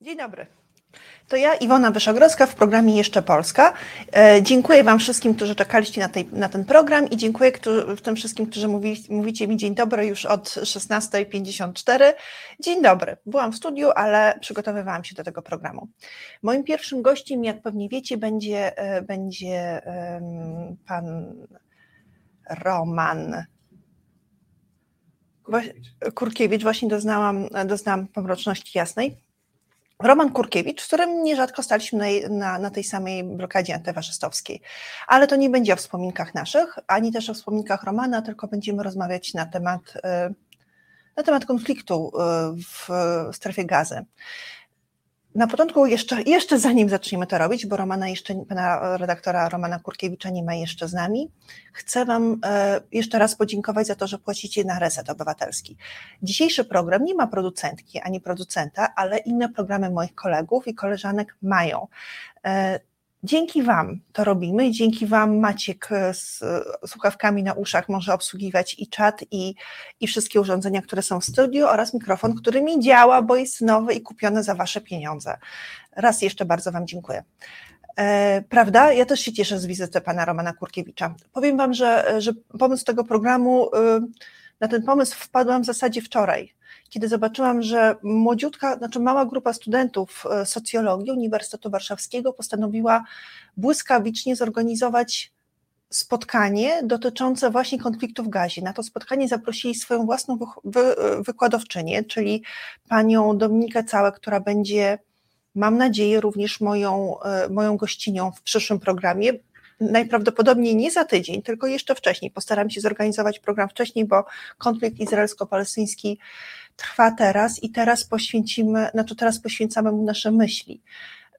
Dzień dobry. To ja, Iwona Wyszogrodzka w programie Jeszcze Polska. E, dziękuję Wam wszystkim, którzy czekaliście na, tej, na ten program i dziękuję którzy, tym wszystkim, którzy mówi, mówicie mi dzień dobry już od 16.54. Dzień dobry. Byłam w studiu, ale przygotowywałam się do tego programu. Moim pierwszym gościem, jak pewnie wiecie, będzie, e, będzie pan Roman Kurkiewicz. Właśnie doznałam, doznałam pomroczności jasnej. Roman Kurkiewicz, z którym nierzadko staliśmy na, na, na, tej samej blokadzie antywaszystowskiej. Ale to nie będzie o wspominkach naszych, ani też o wspominkach Romana, tylko będziemy rozmawiać na temat, y, na temat konfliktu y, w strefie gazy. Na początku jeszcze, jeszcze zanim zaczniemy to robić, bo Romana jeszcze, pana redaktora Romana Kurkiewicza nie ma jeszcze z nami, chcę Wam e, jeszcze raz podziękować za to, że płacicie na Reset Obywatelski. Dzisiejszy program nie ma producentki ani producenta, ale inne programy moich kolegów i koleżanek mają. E, Dzięki Wam to robimy i dzięki Wam Maciek z słuchawkami na uszach może obsługiwać i czat, i, i wszystkie urządzenia, które są w studiu oraz mikrofon, który mi działa, bo jest nowy i kupiony za Wasze pieniądze. Raz jeszcze bardzo Wam dziękuję. E, prawda? Ja też się cieszę z wizyty pana Romana Kurkiewicza. Powiem Wam, że, że pomysł tego programu, na ten pomysł wpadłam w zasadzie wczoraj kiedy zobaczyłam, że młodziutka, znaczy mała grupa studentów e, socjologii Uniwersytetu Warszawskiego postanowiła błyskawicznie zorganizować spotkanie dotyczące właśnie konfliktu w gazie. Na to spotkanie zaprosili swoją własną wy, wykładowczynię, czyli panią Dominikę Całe, która będzie, mam nadzieję, również moją, e, moją gościnią w przyszłym programie. Najprawdopodobniej nie za tydzień, tylko jeszcze wcześniej. Postaram się zorganizować program wcześniej, bo konflikt izraelsko-palestyński trwa teraz i teraz poświęcimy, znaczy teraz poświęcamy mu nasze myśli.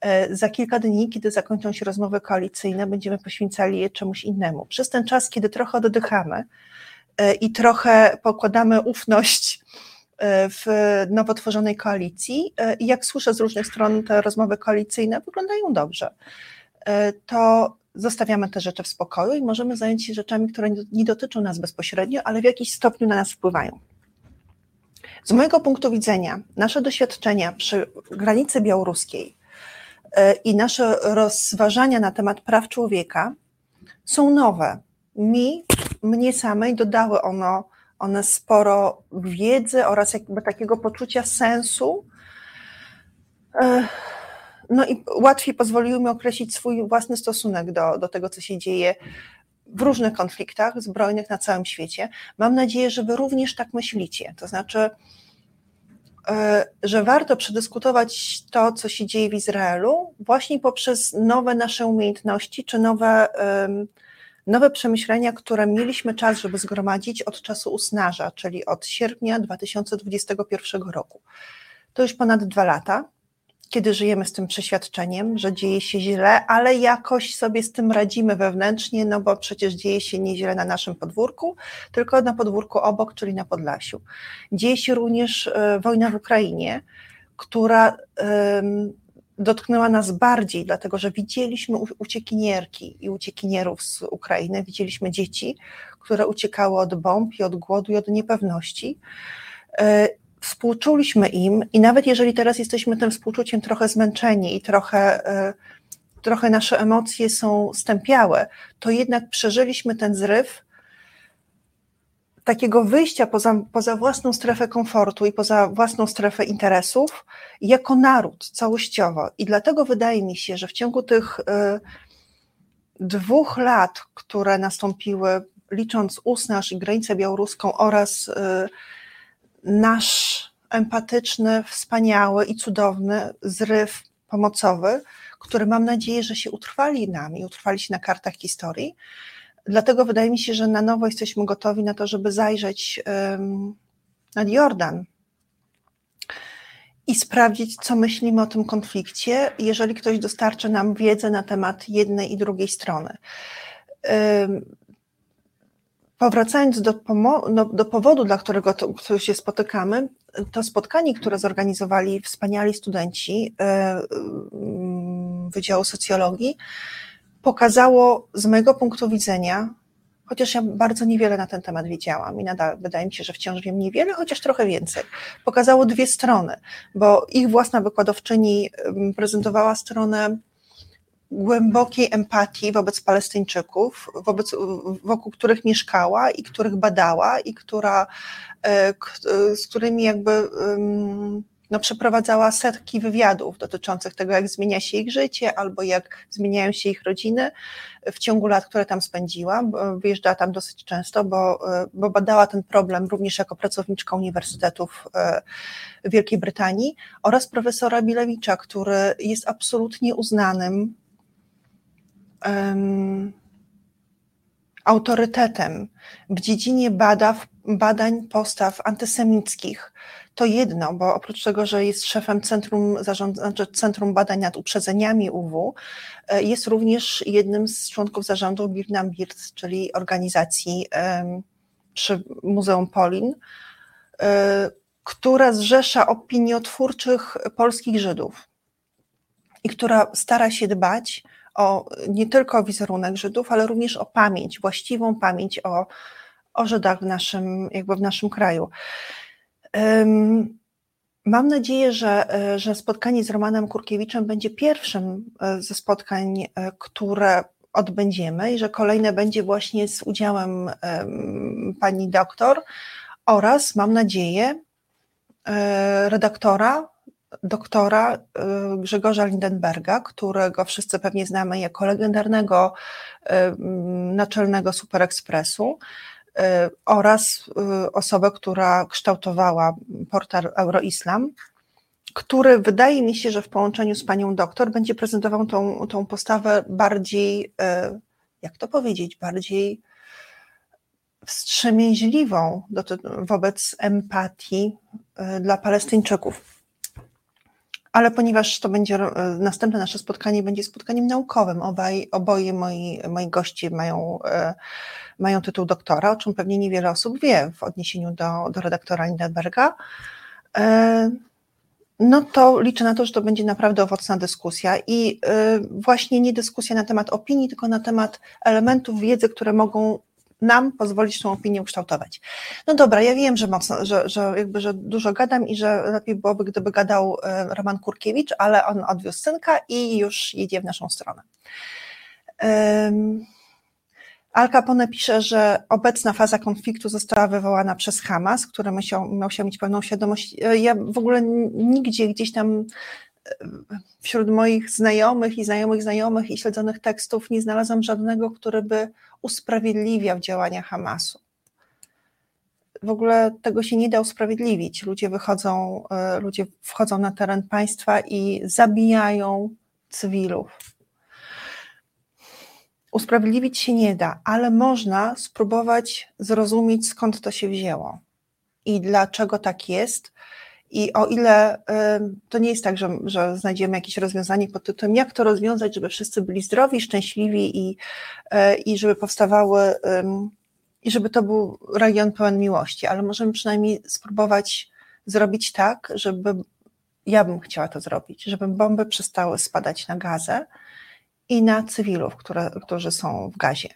E, za kilka dni, kiedy zakończą się rozmowy koalicyjne, będziemy poświęcali je czemuś innemu. Przez ten czas, kiedy trochę oddychamy e, i trochę pokładamy ufność e, w nowo tworzonej koalicji, i jak słyszę z różnych stron, te rozmowy koalicyjne wyglądają dobrze, to zostawiamy te rzeczy w spokoju i możemy zająć się rzeczami, które nie dotyczą nas bezpośrednio, ale w jakiś stopniu na nas wpływają. Z mojego punktu widzenia, nasze doświadczenia przy granicy białoruskiej e, i nasze rozważania na temat praw człowieka są nowe. Mi, mnie samej dodały ono, one sporo wiedzy oraz jakby takiego poczucia sensu. E, no i łatwiej pozwoliły mi określić swój własny stosunek do, do tego, co się dzieje w różnych konfliktach zbrojnych na całym świecie. Mam nadzieję, że Wy również tak myślicie. To znaczy, e, że warto przedyskutować to, co się dzieje w Izraelu, właśnie poprzez nowe nasze umiejętności, czy nowe, nowe przemyślenia, które mieliśmy czas, żeby zgromadzić od czasu usnaża, czyli od sierpnia 2021 roku. To już ponad dwa lata kiedy żyjemy z tym przeświadczeniem, że dzieje się źle, ale jakoś sobie z tym radzimy wewnętrznie, no bo przecież dzieje się nie źle na naszym podwórku, tylko na podwórku obok, czyli na Podlasiu. Dzieje się również e, wojna w Ukrainie, która dotknęła nas bardziej, dlatego że widzieliśmy uciekinierki i uciekinierów z Ukrainy, widzieliśmy dzieci, które uciekały od bomb i od głodu i od niepewności e, współczuliśmy im i nawet jeżeli teraz jesteśmy tym współczuciem trochę zmęczeni i trochę, e, trochę nasze emocje są stępiałe, to jednak przeżyliśmy ten zryw takiego wyjścia poza, poza własną strefę komfortu i poza własną strefę interesów jako naród całościowo. I dlatego wydaje mi się, że w ciągu tych y, dwóch lat, które nastąpiły, licząc Usnaż i granicę białoruską oraz y, nasz empatyczny, wspaniały i cudowny zryw pomocowy, który mam nadzieję, że się utrwali nami, utrwali się na kartach historii. Dlatego wydaje mi się, że na nowo jesteśmy gotowi na to, żeby zajrzeć um, nad Jordan i sprawdzić, co myślimy o tym konflikcie, jeżeli ktoś dostarczy nam wiedzę na temat jednej i drugiej strony. Powracając do, no, do powodu, dla którego to, którego się spotykamy, to spotkanie, które zorganizowali wspaniali studenci e, Wydziału Socjologii, pokazało z mojego punktu widzenia chociaż ja bardzo niewiele na ten temat wiedziałam i nadal wydaje mi się, że wciąż wiem niewiele, chociaż trochę więcej. Pokazało dwie strony, bo ich własna wykładowczyni prezentowała stronę głębokiej empatii wobec Palestyńczyków, wobec, wokół których mieszkała i których badała i która, e, z którymi jakby no, przeprowadzała setki wywiadów dotyczących tego, jak zmienia się ich życie albo jak zmieniają się ich rodziny w ciągu lat, które tam spędziła. Wyjeżdżała tam dosyć często, bo, bo badała ten problem również jako pracowniczka uniwersytetów e, Wielkiej Brytanii oraz profesora Bilewicza, który jest absolutnie uznanym um, autorytetem w dziedzinie badaw, badań postaw antysemickich. To jedno, bo oprócz tego, że jest szefem Centrum, znaczy Centrum Badań nad Uprzedzeniami UW, e, jest również jednym z członków zarządu Birnam Bird, czyli organizacji przy Muzeum Polin, e, która zrzesza opiniotwórczych polskich Żydów i która stara się dbać o nie tylko o wizerunek Żydów, ale również o pamięć, właściwą pamięć o, o Żydach w naszym, jakby w naszym kraju. Mam nadzieję, że, e, że spotkanie z Romanem Kurkiewiczem będzie pierwszym e, ze spotkań, e, które odbędziemy i że kolejne będzie właśnie z udziałem pani doktor oraz mam nadzieję redaktora, doktora Grzegorza Lindenberga, którego wszyscy pewnie znamy jako legendarnego naczelnego Super Expressu, Y, oraz y, osobę, która kształtowała portal Euroislam, który wydaje mi się, że w połączeniu z panią doktor będzie prezentował tą, tą postawę bardziej, y, jak to powiedzieć, bardziej wstrzemięźliwą wobec empatii dla Palestyńczyków. Ale ponieważ to będzie następne nasze spotkanie, będzie spotkaniem naukowym, obaj, oboje moi, moi goście mają mają tytuł doktora, o czym pewnie niewiele osób wie w odniesieniu do, do redaktora Lindenberga, e, no to liczę na to, że to będzie naprawdę owocna dyskusja i e, właśnie nie dyskusja na temat opinii, tylko na temat elementów wiedzy, które mogą nam pozwolić tą opinię kształtować. No dobra, ja wiem, że mocno, że, że jakby, że dużo gadam i że lepiej byłoby, gdyby gadał e, Roman Kurkiewicz, ale on odwiózł synka i już jedzie w naszą stronę. Um, Al Capone pisze, że obecna faza konfliktu została wywołana przez Hamas, który musiał, musiał mieć pełną świadomość. Ja w ogóle nigdzie gdzieś tam e, wśród moich znajomych i znajomych znajomych i śledzonych tekstów nie znalazłam żadnego, który by usprawiedliwiał działania Hamasu. W ogóle tego się nie da usprawiedliwić. Ludzie wychodzą, e, ludzie wchodzą na teren państwa i zabijają cywilów usprawiedliwić się nie da, ale można spróbować zrozumieć, skąd to się wzięło i dlaczego tak jest. I o ile to nie jest tak, że, że znajdziemy jakieś rozwiązanie pod tytułem, jak to rozwiązać, żeby wszyscy byli zdrowi, szczęśliwi i, e, i żeby powstawały, i żeby to był region pełen miłości, ale możemy przynajmniej spróbować zrobić tak, żeby ja bym chciała to zrobić, żeby bomby przestały spadać na gazę, i na cywilów, które, którzy są w gazie.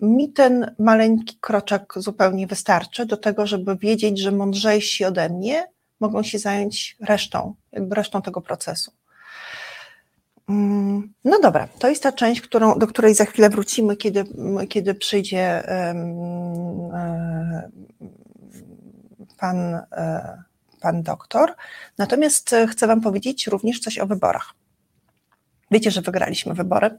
Mi ten maleńki kroczek zupełnie wystarczy do tego, żeby wiedzieć, że mądrzejsi ode mnie mogą się zająć resztą, jakby resztą tego procesu. Mm, no dobra, to jest ta część, którą, do której za chwilę wrócimy, kiedy, kiedy przyjdzie um, pan, e, pan doktor. Natomiast chcę Wam powiedzieć również coś o wyborach. Wiecie, że wygraliśmy wybory.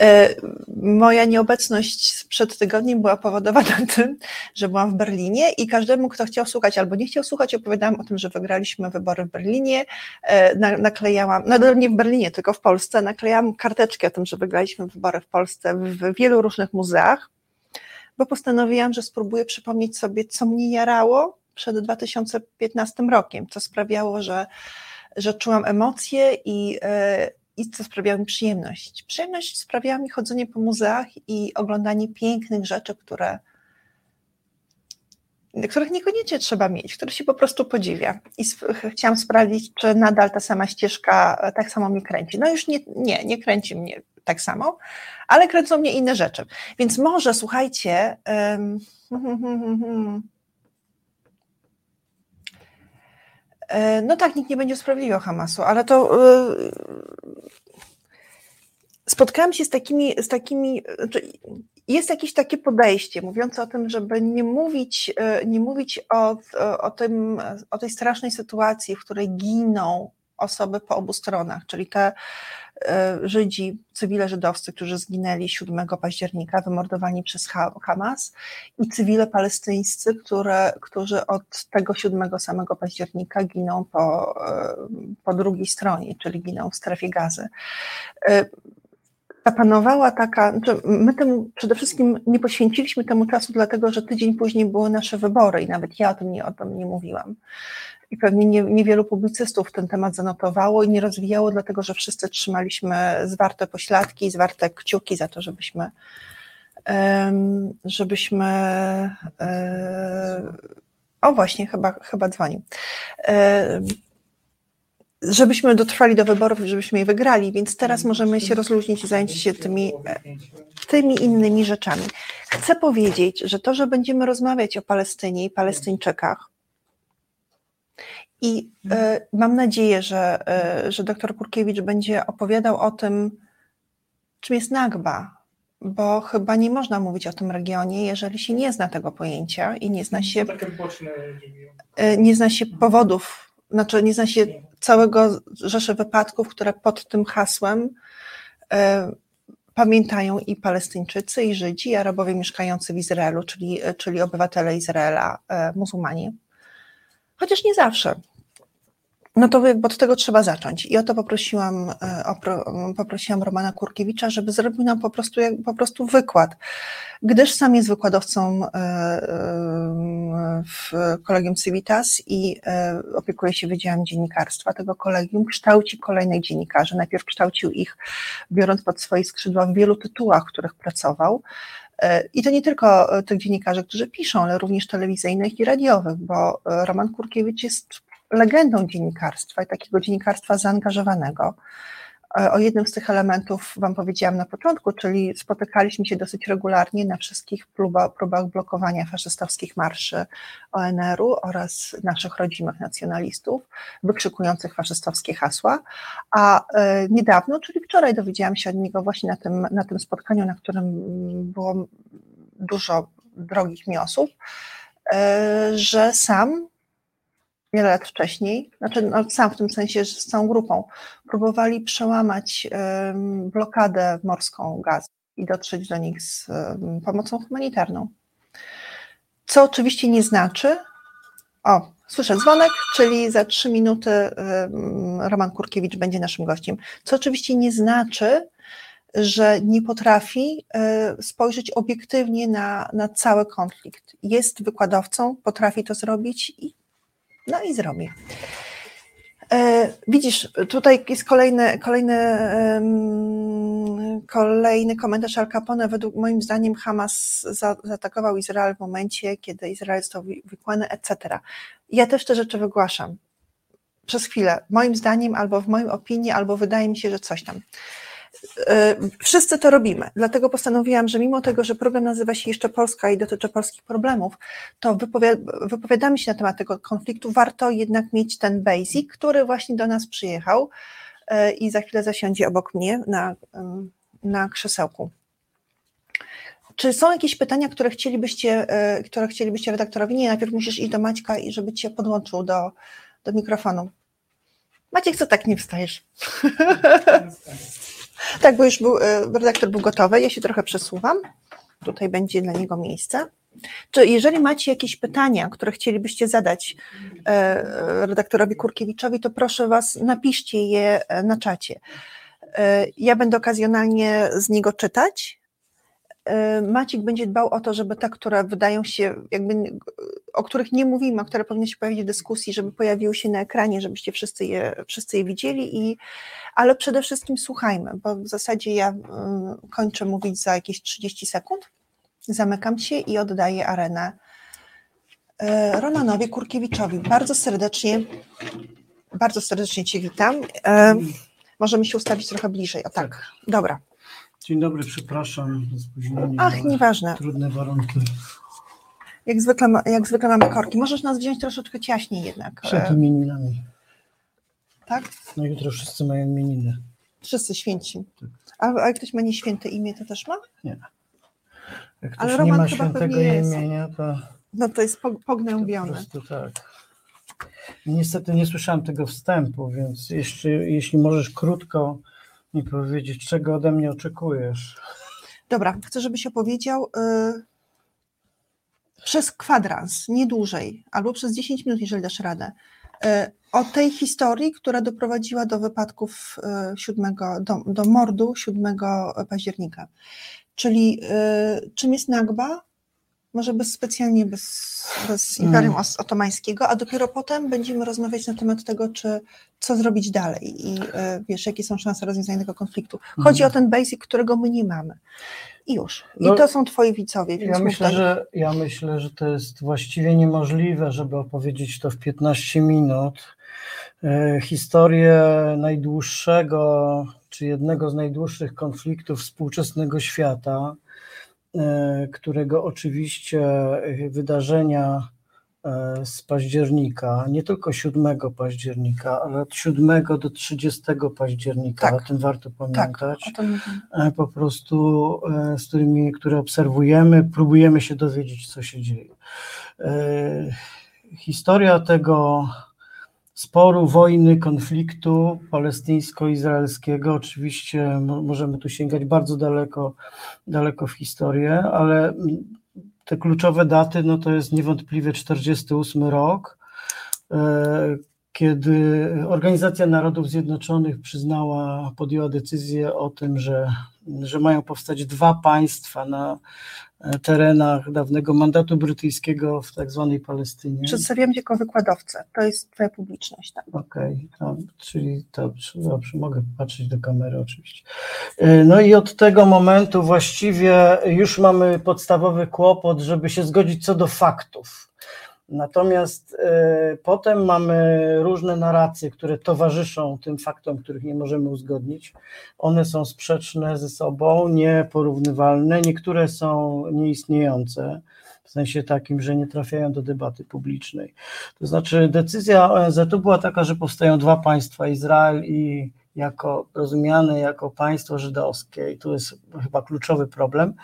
E, moja nieobecność przed tygodniem była powodowana tym, że byłam w Berlinie i każdemu, kto chciał słuchać albo nie chciał słuchać, opowiadałam o tym, że wygraliśmy wybory w Berlinie. E, naklejałam, no nie w Berlinie, tylko w Polsce, naklejałam karteczkę o tym, że wygraliśmy wybory w Polsce w wielu różnych muzeach, bo postanowiłam, że spróbuję przypomnieć sobie, co mnie jarało przed 2015 rokiem, co sprawiało, że, że czułam emocje i e, i co sprawiało mi przyjemność. Przyjemność sprawiało mi chodzenie po muzeach i oglądanie pięknych rzeczy, które, których niekoniecznie trzeba mieć, które się po prostu podziwia. I chciałam sprawdzić, czy nadal ta sama ścieżka tak samo mnie kręci. No już nie, nie, nie kręci mnie tak samo, ale kręcą mnie inne rzeczy. Więc może słuchajcie. Um, no tak, nikt nie będzie usprawiedliwiał Hamasu, ale to yy, spotkałam się z takimi, z takimi znaczy jest jakieś takie podejście mówiące o tym, żeby nie mówić, e, nie mówić o, o, tym, o tej strasznej sytuacji, w której giną osoby po obu stronach, czyli te e, Żydzi, cywile żydowscy, którzy zginęli 7 października, wymordowani przez Hamas i cywile palestyńscy, które, którzy od tego 7 samego października giną po, e, po drugiej stronie, czyli giną w strefie gazy zapanowała taka, znaczy my temu przede wszystkim nie poświęciliśmy temu czasu, dlatego że tydzień później były nasze wybory i nawet ja o tym nie, o tym nie mówiłam. I pewnie nie, niewielu publicystów ten temat zanotowało i nie rozwijało, dlatego że wszyscy trzymaliśmy zwarte pośladki, zwarte kciuki za to, żebyśmy żebyśmy e, o właśnie, chyba, chyba dzwonił żebyśmy dotrwali do wyborów i żebyśmy je wygrali, więc teraz możemy się rozluźnić i zająć się tymi, tymi innymi rzeczami. Chcę powiedzieć, że to, że będziemy rozmawiać o Palestynie i Palestyńczykach, i y, mam nadzieję, że, y, że dr Kurkiewicz będzie opowiadał o tym, czym jest Nagba, bo chyba nie można mówić o tym regionie, jeżeli się nie zna tego pojęcia i nie zna się, e, nie zna się powodów znaczy nie zna się całego rzeszy wypadków, które pod tym hasłem pamiętają i Palestyńczycy, i Żydzi, i Arabowie mieszkający w Izraelu, czyli, czyli obywatele Izraela, muzułmanie. Chociaż nie zawsze. No to jakby od tego trzeba zacząć. I o to poprosiłam, e, poprosiłam Romana Kurkiewicza, żeby zrobił nam po prostu, po prostu wykład, gdyż sam jest wykładowcą e, e, w Kolegium Civitas i opiekuje się Wydziałem Dziennikarstwa tego kolegium, kształci kolejnych dziennikarzy. Najpierw kształcił ich, biorąc pod swoje skrzydła w wielu tytułach, w których pracował. I to nie tylko tych dziennikarzy, którzy piszą, ale również telewizyjnych i radiowych, bo Roman Kurkiewicz jest legendą dziennikarstwa i takiego dziennikarstwa zaangażowanego. E, o jednym z tych elementów Wam powiedziałam na początku, czyli spotykaliśmy się dosyć regularnie na wszystkich próbach, próbach blokowania faszystowskich marszy ONR-u oraz naszych rodzimych nacjonalistów, wykrzykujących faszystowskie hasła. A e, niedawno, czyli wczoraj, dowiedziałam się od niego właśnie na tym, na tym spotkaniu, na którym było dużo drogich mi osób, e, że sam wiele lat wcześniej, znaczy no, sam w tym sensie, że z całą grupą, próbowali przełamać um, blokadę morską gazu i dotrzeć do nich z um, pomocą humanitarną. Co oczywiście nie znaczy, o, słyszę dzwonek, czyli za trzy minuty um, Roman Kurkiewicz będzie naszym gościem. Co oczywiście nie znaczy, że nie potrafi e, spojrzeć obiektywnie na, na cały konflikt. Jest wykładowcą, potrafi to zrobić i no i zrobię. E, widzisz, tutaj jest kolejny, kolejny, kolejny komentarz Al Capone. Według moim zdaniem Hamas zaatakował Izrael w momencie, kiedy Izrael został wykłany, etc. Ja też te rzeczy wygłaszam. Przez chwilę. Moim zdaniem, albo w mojej opinii, albo wydaje mi się, że coś tam. E, wszyscy to robimy, dlatego postanowiłam, że mimo tego, że program nazywa się jeszcze Polska i dotyczy polskich problemów, to wypowiadamy się na temat tego konfliktu. Warto jednak mieć ten basic, który właśnie do nas przyjechał e, i za chwilę zasiądzie obok mnie na, na krzesełku. Czy są jakieś pytania, które chcielibyście, e, które chcielibyście redaktorowi? Nie, najpierw musisz iść do Maćka i żeby cię podłączył do, do mikrofonu. Maciek, co tak nie wstajesz? Tak, bo już był, e, redaktor był gotowy, ja się trochę przesuwam. Tutaj będzie dla niego miejsce. Czy jeżeli macie jakieś pytania, które chcielibyście zadać e, redaktorowi Kurkiewiczowi, to proszę Was, napiszcie je e, na czacie. Ja będę okazjonalnie z niego czytać, Y, Maciek będzie dbał o to, żeby te, które wydają się, jakby, o których nie mówimy, a które powinny się pojawić w dyskusji, żeby pojawiły się na ekranie, żebyście wszyscy je, wszyscy je widzieli, i, ale przede wszystkim słuchajmy, bo w zasadzie ja y, kończę mówić za jakieś 30 sekund, zamykam się i oddaję arenę y, Romanowi Kurkiewiczowi. Bardzo serdecznie, bardzo serdecznie Cię witam. Możemy się ustawić trochę bliżej, o tak, dobra. Dzień dobry, przepraszam za spóźnienie. Ach, nieważne. Trudne warunki. Jak zwykle, ma- jak zwykle mamy korki. Możesz nas wziąć troszeczkę ciaśniej jednak. Przed E, imieninami. tak? No jutro wszyscy mają imieniny. Wszyscy święci. Tak. A, a jak ktoś ma nieświęte imię, to też ma? Jak ktoś Ale nie Roman ma chyba świętego imienia, to, No to jest po- to po pognębione. prostu tak. Niestety nie słyszałem tego wstępu, więc jeszcze, jeśli możesz krótko mi powiedzieć, czego ode mnie oczekujesz. Dobra, chcę, żebyś opowiedział y, przez kwadrans, nie dłużej, albo przez 10 minut, jeżeli dasz radę, y, o tej historii, która doprowadziła do wypadków y, 7, do, do mordu 7 października. Czyli y, czym jest Nagba? Może bez specjalnie bez, bez Imperium Os- Otomańskiego, a dopiero potem będziemy rozmawiać na temat tego, czy co zrobić dalej i y, wiesz, jakie są szanse rozwiązania tego konfliktu. Chodzi Mhm. o ten basic, którego my nie mamy. I już. I No, to są twoi widzowie, Ja myślę, tak. że, ja myślę, że to jest właściwie niemożliwe, żeby opowiedzieć to w 15 minut. E, Historię najdłuższego, czy jednego z najdłuższych konfliktów współczesnego świata, e, którego oczywiście e, wydarzenia e, z października, nie tylko 7 października, ale od 7 do 30 października, Tak. o tym warto Tak, pamiętać tym mówimy. e, po prostu e, z którymi, które obserwujemy, próbujemy się dowiedzieć, co się dzieje. E, Historia tego sporu, wojny, konfliktu palestyńsko-izraelskiego, oczywiście mo- możemy tu sięgać bardzo daleko, daleko w historię, ale te kluczowe daty, no to jest niewątpliwie 48 rok, e, kiedy Organizacja Narodów Zjednoczonych przyznała, podjęła decyzję o tym, że, że mają powstać dwa państwa na terenach dawnego mandatu brytyjskiego w tak zwanej Palestynie. Przedstawiam cię jako wykładowcę. To jest twoja publiczność. Tak. Okej, to, czyli dobrze, dobrze, mogę patrzeć do kamery oczywiście. E, No i od tego momentu właściwie już mamy podstawowy kłopot, żeby się zgodzić co do faktów. Natomiast e, potem mamy różne narracje, które towarzyszą tym faktom, których nie możemy uzgodnić. One są sprzeczne ze sobą, nieporównywalne, niektóre są nieistniejące, w sensie takim, że nie trafiają do debaty publicznej. To znaczy decyzja ONZ-u była taka, że powstają dwa państwa, Izrael i jako rozumiane jako państwo żydowskie i tu jest chyba kluczowy problem.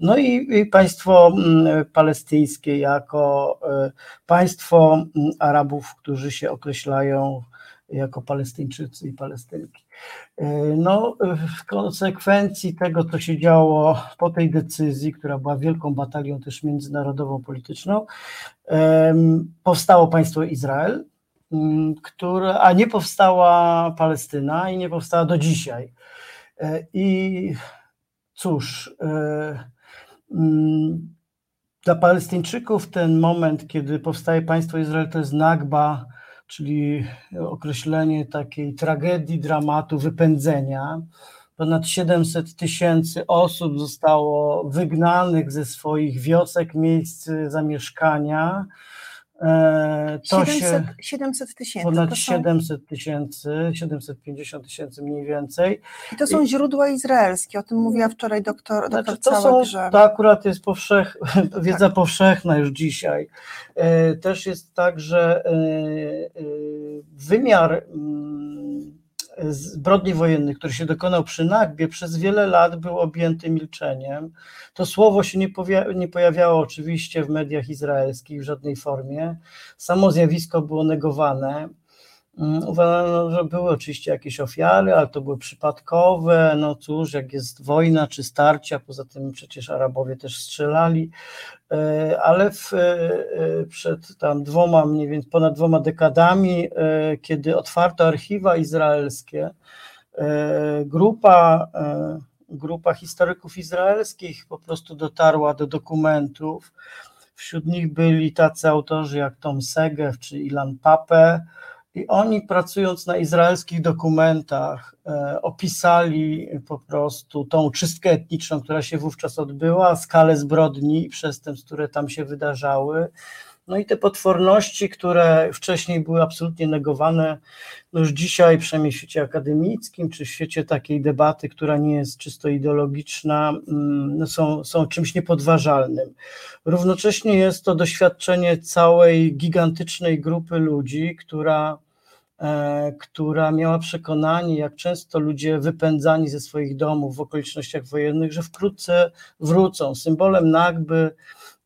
No i, i państwo mm, palestyńskie jako e, państwo mm, Arabów, którzy się określają jako Palestyńczycy i Palestynki. E, No, w konsekwencji tego, co się działo po tej decyzji, która była wielką batalią też międzynarodową, polityczną, powstało państwo Izrael, które, a nie powstała Palestyna i nie powstała do dzisiaj. E, I cóż, e, mm, dla Palestyńczyków ten moment, kiedy powstaje państwo Izrael, to jest nagba, czyli określenie takiej tragedii, dramatu, wypędzenia. Ponad 700 tysięcy osób zostało wygnanych ze swoich wiosek, miejsc zamieszkania. E, To 700 się 700 tysięcy. ponad To są, 700 tysięcy, 750 tysięcy mniej więcej. I to są źródła izraelskie. O tym mówiła wczoraj doktor, doktor Znaczy, to, są, to akurat jest powszech, wiedza Tak. powszechna już dzisiaj. E, Też jest tak, że e, wymiar mm, zbrodni wojennych, który się dokonał przy Nagbie, przez wiele lat był objęty milczeniem. To słowo się nie, nie pojawiało oczywiście w mediach izraelskich w żadnej formie. Samo zjawisko było negowane. Mm, Uważano, że były oczywiście jakieś ofiary, ale to były przypadkowe. No cóż, jak jest wojna czy starcia, poza tym przecież Arabowie też strzelali, E, ale w, e, przed tam dwoma, mniej więcej ponad dwoma dekadami, e, kiedy otwarto archiwa izraelskie, e, grupa, e, grupa historyków izraelskich po prostu dotarła do dokumentów. Wśród nich byli tacy autorzy jak Tom Segev czy Ilan Pape, i oni pracując na izraelskich dokumentach e, opisali po prostu tą czystkę etniczną, która się wówczas odbyła, skalę zbrodni i przestępstw, które tam się wydarzały. No i te potworności, które wcześniej były absolutnie negowane, no już dzisiaj, przynajmniej w świecie akademickim, czy w świecie takiej debaty, która nie jest czysto ideologiczna, mm, no są, są czymś niepodważalnym. Równocześnie jest to doświadczenie całej gigantycznej grupy ludzi, która która miała przekonanie, jak często ludzie wypędzani ze swoich domów w okolicznościach wojennych, że wkrótce wrócą. Symbolem Nagby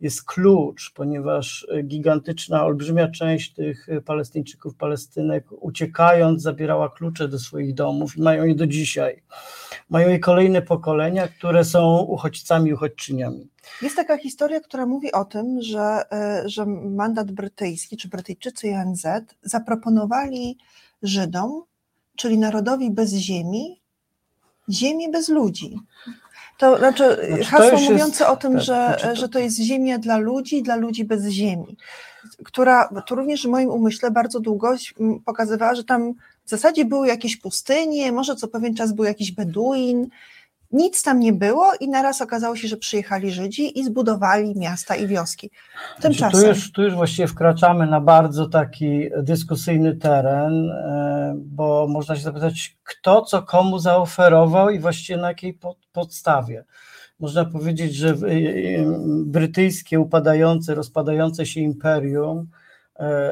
jest klucz, ponieważ gigantyczna, olbrzymia część tych Palestyńczyków, Palestynek uciekając zabierała klucze do swoich domów i mają je do dzisiaj. Mają je kolejne pokolenia, które są uchodźcami, uchodźczyniami. Jest taka historia, która mówi o tym, że, e, że mandat brytyjski, czy Brytyjczycy i ONZ zaproponowali Żydom, czyli narodowi bez ziemi, ziemię bez ludzi. To znaczy, znaczy hasło to mówiące jest, o tym, tak, że, znaczy to... że to jest ziemia dla ludzi, dla ludzi bez ziemi, która to również w moim umyśle bardzo długo pokazywała, że tam w zasadzie były jakieś pustynie, może co pewien czas był jakiś Beduin, nic tam nie było i naraz okazało się, że przyjechali Żydzi i zbudowali miasta i wioski. Tymczasem... Znaczy, tu, już, tu już właściwie wkraczamy na bardzo taki dyskusyjny teren, e, bo można się zapytać, kto co komu zaoferował i właściwie na jakiej podstawie. Można powiedzieć, że e, e, brytyjskie upadające, rozpadające się imperium,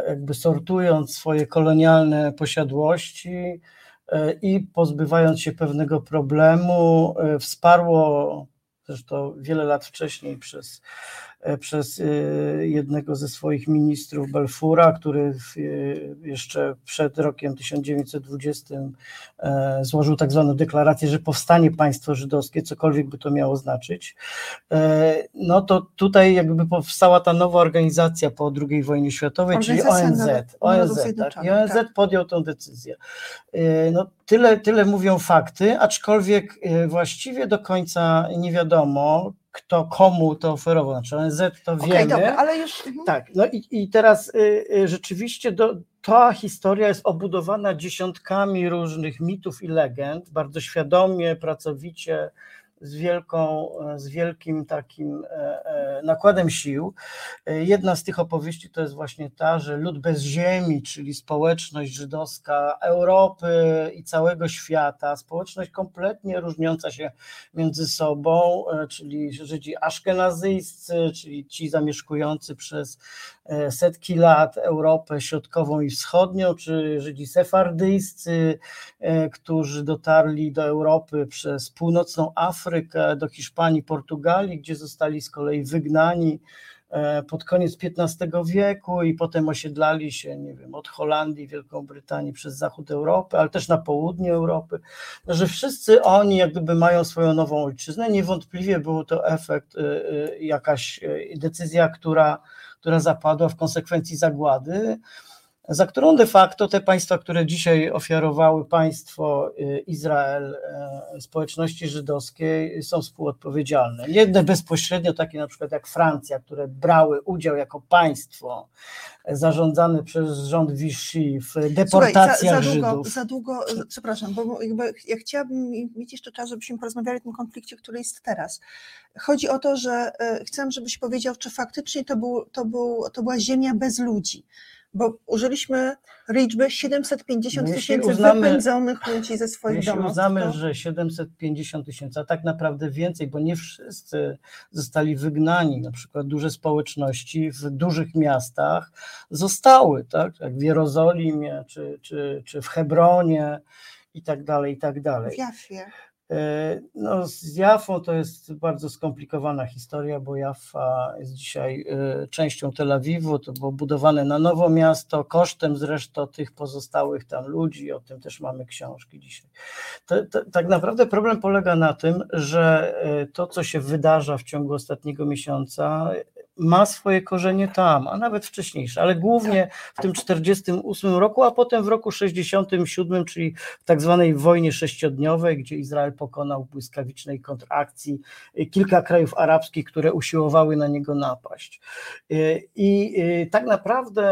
jakby sortując swoje kolonialne posiadłości, i pozbywając się pewnego problemu, e, wsparło zresztą wiele lat wcześniej przez E, przez e, jednego ze swoich ministrów Belfura, który e, jeszcze przed rokiem 1920 złożył tak zwaną deklarację, że powstanie państwo żydowskie, cokolwiek by to miało znaczyć. No to tutaj jakby powstała ta nowa organizacja po II wojnie światowej, czyli ONZ. ONZ tak. I ONZ tak. podjął tę decyzję. No, tyle, tyle mówią fakty, aczkolwiek właściwie do końca nie wiadomo, kto komu to oferował, znaczy ONZ to okay, wiemy. Dobra, ale już... Mhm. Tak, no i, i teraz y, y, rzeczywiście do, ta historia jest obudowana dziesiątkami różnych mitów i legend, bardzo świadomie, pracowicie z, wielką, z wielkim takim e, e, nakładem sił. E, jedna z tych opowieści to jest właśnie ta, że lud bez ziemi, czyli społeczność żydowska Europy i całego świata, społeczność kompletnie różniąca się między sobą, czyli Żydzi aszkenazyjscy, czyli ci zamieszkujący przez setki lat Europę Środkową i Wschodnią, czy Żydzi sefardyjscy, którzy dotarli do Europy przez północną Afrykę, do Hiszpanii, Portugalii, gdzie zostali z kolei wygnani e, pod koniec XV wieku i potem osiedlali się, nie wiem, od Holandii, Wielką Brytanii przez zachód Europy, ale też na południe Europy, że wszyscy oni jak gdyby mają swoją nową ojczyznę. Niewątpliwie był to efekt, e, e, jakaś decyzja, która, która zapadła w konsekwencji zagłady za którą de facto te państwa, które dzisiaj ofiarowały państwo y, Izrael y, społeczności żydowskiej są współodpowiedzialne. Jedne bezpośrednio, takie na przykład jak Francja, które brały udział jako państwo zarządzane przez rząd Vichy w deportacjach Słuchaj, za, za długo, Żydów. Za długo, przepraszam, bo jakby ja chciałabym mieć jeszcze czas, żebyśmy porozmawiali o tym konflikcie, który jest teraz. Chodzi o to, że chcę, żebyś powiedział, czy faktycznie to, był, to, był, to była ziemia bez ludzi bo użyliśmy liczby 750 no tysięcy wypędzonych ludzi ze swoich jeśli domów. Jeśli uznamy, to... że 750 tysięcy, a tak naprawdę więcej, bo nie wszyscy zostali wygnani, na przykład duże społeczności w dużych miastach zostały, tak, jak w Jerozolimie, czy, czy, czy w Hebronie i tak dalej, i tak dalej. W Jafie. E, no, z Jafą to jest bardzo skomplikowana historia, bo Jaffa jest dzisiaj e, częścią Tel Awiwu, to było budowane na nowo miasto, kosztem zresztą tych pozostałych tam ludzi, o tym też mamy książki dzisiaj. To, to, tak naprawdę problem polega na tym, że e, to, co się wydarza w ciągu ostatniego miesiąca, ma swoje korzenie tam, a nawet wcześniejsze, ale głównie w tym 48 roku, a potem w roku 67, czyli w tak zwanej wojnie sześciodniowej, gdzie Izrael pokonał błyskawicznej kontrakcji kilka krajów arabskich, które usiłowały na niego napaść. I tak naprawdę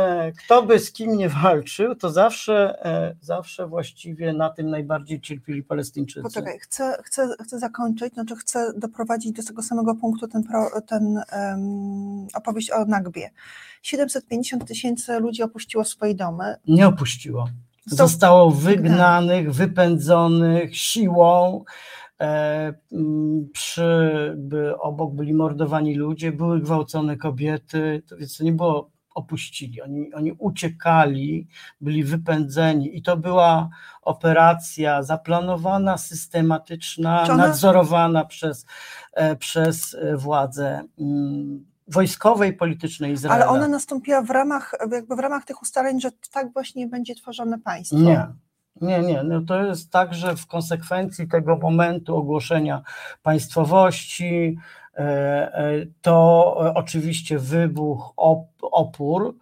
kto by z kim nie walczył, to zawsze, e, zawsze właściwie na tym najbardziej cierpieli Palestyńczycy. Poczekaj, chcę, chcę, chcę zakończyć, znaczy chcę doprowadzić do tego samego punktu ten, pro, ten um opowieść o Nagbie. 750 tysięcy ludzi opuściło swoje domy. Nie opuściło. Zostało wygnanych, wypędzonych siłą. E, przy, by obok byli mordowani ludzie, były gwałcone kobiety, to więc to nie było opuścili, oni, oni uciekali, byli wypędzeni i to była operacja zaplanowana, systematyczna, nadzorowana przez, e, przez władze mm, wojskowej, politycznej Izraela. Ale ona nastąpiła w ramach, jakby w ramach tych ustaleń, że tak właśnie będzie tworzone państwo. Nie. Nie, nie, no to jest tak, że w konsekwencji tego momentu ogłoszenia państwowości, e, e, to oczywiście wybuch opór,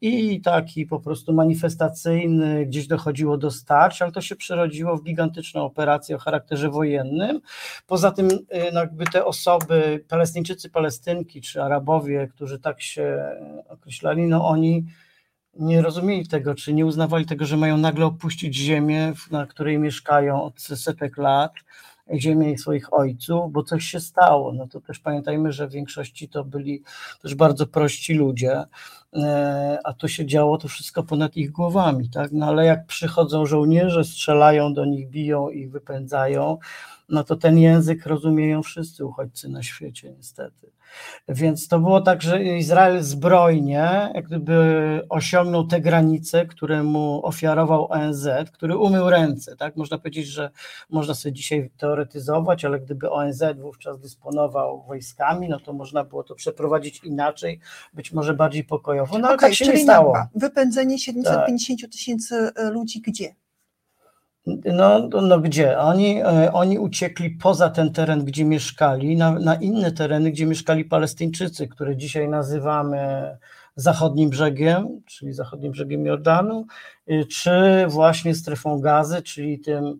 i taki po prostu manifestacyjny, gdzieś dochodziło do starć, ale to się przerodziło w gigantyczną operację o charakterze wojennym. Poza tym jakby te osoby, Palestyńczycy, Palestynki czy Arabowie, którzy tak się określali, no oni nie rozumieli tego, czy nie uznawali tego, że mają nagle opuścić ziemię, na której mieszkają od setek lat, ziemię ich swoich ojców, bo coś się stało. No to też pamiętajmy, że w większości to byli też bardzo prości ludzie, e, a to się działo to wszystko ponad ich głowami, tak? No ale jak przychodzą żołnierze, strzelają do nich, biją ich, wypędzają, no to ten język rozumieją wszyscy uchodźcy na świecie, niestety. Więc to było tak, że Izrael zbrojnie jak gdyby osiągnął te granice, które mu ofiarował ONZ, który umył ręce. Tak? Można powiedzieć, że można sobie dzisiaj teoretyzować, ale gdyby ONZ wówczas dysponował wojskami, no to można było to przeprowadzić inaczej, być może bardziej pokojowo. No ale okay, tak się nie stało. Wypędzenie 750 tak. tysięcy tak. ludzi gdzie? No, no gdzie? Oni, e, oni uciekli poza ten teren, gdzie mieszkali, na, na inne tereny, gdzie mieszkali Palestyńczycy, które dzisiaj nazywamy zachodnim brzegiem, czyli zachodnim brzegiem Jordanu, y, czy właśnie strefą gazy, czyli tym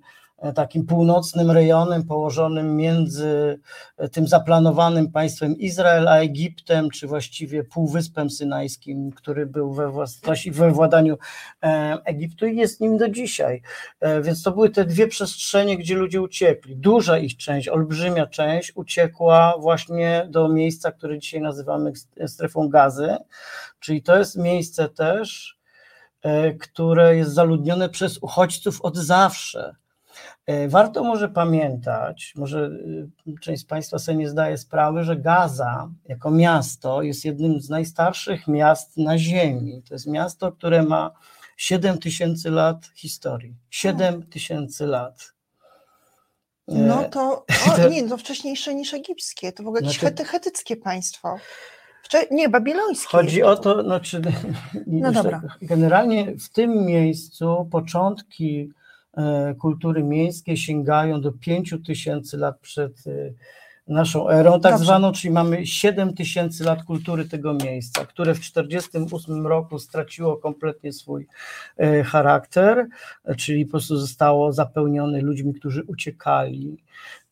takim północnym rejonem położonym między e, tym zaplanowanym państwem Izrael a Egiptem, czy właściwie Półwyspem Synajskim, który był we, własności, we władaniu e, Egiptu i jest nim do dzisiaj. Więc to były te dwie przestrzenie, gdzie ludzie uciekli. Duża ich część, olbrzymia część uciekła właśnie do miejsca, które dzisiaj nazywamy strefą gazy, czyli to jest miejsce też, które jest zaludnione przez uchodźców od zawsze E, warto może pamiętać, może y, część z Państwa sobie nie zdaje sprawy, że Gaza jako miasto jest jednym z najstarszych miast na Ziemi. To jest miasto, które ma 7 tysięcy lat historii. 7 tysięcy lat. E, no to, o, nie, to wcześniejsze niż egipskie, to w ogóle jakieś znaczy, hetyckie państwo. Nie, babilońskie. Chodzi o to, no dobra. Tak, generalnie w tym miejscu początki E, kultury miejskiej sięgają do 5 tysięcy lat przed e, naszą erą, tak Dobrze. zwaną, czyli mamy 7 tysięcy lat kultury tego miejsca, które w 1948 roku straciło kompletnie swój e, charakter, czyli po prostu zostało zapełnione ludźmi, którzy uciekali E,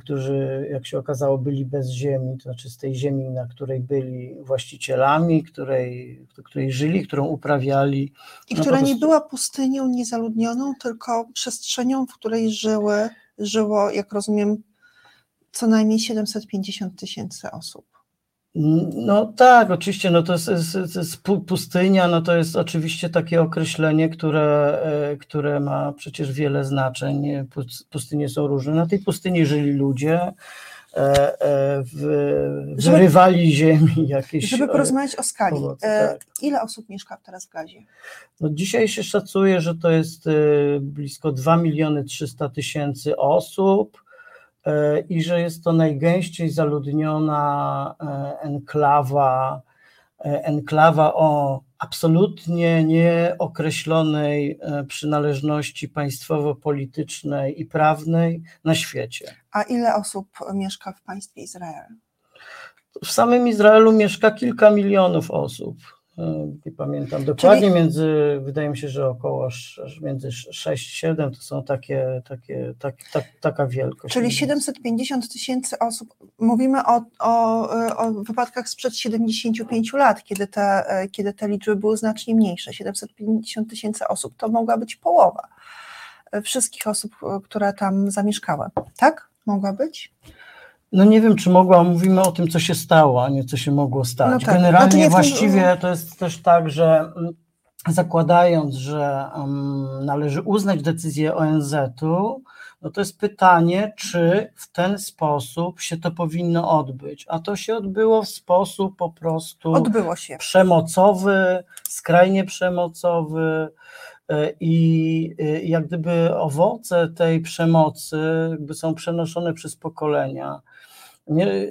którzy, jak się okazało, byli bez ziemi, to znaczy z tej ziemi, na której byli właścicielami, której, której żyli, którą uprawiali. I no która prostu... nie była pustynią niezaludnioną, tylko przestrzenią, w której żyły, żyło, jak rozumiem, co najmniej 750 tysięcy osób. No tak, oczywiście, no to jest, jest, jest, pustynia, no to jest oczywiście takie określenie, które, e, które ma przecież wiele znaczeń. Pustynie są różne. Na tej pustyni żyli ludzie, e, e, wyrywali ziemi jakieś. Żeby porozmawiać o skali. Owoce, tak. Ile osób mieszka teraz w Gazie? No dzisiaj się szacuje, że to jest blisko 2 miliony 300 tysięcy osób. E, i że jest to najgęściej zaludniona e, enklawa, e, enklawa o absolutnie nieokreślonej przynależności państwowo-politycznej i prawnej na świecie. A ile osób mieszka w państwie Izrael? W samym Izraelu mieszka kilka milionów osób nie pamiętam dokładnie, Czyli... między, wydaje mi się, że około między 6-7 to są takie, takie tak, tak, taka wielkość. Czyli 750 tysięcy osób, mówimy o, o, o wypadkach sprzed 75 lat, kiedy te, kiedy te liczby były znacznie mniejsze, 750 tysięcy osób, to mogła być połowa wszystkich osób, które tam zamieszkały, tak? Mogła być? No nie wiem, czy mogła, mówimy o tym, co się stało, a nie co się mogło stać. No tak. Generalnie Znaczy nie w tym- właściwie to jest też tak, że mm, zakładając, że mm, należy uznać decyzję ONZ-u, no to jest pytanie, czy w ten sposób się to powinno odbyć. A to się odbyło w sposób po prostu przemocowy, skrajnie przemocowy e, i e, jak gdyby owoce tej przemocy jakby są przenoszone przez pokolenia.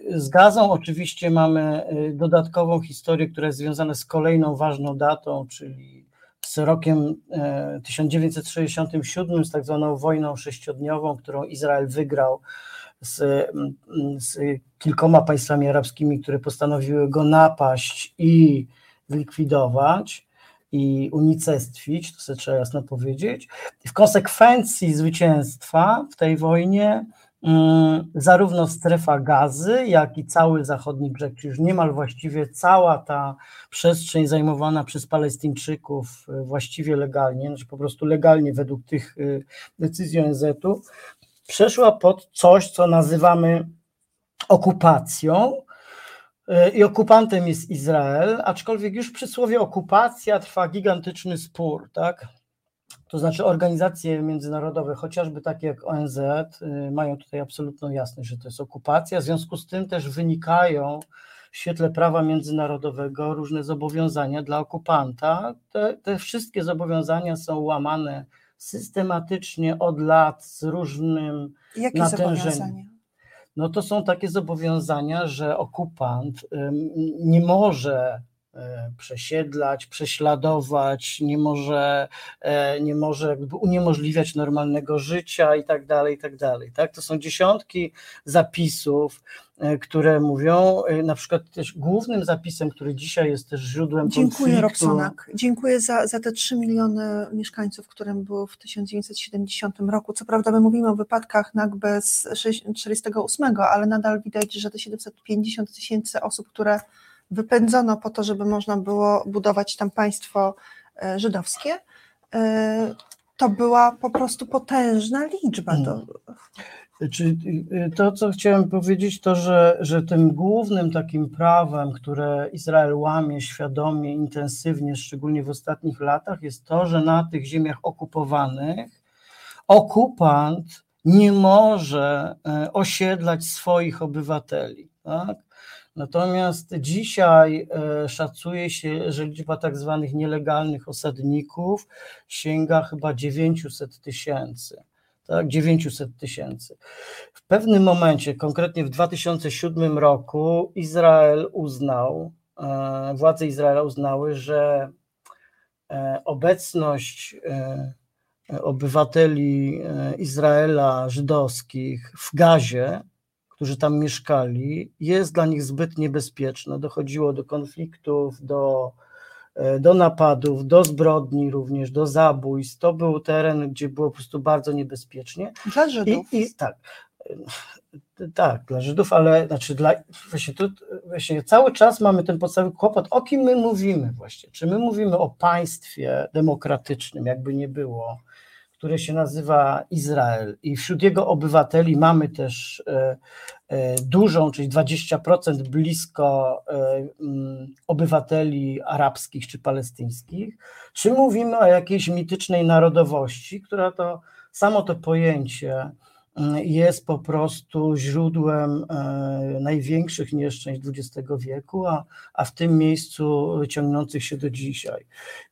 Z Gazą oczywiście mamy e, dodatkową historię, która jest związana z kolejną ważną datą, czyli z rokiem e, 1967, z tak zwaną wojną sześciodniową, którą Izrael wygrał z, mm, z kilkoma państwami arabskimi, które postanowiły go napaść i zlikwidować i unicestwić, to sobie trzeba jasno powiedzieć. W konsekwencji zwycięstwa w tej wojnie zarówno strefa gazy, jak i cały zachodni brzeg, czyli już niemal właściwie cała ta przestrzeń zajmowana przez Palestyńczyków y, właściwie legalnie, znaczy po prostu legalnie według tych y, decyzji ONZ-u, przeszła pod coś, co nazywamy okupacją. Y, I okupantem jest Izrael, aczkolwiek już przy słowie okupacja trwa gigantyczny spór, tak? To znaczy organizacje międzynarodowe, chociażby takie jak ONZ, y, mają tutaj absolutną jasność, że to jest okupacja. W związku z tym też wynikają w świetle prawa międzynarodowego różne zobowiązania dla okupanta. Te, te wszystkie zobowiązania są łamane systematycznie od lat z różnym Jakie natężeniem. No to są takie zobowiązania, że okupant nie może przesiedlać, prześladować, nie może, e, nie może jakby uniemożliwiać normalnego życia i tak dalej, i tak dalej. Tak? To są dziesiątki zapisów, e, które mówią, e, na przykład też głównym zapisem, który dzisiaj jest też źródłem Dziękuję konfliktu. Robsonak. Dziękuję za, za te 3 miliony mieszkańców, którym było w 1970 roku. Co prawda my mówimy o wypadkach Nakby z 1948, ale nadal widać, że te 750 tysięcy osób, które wypędzono po to, żeby można było budować tam państwo e, żydowskie, e, to była po prostu potężna liczba. To, Czy y, to, co chciałem powiedzieć, to, że, że tym głównym takim prawem, które Izrael łamie świadomie, intensywnie, szczególnie w ostatnich latach, jest to, że na tych ziemiach okupowanych okupant nie może e, osiedlać swoich obywateli. Tak? Natomiast dzisiaj e, szacuje się, że liczba tak zwanych nielegalnych osadników sięga chyba 900 tysięcy tak, 900 tysięcy. W pewnym momencie, konkretnie w 2007 roku, Izrael uznał, e, władze Izraela uznały, że e, obecność obywateli Izraela żydowskich w Gazie, którzy tam mieszkali, jest dla nich zbyt niebezpieczna. Dochodziło do konfliktów, do e, do napadów, do zbrodni również, do zabójstw. To był teren, gdzie było po prostu bardzo niebezpiecznie. dla Żydów. I, i tak, tak, dla Żydów, ale znaczy dla, właśnie, tu, właśnie cały czas mamy ten podstawowy kłopot, o kim my mówimy właśnie. Czy my mówimy o państwie demokratycznym, jakby nie było, które się nazywa Izrael. I wśród jego obywateli mamy też e, e, dużą, czyli 20% blisko e, mm, obywateli arabskich czy palestyńskich, czy mówimy o jakiejś mitycznej narodowości, która to samo to pojęcie jest po prostu źródłem e, największych nieszczęść XX wieku, a, a w tym miejscu ciągnących się do dzisiaj.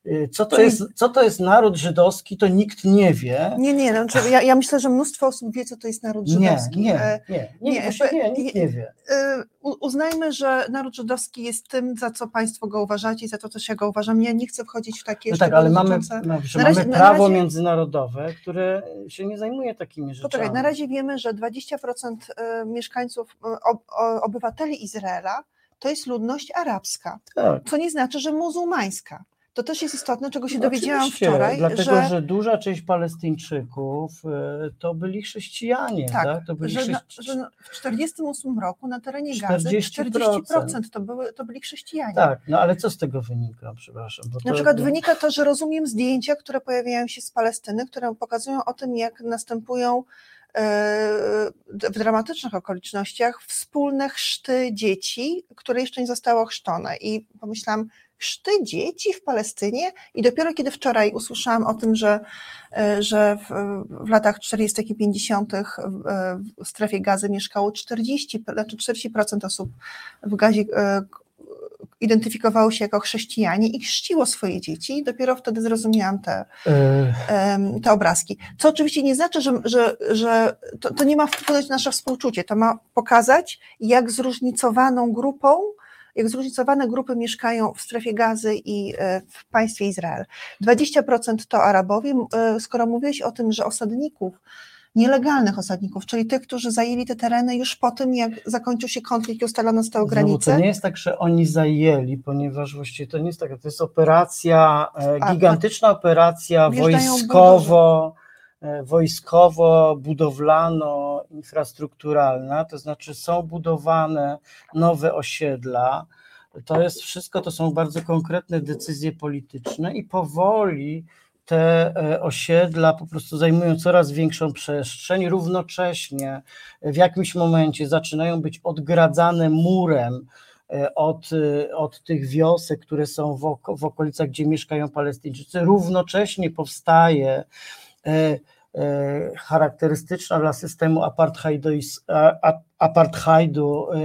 E, Co to, Czyli- jest, co to jest naród żydowski, to nikt nie wie. Nie, nie, no, znaczy ja, ja myślę, że mnóstwo osób wie, co to jest naród Nie, żydowski. nie, nie, nie, nie, nie, jakby- nikt nie wie. e, Uznajmy, że naród żydowski jest tym, za co państwo go uważacie i za to też ja go uważam. Ja nie chcę wchodzić w takie No tak, ale mamy, no, razie- prawo razie- międzynarodowe, które się nie zajmuje takimi rzeczami. Poczekaj, na razie wiemy, że 20% e, mieszkańców, e, o- obywateli Izraela to jest ludność arabska, Tak. co nie znaczy, że muzułmańska. To też jest istotne, czego się dowiedziałam oczywiście, wczoraj, Dlatego, że, że... duża część Palestyńczyków e, to byli chrześcijanie, tak? tak, To byli że, chrześci- że w 1948 roku na terenie Gazy 40%. 40% to, były, to byli chrześcijanie. Tak, no ale co z tego wynika, przepraszam? Na to przykład jakby- wynika to, że rozumiem zdjęcia, które pojawiają się z Palestyny, które pokazują o tym, jak następują w dramatycznych okolicznościach wspólne chrzty dzieci, które jeszcze nie zostały chrzczone. I pomyślałam, chrzty dzieci w Palestynie i dopiero kiedy wczoraj usłyszałam o tym, że, e, że w, w latach 40. i 50. w strefie gazy mieszkało 40, znaczy 40% osób w gazie e, identyfikowało się jako chrześcijanie i chrzciło swoje dzieci. Dopiero wtedy zrozumiałam te, te obrazki. Co oczywiście nie znaczy, że, że, że to, to nie ma wpłynąć na nasze współczucie. To ma pokazać, jak zróżnicowaną grupą jak zróżnicowane grupy mieszkają w strefie gazy i e, w państwie Izrael. 20% to Arabowie. E, skoro mówiłeś o tym, że osadników, nielegalnych osadników, czyli tych, którzy zajęli te tereny już po tym, jak zakończył się konflikt i ustalono stałe granice. To nie jest tak, że oni zajęli, ponieważ właściwie to nie jest tak, to jest operacja, e, gigantyczna operacja wojskowo, wojskowo-budowlano-infrastrukturalna, to znaczy są budowane nowe osiedla. To jest wszystko, to są bardzo konkretne decyzje polityczne i powoli te e, osiedla po prostu zajmują coraz większą przestrzeń, równocześnie w jakimś momencie zaczynają być odgradzane murem e, od, e, od tych wiosek, które są w, w okolicach, gdzie mieszkają Palestyńczycy. Równocześnie powstaje charakterystyczna dla systemu apartheidu e,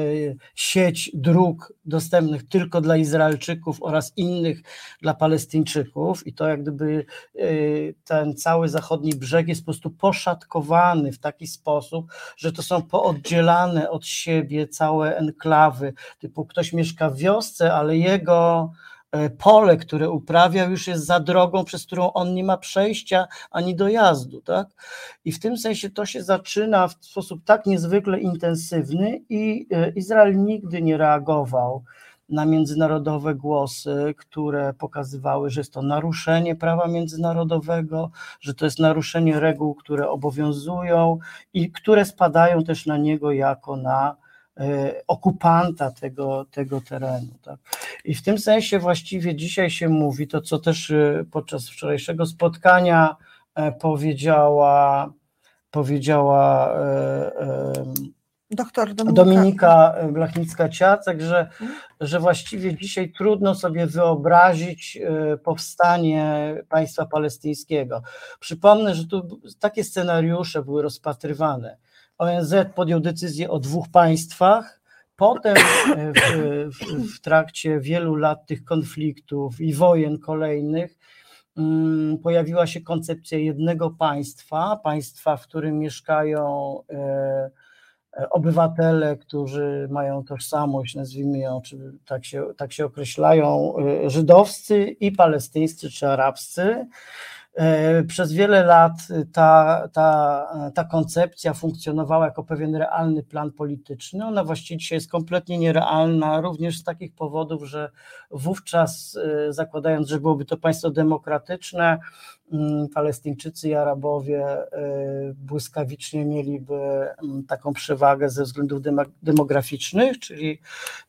sieć dróg dostępnych tylko dla Izraelczyków oraz innych dla Palestyńczyków. I to jak gdyby ten cały zachodni brzeg jest po prostu poszatkowany w taki sposób, że to są pooddzielane od siebie całe enklawy, typu ktoś mieszka w wiosce, ale jego pole, które uprawia, już jest za drogą, przez którą on nie ma przejścia ani dojazdu. Tak? I w tym sensie to się zaczyna w sposób tak niezwykle intensywny i e, Izrael nigdy nie reagował na międzynarodowe głosy, które pokazywały, że jest to naruszenie prawa międzynarodowego, że to jest naruszenie reguł, które obowiązują i które spadają też na niego jako na E, okupanta tego, tego terenu. Tak? I w tym sensie właściwie dzisiaj się mówi to, co też e, podczas wczorajszego spotkania e, powiedziała, powiedziała Doktor Dominika, Dominika Blachnicka-Ciacek, że, że właściwie dzisiaj trudno sobie wyobrazić powstanie państwa palestyńskiego. Przypomnę, że tu takie scenariusze były rozpatrywane ONZ podjął decyzję o dwóch państwach. Potem e, w, w, w trakcie wielu lat tych konfliktów i wojen kolejnych mm, pojawiła się koncepcja jednego państwa, państwa, w którym mieszkają e, e, obywatele, którzy mają tożsamość, nazwijmy ją, czy tak się, tak się określają, żydowscy i palestyńscy czy arabscy. E, przez wiele lat ta, ta, ta koncepcja funkcjonowała jako pewien realny plan polityczny. Ona właściwie dzisiaj jest kompletnie nierealna, również z takich powodów, że wówczas, e, zakładając, że byłoby to państwo demokratyczne, Palestyńczycy i Arabowie e, błyskawicznie mieliby mm, taką przewagę ze względów demograficznych, czyli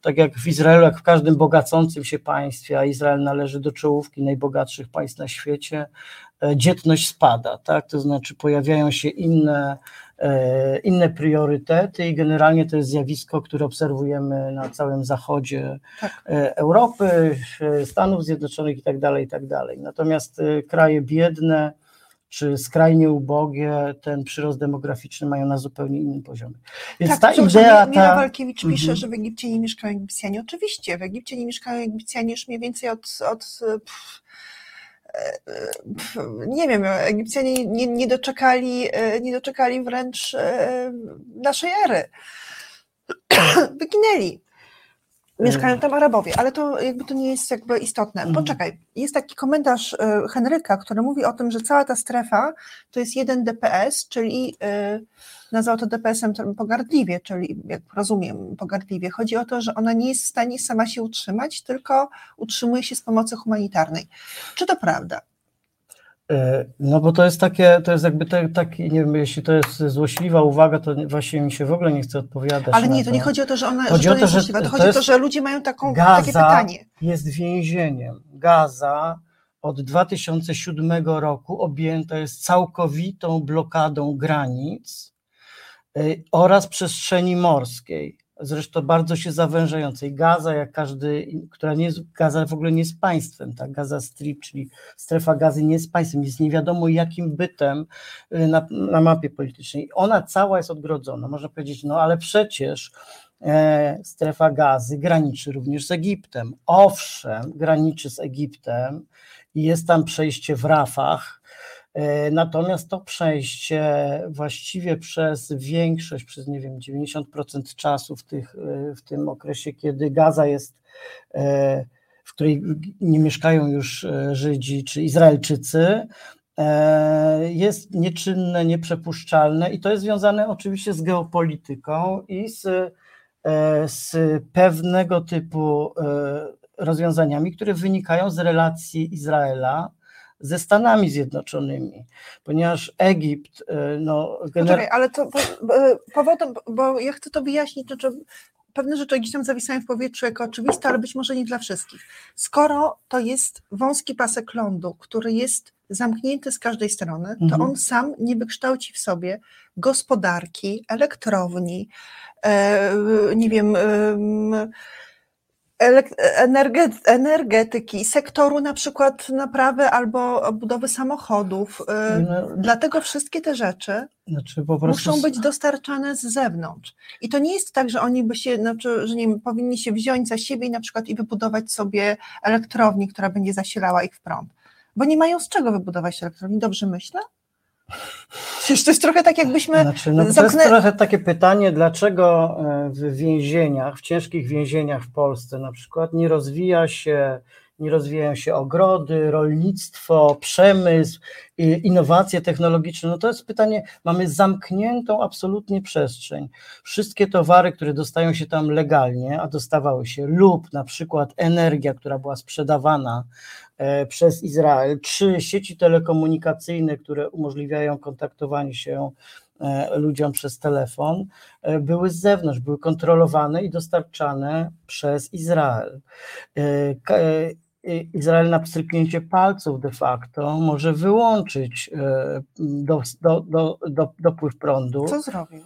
tak jak w Izraelu, jak w każdym bogacącym się państwie, a Izrael należy do czołówki najbogatszych państw na świecie, E, dzietność spada, tak? to znaczy pojawiają się inne, inne priorytety i generalnie to jest zjawisko, które obserwujemy na całym zachodzie tak. E, Europy, Stanów Zjednoczonych i tak dalej, i tak dalej. Natomiast kraje biedne, czy skrajnie ubogie, ten przyrost demograficzny mają na zupełnie innym poziomie. Więc tak, ta idea. Mira Walkiewicz pisze, mhm. że w Egipcie nie mieszkają Egipcjanie. Oczywiście, w Egipcie nie mieszkają Egipcjanie już mniej więcej od, od pff, nie wiem, Egipcjanie nie, nie, doczekali, nie doczekali wręcz e, naszej ery. Wyginęli. Mieszkają tam Arabowie, ale to jakby to nie jest jakby istotne. Mhm. Poczekaj, jest taki komentarz e, Henryka, który mówi o tym, że cała ta strefa to jest jeden DPS, czyli e, nazwał to DPS-em pogardliwie, czyli jak rozumiem pogardliwie. Chodzi o to, że ona nie jest w stanie sama się utrzymać, tylko utrzymuje się z pomocy humanitarnej. Czy to prawda? E, no bo to jest takie, to jest jakby taki, nie wiem, jeśli to jest złośliwa uwaga, to właśnie mi się w ogóle nie chce odpowiadać. Ale nie, to. to nie chodzi o to, że ona chodzi że to, o to, jest złośliwa, to, to chodzi o to, że ludzie mają taką, Gaza takie pytanie. jest więzieniem. Gaza od 2007 roku objęta jest całkowitą blokadą granic oraz przestrzeni morskiej zresztą bardzo się zawężającej. Gaza, jak każdy, która nie jest, Gaza w ogóle nie jest państwem, tak? Gaza Strip, czyli strefa gazy nie jest państwem, jest nie wiadomo jakim bytem y, na, na mapie politycznej. Ona cała jest odgrodzona. Można powiedzieć, no ale przecież e, strefa gazy graniczy również z Egiptem. Owszem, graniczy z Egiptem i jest tam przejście w Rafach, natomiast to przejście właściwie przez większość, przez nie wiem, 90% czasu w, tych, e, w tym okresie, kiedy Gaza jest, e, w której nie mieszkają już Żydzi czy Izraelczycy, jest nieczynne, nieprzepuszczalne i to jest związane oczywiście z geopolityką i z, z pewnego typu rozwiązaniami, które wynikają z relacji Izraela ze Stanami Zjednoczonymi, ponieważ Egipt, e, no... Gener... Poczekaj, ale to powodem, bo ja chcę to wyjaśnić, to, znaczy pewne rzeczy gdzieś tam zawisają w powietrzu jako oczywiste, ale być może nie dla wszystkich. Skoro to jest wąski pasek lądu, który jest zamknięty z każdej strony, to mhm. on sam nie wykształci w sobie gospodarki, elektrowni, e, nie wiem, energetyki, sektoru na przykład naprawy albo budowy samochodów. Y, no, Dlatego wszystkie te rzeczy znaczy muszą być dostarczane z zewnątrz. I to nie jest tak, że oni by się, znaczy, że nie wiem, powinni się wziąć za siebie i na przykład i wybudować sobie elektrownię, która będzie zasilała ich w prąd. Bo nie mają z czego wybudować elektrowni, dobrze myślę? Przecież to jest trochę tak, jakbyśmy. Znaczy, no to jest trochę takie pytanie, dlaczego e, w więzieniach, w ciężkich więzieniach w Polsce na przykład nie rozwija się, rozwijają się ogrody, rolnictwo, przemysł, innowacje technologiczne. No to jest pytanie, mamy zamkniętą absolutnie przestrzeń. Wszystkie towary, które dostają się tam legalnie, a dostawały się, lub na przykład energia, która była sprzedawana E, przez Izrael, trzy sieci telekomunikacyjne, które umożliwiają kontaktowanie się e, ludziom przez telefon, e, były z zewnątrz, były kontrolowane i dostarczane przez Izrael. Izrael na pstryknięcie palców de facto może wyłączyć do, do, do, do, dopływ prądu. Co zrobił?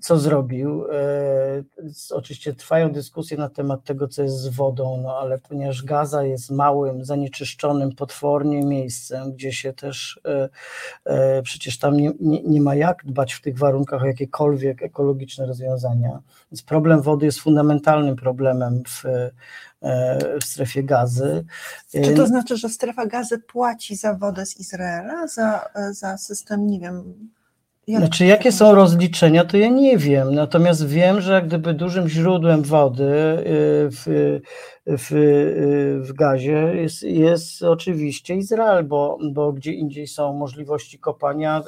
Co zrobił. E, oczywiście trwają dyskusje na temat tego, co jest z wodą, no ale ponieważ Gaza jest małym, zanieczyszczonym potwornie miejscem, gdzie się też e, e, przecież tam nie, nie, nie ma jak dbać w tych warunkach o jakiekolwiek ekologiczne rozwiązania. Więc problem wody jest fundamentalnym problemem w, w strefie gazy. Czy to znaczy, że strefa gazy płaci za wodę z Izraela, za, za system, nie wiem, jak znaczy, jakie są rozliczenia, to ja nie wiem. Natomiast wiem, że jak gdyby dużym źródłem wody y, w, w, y, w gazie jest, jest oczywiście Izrael, bo, bo gdzie indziej są możliwości kopania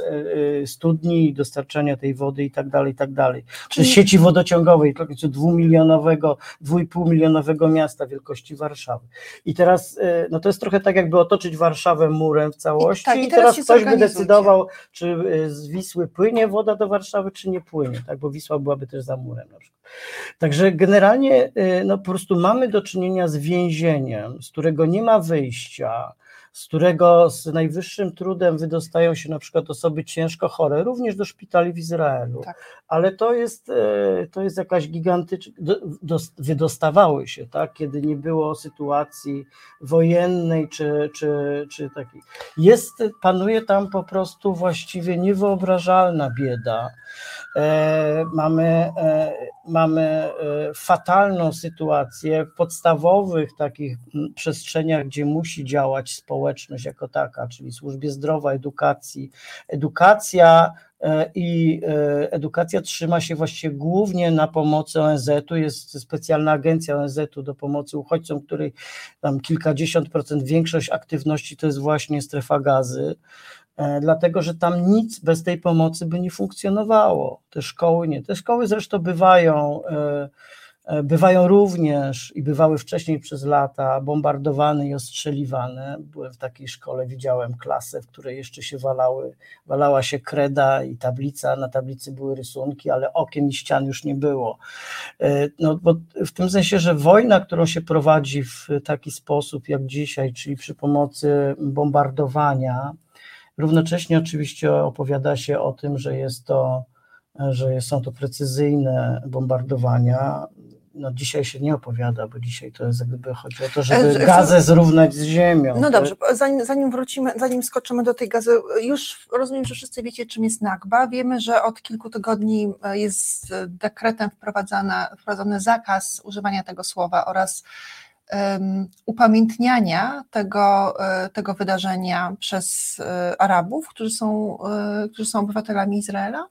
y, studni, dostarczania tej wody i tak dalej, i tak dalej. Przez sieci wodociągowej, tylko dwumilionowego, dwójpół milionowego miasta wielkości Warszawy. I teraz, no to jest trochę tak, jakby otoczyć Warszawę murem w całości i, tak, i teraz, i teraz ktoś by decydował, czy z Wisły płynie woda do Warszawy, czy nie płynie, tak, bo Wisła byłaby też za murem na przykład. Także generalnie y, no, po prostu mamy do czynienia z więzieniem, z którego nie ma wyjścia, z którego z najwyższym trudem wydostają się na przykład osoby ciężko chore, również do szpitali w Izraelu. Tak. Ale to jest, y, to jest jakaś gigantyczna, wydostawały się, tak, kiedy nie było sytuacji wojennej czy, czy, czy takiej. Jest, panuje tam po prostu właściwie niewyobrażalna bieda. E, mamy, e, mamy e, fatalną sytuację w podstawowych takich przestrzeniach, gdzie musi działać społeczność jako taka, czyli służbie zdrowia, edukacji. Edukacja i edukacja trzyma się właściwie głównie na pomocy ONZ-u. Jest specjalna agencja ONZ-u do pomocy uchodźcom, której tam kilkadziesiąt procent, większość aktywności to jest właśnie strefa gazy. E, dlatego że tam nic bez tej pomocy by nie funkcjonowało. Te szkoły nie. Te szkoły zresztą bywają, e, e, bywają również i bywały wcześniej przez lata bombardowane i ostrzeliwane. Byłem w takiej szkole, widziałem klasę, w której jeszcze się walały, walała się kreda i tablica, na tablicy były rysunki, ale okien i ścian już nie było. No, bo w tym sensie, że wojna, którą się prowadzi w taki sposób jak dzisiaj, czyli przy pomocy bombardowania, Równocześnie oczywiście opowiada się o tym, że jest to że są to precyzyjne bombardowania. No dzisiaj się nie opowiada, bo dzisiaj to jest jak gdyby chodzi o to, żeby E, gazę zrównać z ziemią. No dobrze, zanim, zanim wrócimy, zanim skoczymy do tej gazy, już rozumiem, że wszyscy wiecie, czym jest Nakba. Wiemy, że od kilku tygodni e, jest dekretem wprowadzony zakaz używania tego słowa oraz um, upamiętniania tego, e, tego wydarzenia przez Arabów, którzy są, którzy są obywatelami Izraela.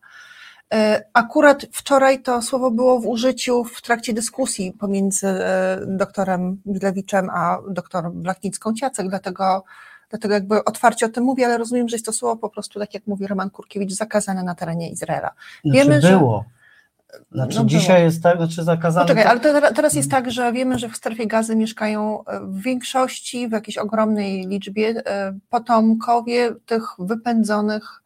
E, Akurat wczoraj to słowo było w użyciu w trakcie dyskusji pomiędzy e, doktorem Milewiczem a doktorem Blachnicką-Ciacek, dlatego, dlatego jakby otwarcie o tym mówię, ale rozumiem, że jest to słowo po prostu, tak jak mówi Roman Kurkiewicz, zakazane na terenie Izraela. Znaczy Wiemy, że- było. Znaczy No dzisiaj było. jest tak, znaczy zakazane. Poczekaj, ale teraz jest tak, że wiemy, że w strefie gazy mieszkają e, w większości, w jakiejś ogromnej liczbie potomkowie tych wypędzonych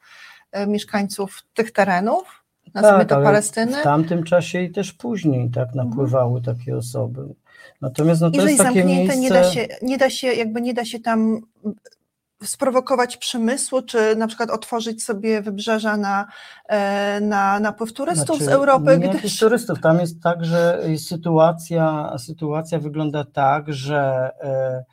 mieszkańców tych terenów, nazwijmy Tak, to ale Palestyny. W tamtym czasie i też później tak napływały takie osoby. Natomiast no, to Jeżeli jest takie zamknięte, miejsce... nie da, się, nie, da się, jakby nie da się tam sprowokować przemysłu, czy na przykład otworzyć sobie wybrzeża na, e, na napływ turystów z Znaczy, Europy, Nie gdyż turystów. Tam jest tak, że sytuacja, sytuacja wygląda tak, że e,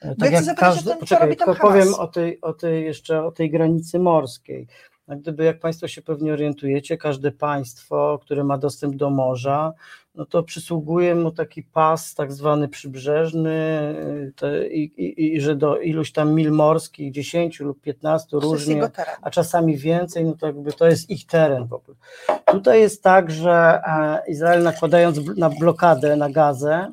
e, tak chcę jak o każdy. Poczekaj, tylko powiem o tej, o tej jeszcze o tej granicy morskiej. Jak gdyby, jak Państwo się pewnie orientujecie, każde państwo, które ma dostęp do morza, no to przysługuje mu taki pas tak zwany przybrzeżny y, te, i, i, i że do iluś tam mil morskich, 10 lub 15 to jest różnie, a czasami więcej, no to jakby to jest ich teren w ogóle. Tutaj jest tak, że e, Izrael nakładając na blokadę na Gazę,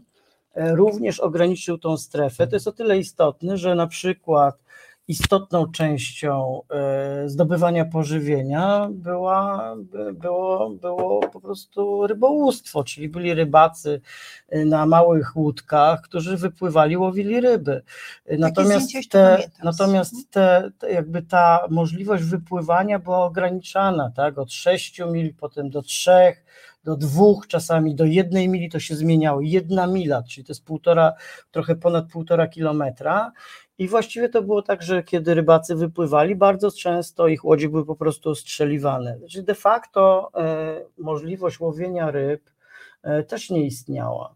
e, również ograniczył tą strefę. To jest o tyle istotne, że na przykład istotną częścią e, zdobywania pożywienia była, by- było, było po prostu rybołówstwo, czyli byli rybacy e, na małych łódkach, którzy wypływali, łowili ryby. E, Natomiast, te, natomiast te, te, jakby ta możliwość wypływania była ograniczana, tak, od 6 mil, potem do 3, do dwóch, czasami do jednej mili to się zmieniało. Jedna mila, czyli to jest półtora, trochę ponad półtora kilometra. I właściwie to było tak, że kiedy rybacy wypływali, bardzo często ich łodzie były po prostu ostrzeliwane. Czyli de facto e, możliwość łowienia ryb e, też nie istniała.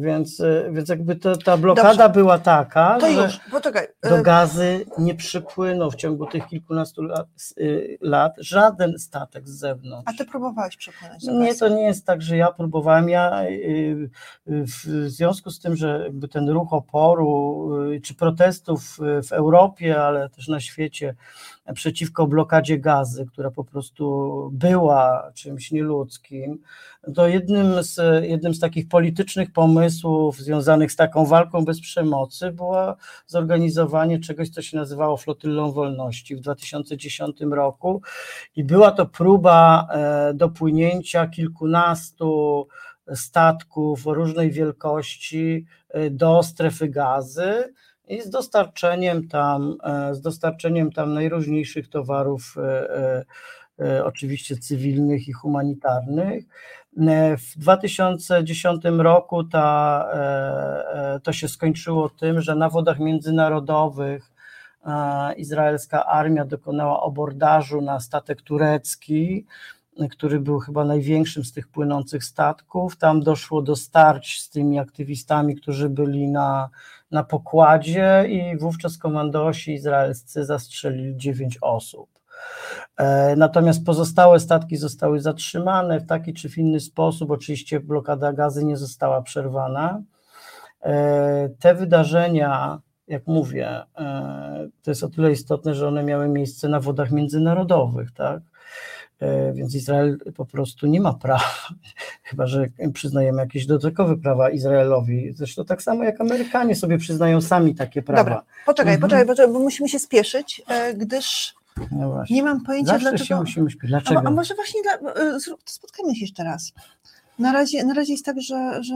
Więc, e, więc jakby to, ta blokada Dobrze. była taka, To że już, poczekaj. do e, gazy nie przypłynął w ciągu tych kilkunastu lat, y, lat żaden statek z zewnątrz. A ty próbowałeś przepłynąć do Nie, to nie jest tak, że ja próbowałem. Ja y, y, w związku z tym, że jakby ten ruch oporu y, czy protestów y, w Europie, ale też na świecie przeciwko blokadzie gazy, która po prostu była czymś nieludzkim, to jednym z, jednym z takich politycznych pomysłów związanych z taką walką bez przemocy było zorganizowanie czegoś, co się nazywało Flotyllą Wolności w 2010 roku. I była to próba e, dopłynięcia kilkunastu statków różnej wielkości e, do strefy gazy i z dostarczeniem tam, e, z dostarczeniem tam najróżniejszych towarów, e, e, oczywiście cywilnych i humanitarnych. W 2010 roku ta, to się skończyło tym, że na wodach międzynarodowych izraelska armia dokonała abordażu na statek turecki, który był chyba największym z tych płynących statków. Tam doszło do starć z tymi aktywistami, którzy byli na, na pokładzie, i wówczas komandosi izraelscy zastrzelili dziewięć osób. E, Natomiast pozostałe statki zostały zatrzymane w taki czy w inny sposób. Oczywiście blokada gazy nie została przerwana. E, Te wydarzenia, jak mówię, e, to jest o tyle istotne, że one miały miejsce na wodach międzynarodowych, tak? E, Więc Izrael po prostu nie ma prawa, chyba że przyznajemy jakieś dodatkowe prawa Izraelowi. Zresztą tak samo jak Amerykanie sobie przyznają sami takie prawa. Dobra, poczekaj, Mhm. poczekaj, poczekaj, bo musimy się spieszyć, e, gdyż No nie mam pojęcia Zawsze dlaczego. się musimy. A, Dlaczego? a może właśnie dla, e, spotkajmy się jeszcze raz. Na razie, na razie jest tak, że, że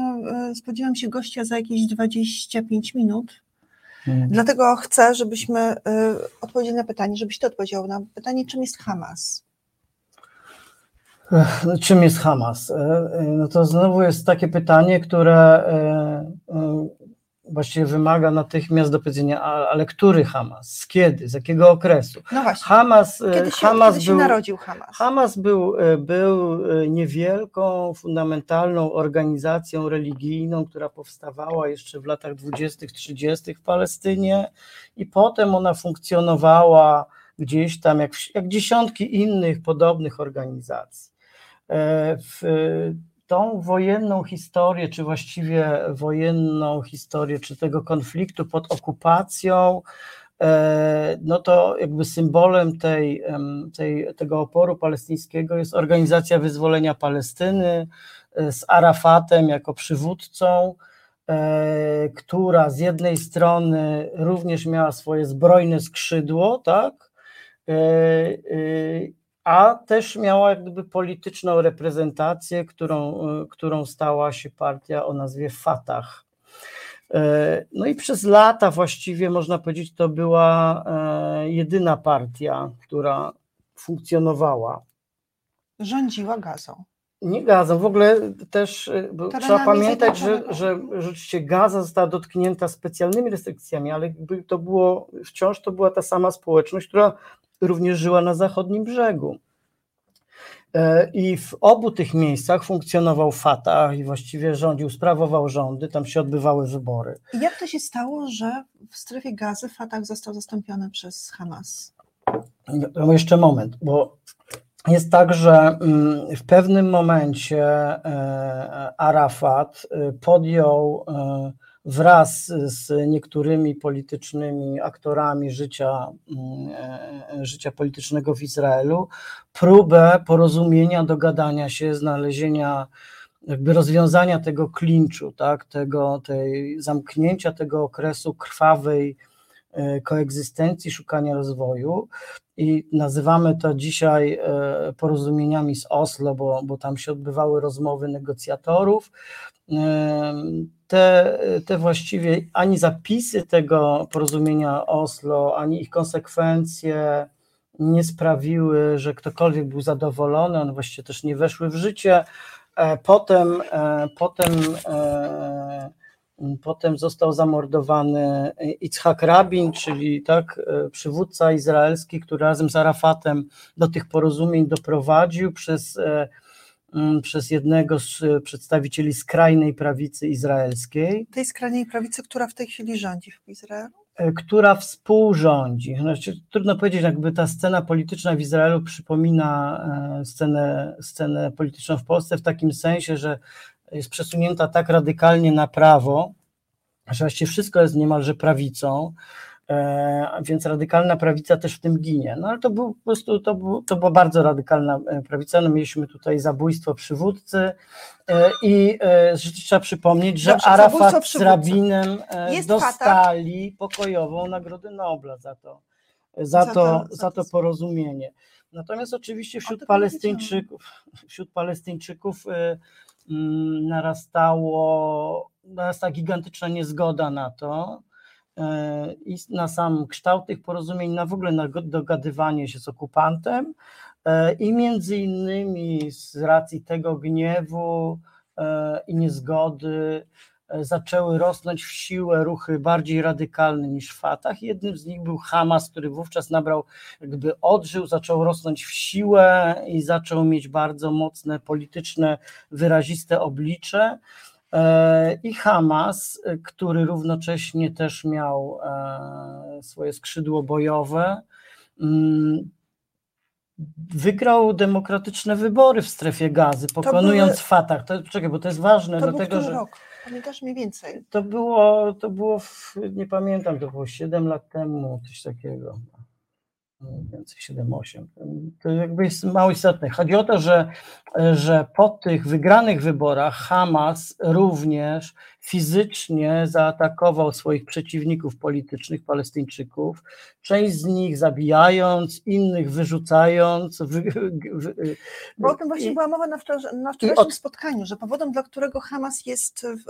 spodziewam się gościa za jakieś 25 minut. Mm. Dlatego chcę, żebyśmy odpowiedzieli na pytanie, żebyś ty odpowiedział na pytanie, czym jest Hamas. No, Czym jest Hamas? E, e, No to znowu jest takie pytanie, które e, właściwie wymaga natychmiast do powiedzenia, ale który Hamas, z kiedy, z jakiego okresu? No właśnie. Hamas, kiedy się, Hamas kiedy się był, narodził Hamas? Hamas był, był niewielką, fundamentalną organizacją religijną, która powstawała jeszcze w latach 20., 30. w Palestynie i potem ona funkcjonowała gdzieś tam, jak, jak dziesiątki innych podobnych organizacji. E, w tą wojenną historię, czy właściwie wojenną historię, czy tego konfliktu pod okupacją, e, no to jakby symbolem tej, tej, tego oporu palestyńskiego jest Organizacja Wyzwolenia Palestyny e, z Arafatem jako przywódcą, która z jednej strony również miała swoje zbrojne skrzydło, tak, E, e, a też miała jak gdyby polityczną reprezentację, którą, e, którą stała się partia o nazwie Fatah. No i przez lata właściwie można powiedzieć, to była jedyna partia, która funkcjonowała. Rządziła gazą. Nie gazą, w ogóle też trzeba pamiętać, że, że rzeczywiście gaza została dotknięta specjalnymi restrykcjami, ale to było, wciąż to była ta sama społeczność, która również żyła na zachodnim brzegu. E, I w obu tych miejscach funkcjonował Fatah i właściwie rządził, sprawował rządy, tam się odbywały wybory. I jak to się stało, że w strefie gazy Fatah został zastąpiony przez Hamas? No jeszcze moment, bo jest tak, że mm, w pewnym momencie e, Arafat e, podjął wraz z niektórymi politycznymi aktorami życia, mm, e, życia politycznego w Izraelu próbę porozumienia, dogadania się, znalezienia jakby rozwiązania tego klinczu, tak, tego, tej zamknięcia tego okresu krwawej e, koegzystencji, szukania rozwoju i nazywamy to dzisiaj e, porozumieniami z Oslo, bo, bo tam się odbywały rozmowy negocjatorów te, te właściwie ani zapisy tego porozumienia Oslo, ani ich konsekwencje nie sprawiły, że ktokolwiek był zadowolony, one właściwie też nie weszły w życie. E, potem, e, potem, e, potem został zamordowany Itzhak Rabin, czyli tak, przywódca izraelski, który razem z Arafatem do tych porozumień doprowadził przez Mm, przez jednego z e, przedstawicieli skrajnej prawicy izraelskiej. Tej skrajnej prawicy, która w tej chwili rządzi w Izraelu? E, która współrządzi. Znaczy, trudno powiedzieć, jakby ta scena polityczna w Izraelu przypomina e, scenę, scenę polityczną w Polsce w takim sensie, że jest przesunięta tak radykalnie na prawo, że właściwie wszystko jest niemalże prawicą. E, więc radykalna prawica też w tym ginie. No ale to był po prostu, to, był, to była bardzo radykalna e, prawica. No, mieliśmy tutaj zabójstwo przywódcy e, i trzeba przypomnieć, że Dobrze, Arafat z Rabinem dostali pokojową Nagrodę Nobla za to, za, za to, to, za to porozumienie. Natomiast oczywiście wśród Palestyńczyków, wśród Palestyńczyków narastało, narasta gigantyczna niezgoda na to, i na sam kształt tych porozumień, na w ogóle na dogadywanie się z okupantem e, i między innymi z racji tego gniewu e, i niezgody e, zaczęły rosnąć w siłę ruchy bardziej radykalne niż Fatah. Jednym z nich był Hamas, który wówczas nabrał, jakby odżył, zaczął rosnąć w siłę i zaczął mieć bardzo mocne polityczne, wyraziste oblicze. E, i Hamas, który równocześnie też miał e, swoje skrzydło bojowe, mm, wygrał demokratyczne wybory w strefie gazy, pokonując były, Fatah. To, czekaj, bo to jest ważne, to dlatego że. Rok? Pamiętasz mniej więcej? To było, to było w, nie pamiętam, to było 7 lat temu, coś takiego więcej 7-8. To jakby jest mało istotne. Chodzi o to, że, że po tych wygranych wyborach Hamas również fizycznie zaatakował swoich przeciwników politycznych, Palestyńczyków, część z nich zabijając, innych wyrzucając. Wy, wy, Bo o tym właśnie i, była mowa na, wczoraj, na wczorajszym od... spotkaniu, że powodem, dla którego Hamas jest w,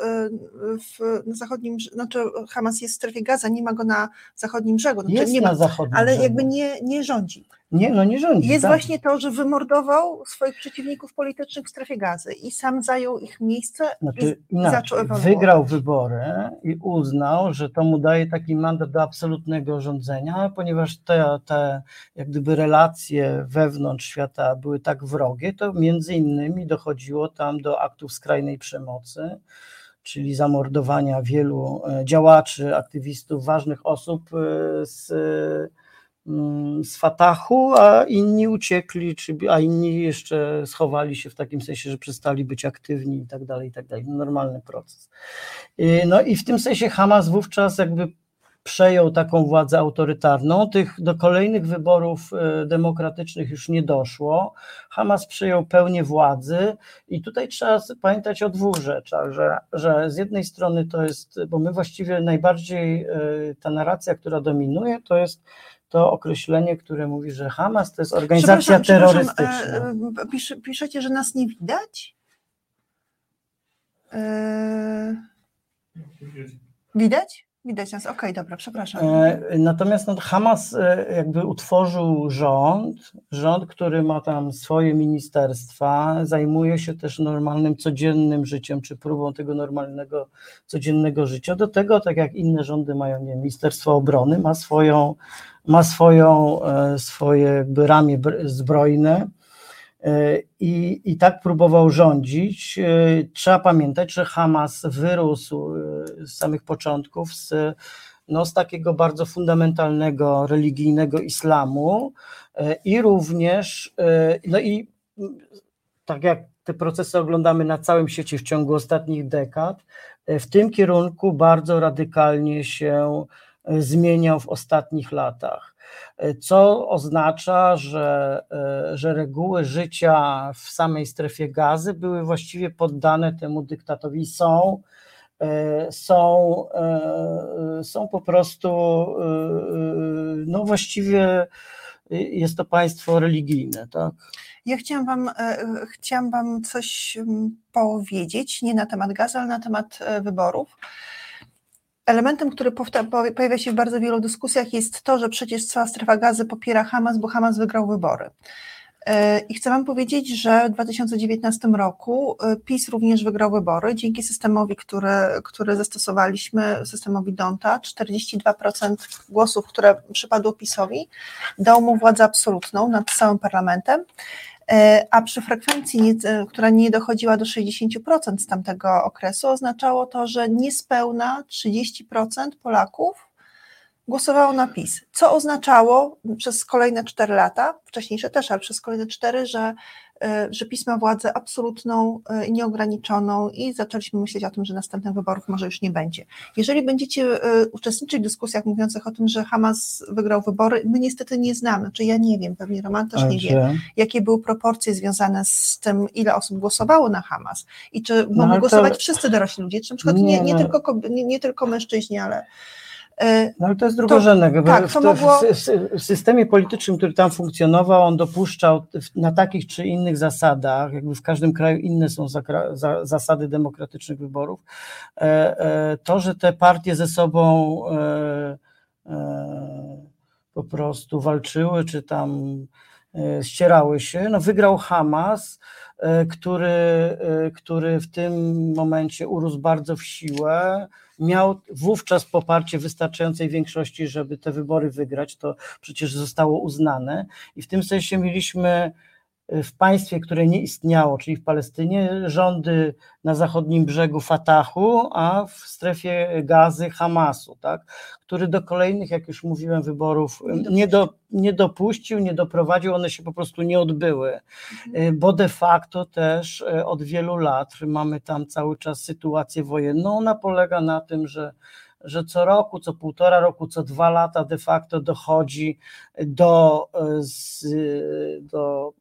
w, na zachodnim, znaczy Hamas jest w strefie Gaza, nie ma go na zachodnim brzegu. Znaczy jest nie na ma, zachodnim ale brzegu. jakby nie, nie rządzi. Nie, no nie rządzi. Jest tak. właśnie to, że wymordował swoich przeciwników politycznych w strefie gazy i sam zajął ich miejsce Znaczy, i zaczął inaczej, ewoluować. wygrał wybory i uznał, że to mu daje taki mandat do absolutnego rządzenia, ponieważ te, te jak gdyby relacje wewnątrz świata były tak wrogie, to między innymi dochodziło tam do aktów skrajnej przemocy, czyli zamordowania wielu e, działaczy, aktywistów, ważnych osób e, z z Fatahu, a inni uciekli, czy, a inni jeszcze schowali się w takim sensie, że przestali być aktywni i tak dalej, i tak dalej. Normalny proces. Y, No i w tym sensie Hamas wówczas jakby przejął taką władzę autorytarną. Tych do kolejnych wyborów y, demokratycznych już nie doszło. Hamas przejął pełnię władzy i tutaj trzeba pamiętać o dwóch rzeczach, że, że z jednej strony to jest, bo my właściwie najbardziej y, ta narracja, która dominuje, to jest to określenie, które mówi, że Hamas to jest organizacja Przepraszam, terrorystyczna. przepraszam, e, pisz, piszecie, że nas nie widać? E, widać? Widać nas, okej, dobra, przepraszam. E, Natomiast no, Hamas e, jakby utworzył rząd, rząd, który ma tam swoje ministerstwa, zajmuje się też normalnym codziennym życiem, czy próbą tego normalnego codziennego życia. Do tego, tak jak inne rządy mają, nie wiem, Ministerstwo Obrony ma swoją, ma swoją, e, swoje jakby ramię br- zbrojne. E, I, I tak próbował rządzić. E, Trzeba pamiętać, że Hamas wyrósł z samych początków z, no, z takiego bardzo fundamentalnego religijnego islamu i również, no i tak jak te procesy oglądamy na całym świecie w ciągu ostatnich dekad, w tym kierunku bardzo radykalnie się zmieniał w ostatnich latach co oznacza, że, e, że reguły życia w samej strefie gazy były właściwie poddane temu dyktatowi. Są, e, są, e, są po prostu, no właściwie jest to państwo religijne, tak? Ja chciałam wam, e, chciałam wam coś mm, powiedzieć, nie na temat gazu, ale na temat e, wyborów. Elementem, który pojawia się w bardzo wielu dyskusjach, jest to, że przecież cała strefa gazy popiera Hamas, bo Hamas wygrał wybory. E, I chcę Wam powiedzieć, że w 2019 roku e, PiS również wygrał wybory dzięki systemowi, który, który zastosowaliśmy, systemowi Donta. 42% głosów, które przypadło PiSowi, dał mu władzę absolutną nad całym parlamentem. E, A przy frekwencji, e, która nie dochodziła do 60% z tamtego okresu, oznaczało to, że niespełna 30% Polaków głosowało na PiS, co oznaczało przez kolejne 4 lata, wcześniejsze też, ale przez kolejne 4, że, że PiS ma władzę absolutną i nieograniczoną i zaczęliśmy myśleć o tym, że następnych wyborów może już nie będzie. Jeżeli będziecie e, uczestniczyć w dyskusjach mówiących o tym, że Hamas wygrał wybory, my niestety nie znamy, czy ja nie wiem, pewnie Roman też nie wie, jakie były proporcje związane z tym, ile osób głosowało na Hamas i czy mogli ale to- głosować wszyscy dorośli ludzie, czy na przykład nie, Nie, nie, no. tylko, nie, nie tylko mężczyźni, ale e, No ale to jest drugorzędne. bo tak, w, to mogło- w, systemie politycznym, który tam funkcjonował, on dopuszczał na takich czy innych zasadach, jakby w każdym kraju inne są zasady demokratycznych wyborów, e, e, to, że te partie ze sobą e, po prostu walczyły, czy tam ścierały się, no wygrał Hamas, który, który w tym momencie urósł bardzo w siłę, miał wówczas poparcie wystarczającej większości, żeby te wybory wygrać, to przecież zostało uznane. I w tym sensie mieliśmy w państwie, które nie istniało, czyli w Palestynie, rządy na zachodnim brzegu Fatahu, a w strefie gazy Hamasu, tak, który do kolejnych, jak już mówiłem, wyborów nie, do, nie dopuścił, nie doprowadził, one się po prostu nie odbyły, Y, bo de facto też y, od wielu lat mamy tam cały czas sytuację wojenną. Ona polega na tym, że że co roku, co półtora roku, co dwa lata de facto dochodzi do, y, do,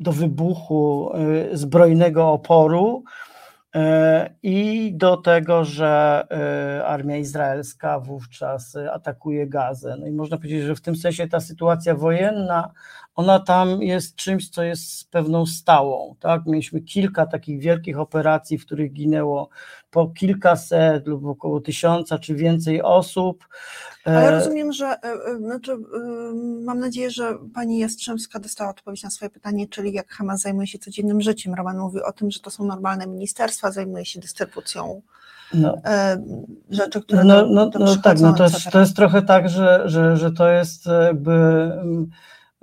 do wybuchu y, zbrojnego oporu y, i do tego, że y, armia izraelska wówczas atakuje Gazę. No i można powiedzieć, że w tym sensie ta sytuacja wojenna, ona tam jest czymś, co jest pewną stałą. Tak? Mieliśmy kilka takich wielkich operacji, w których ginęło po kilkaset lub około tysiąca czy więcej osób. Ale rozumiem, że znaczy, mam nadzieję, że pani Jastrzębska dostała odpowiedź na swoje pytanie, czyli jak Hamas zajmuje się codziennym życiem. Roman mówił o tym, że to są normalne ministerstwa, zajmuje się dystrybucją no. rzeczy, które no, no, no tak, no to jest, to jest trochę tak, że, że, że to jest jakby mm,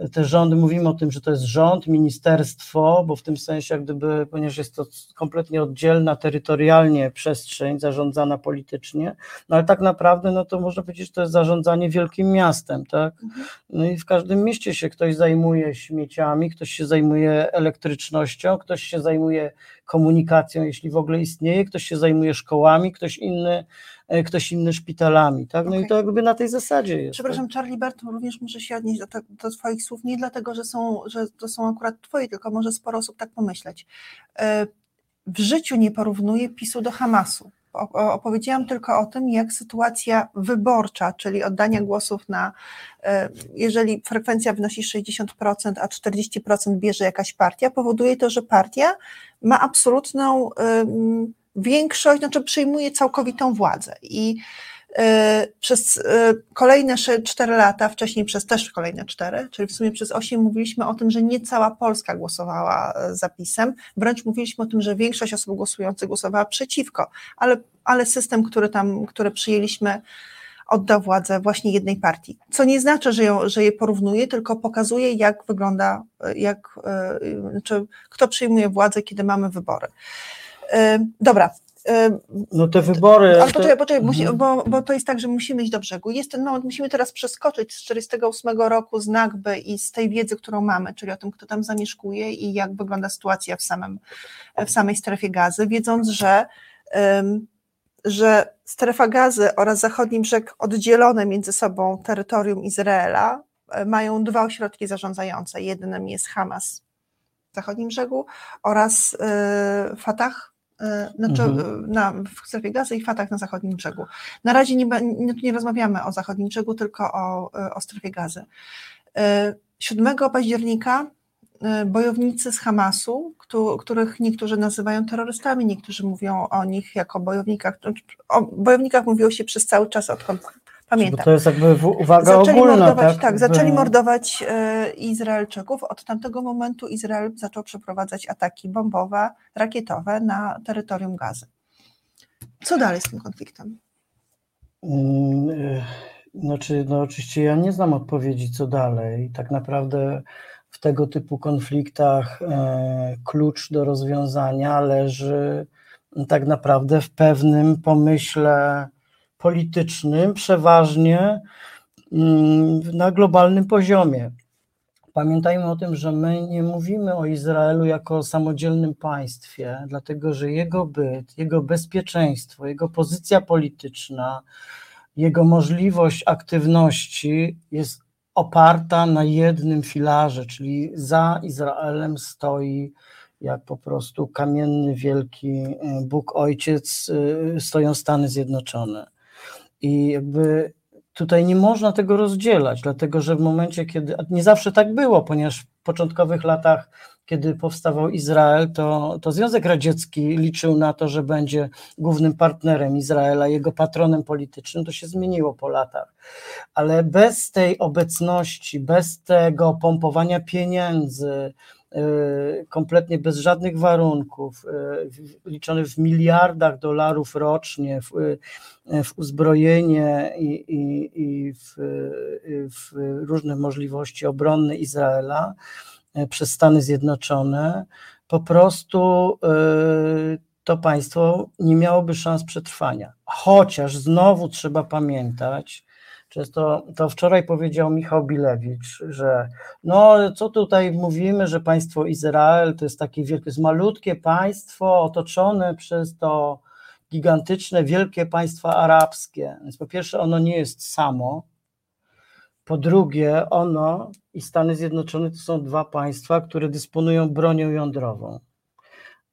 te rządy, mówimy o tym, że to jest rząd, ministerstwo, bo w tym sensie jak gdyby, ponieważ jest to kompletnie oddzielna terytorialnie przestrzeń zarządzana politycznie, no ale tak naprawdę no to można powiedzieć, że to jest zarządzanie wielkim miastem, tak? Mhm. No i w każdym mieście się ktoś zajmuje śmieciami, ktoś się zajmuje elektrycznością, ktoś się zajmuje komunikacją, jeśli w ogóle istnieje, ktoś się zajmuje szkołami, ktoś inny E, ktoś inny szpitalami, tak? No okay. i to jakby na tej zasadzie jest. Przepraszam, tak? Charlie Burton również może się odnieść do, do Twoich słów, nie dlatego, że, są, że to są akurat Twoje, tylko może sporo osób tak pomyśleć. E, w życiu nie porównuję PiSu do Hamasu. Opowiedziałam tylko o tym, jak sytuacja wyborcza, czyli oddania głosów na, e, jeżeli frekwencja wynosi 60%, a 40% bierze jakaś partia, powoduje to, że partia ma absolutną większość, znaczy przyjmuje całkowitą władzę. I przez e, kolejne 4 lata, wcześniej przez też kolejne 4, czyli w sumie przez 8 mówiliśmy o tym, że nie cała Polska głosowała e, za PiSem, wręcz mówiliśmy o tym, że większość osób głosujących głosowała przeciwko, ale, ale system, który tam, który przyjęliśmy, oddał władzę właśnie jednej partii. Co nie znaczy, że, ją, że je porównuje, tylko pokazuje, jak wygląda, jak, znaczy, kto przyjmuje władzę, kiedy mamy wybory. Dobra. No te wybory. Ale poczekaj, poczekaj, musi, mhm. bo, bo to jest tak, że musimy iść do brzegu. Jest ten moment, musimy teraz przeskoczyć z 48 roku z Nagby i z tej wiedzy, którą mamy, czyli o tym, kto tam zamieszkuje i jak wygląda sytuacja w, samym, w samej strefie gazy, wiedząc, że, um, że strefa gazy oraz zachodni brzeg oddzielone między sobą terytorium Izraela e, mają dwa ośrodki zarządzające. Jednym jest Hamas w zachodnim brzegu oraz y, Fatah E, znaczy mhm. na, w strefie gazy i Fatach na zachodnim brzegu. Na razie nie, nie, nie rozmawiamy o zachodnim brzegu, tylko o, e, o strefie gazy. 7 e, października bojownicy z Hamasu, których niektórzy nazywają terrorystami, niektórzy mówią o nich jako bojownikach. O bojownikach mówiło się przez cały czas, odkąd Pamiętam. Bo to jest jakby uwaga zaczęli ogólna, mordować, tak? tak? zaczęli mordować e, Izraelczyków. Od tamtego momentu Izrael zaczął przeprowadzać ataki bombowe, rakietowe na terytorium Gazy. Co dalej z tym konfliktem? Mm, e, znaczy, no oczywiście ja nie znam odpowiedzi, co dalej. Tak naprawdę w tego typu konfliktach e, klucz do rozwiązania leży tak naprawdę w pewnym pomyśle politycznym, przeważnie mm, na globalnym poziomie. Pamiętajmy o tym, że my nie mówimy o Izraelu jako o samodzielnym państwie, dlatego że jego byt, jego bezpieczeństwo, jego pozycja polityczna, jego możliwość aktywności jest oparta na jednym filarze, czyli za Izraelem stoi jak po prostu kamienny, wielki Bóg Ojciec, y, stoją Stany Zjednoczone. I jakby tutaj nie można tego rozdzielać, dlatego że w momencie, kiedy. Nie zawsze tak było, ponieważ w początkowych latach, kiedy powstawał Izrael, to, to Związek Radziecki liczył na to, że będzie głównym partnerem Izraela, jego patronem politycznym. To się zmieniło po latach. Ale bez tej obecności, bez tego pompowania pieniędzy, Y, kompletnie bez żadnych warunków, y, liczony w miliardach dolarów rocznie, w, y, w uzbrojenie i, i, i w, w różne możliwości obronne Izraela przez Stany Zjednoczone, po prostu to państwo nie miałoby szans przetrwania. Chociaż znowu trzeba pamiętać, Często to wczoraj powiedział Michał Bilewicz, że no co tutaj mówimy, że państwo Izrael to jest takie wielkie, jest malutkie państwo otoczone przez to gigantyczne, wielkie państwa arabskie. Więc po pierwsze ono nie jest samo, po drugie ono i Stany Zjednoczone to są dwa państwa, które dysponują bronią jądrową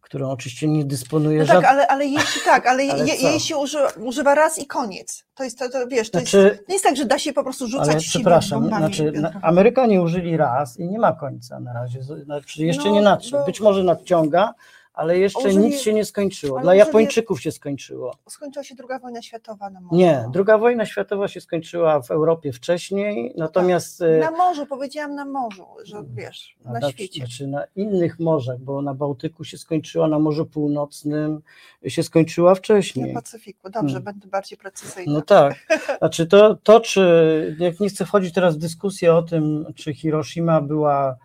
którą oczywiście nie dysponuje no tak, ale, ale jeśli tak, ale, ale je, jej się używa, używa, raz i koniec. To jest, to, to wiesz, to znaczy, jest, nie jest tak, że da się po prostu rzucać ale, przepraszam, znaczy, Amerykanie użyli raz i nie ma końca na razie, znaczy jeszcze no, nie nadszedł, być może nadciąga, ale jeszcze nic nie- się nie skończyło. Dla może nie- Japończyków się skończyło. Skończyła się druga wojna światowa na morzu. Nie, druga wojna światowa się skończyła w Europie wcześniej, natomiast e, Na morzu, powiedziałam na morzu, że wiesz, na, na znaczy- świecie. Znaczy na innych morzach, bo na Bałtyku się skończyła, na Morzu Północnym się skończyła wcześniej. Na Pacyfiku. Dobrze, Hmm. będę bardziej precyzyjna. No tak. Znaczy to, to czy, jak nie chcę wchodzić teraz w dyskusję o tym, czy Hiroshima była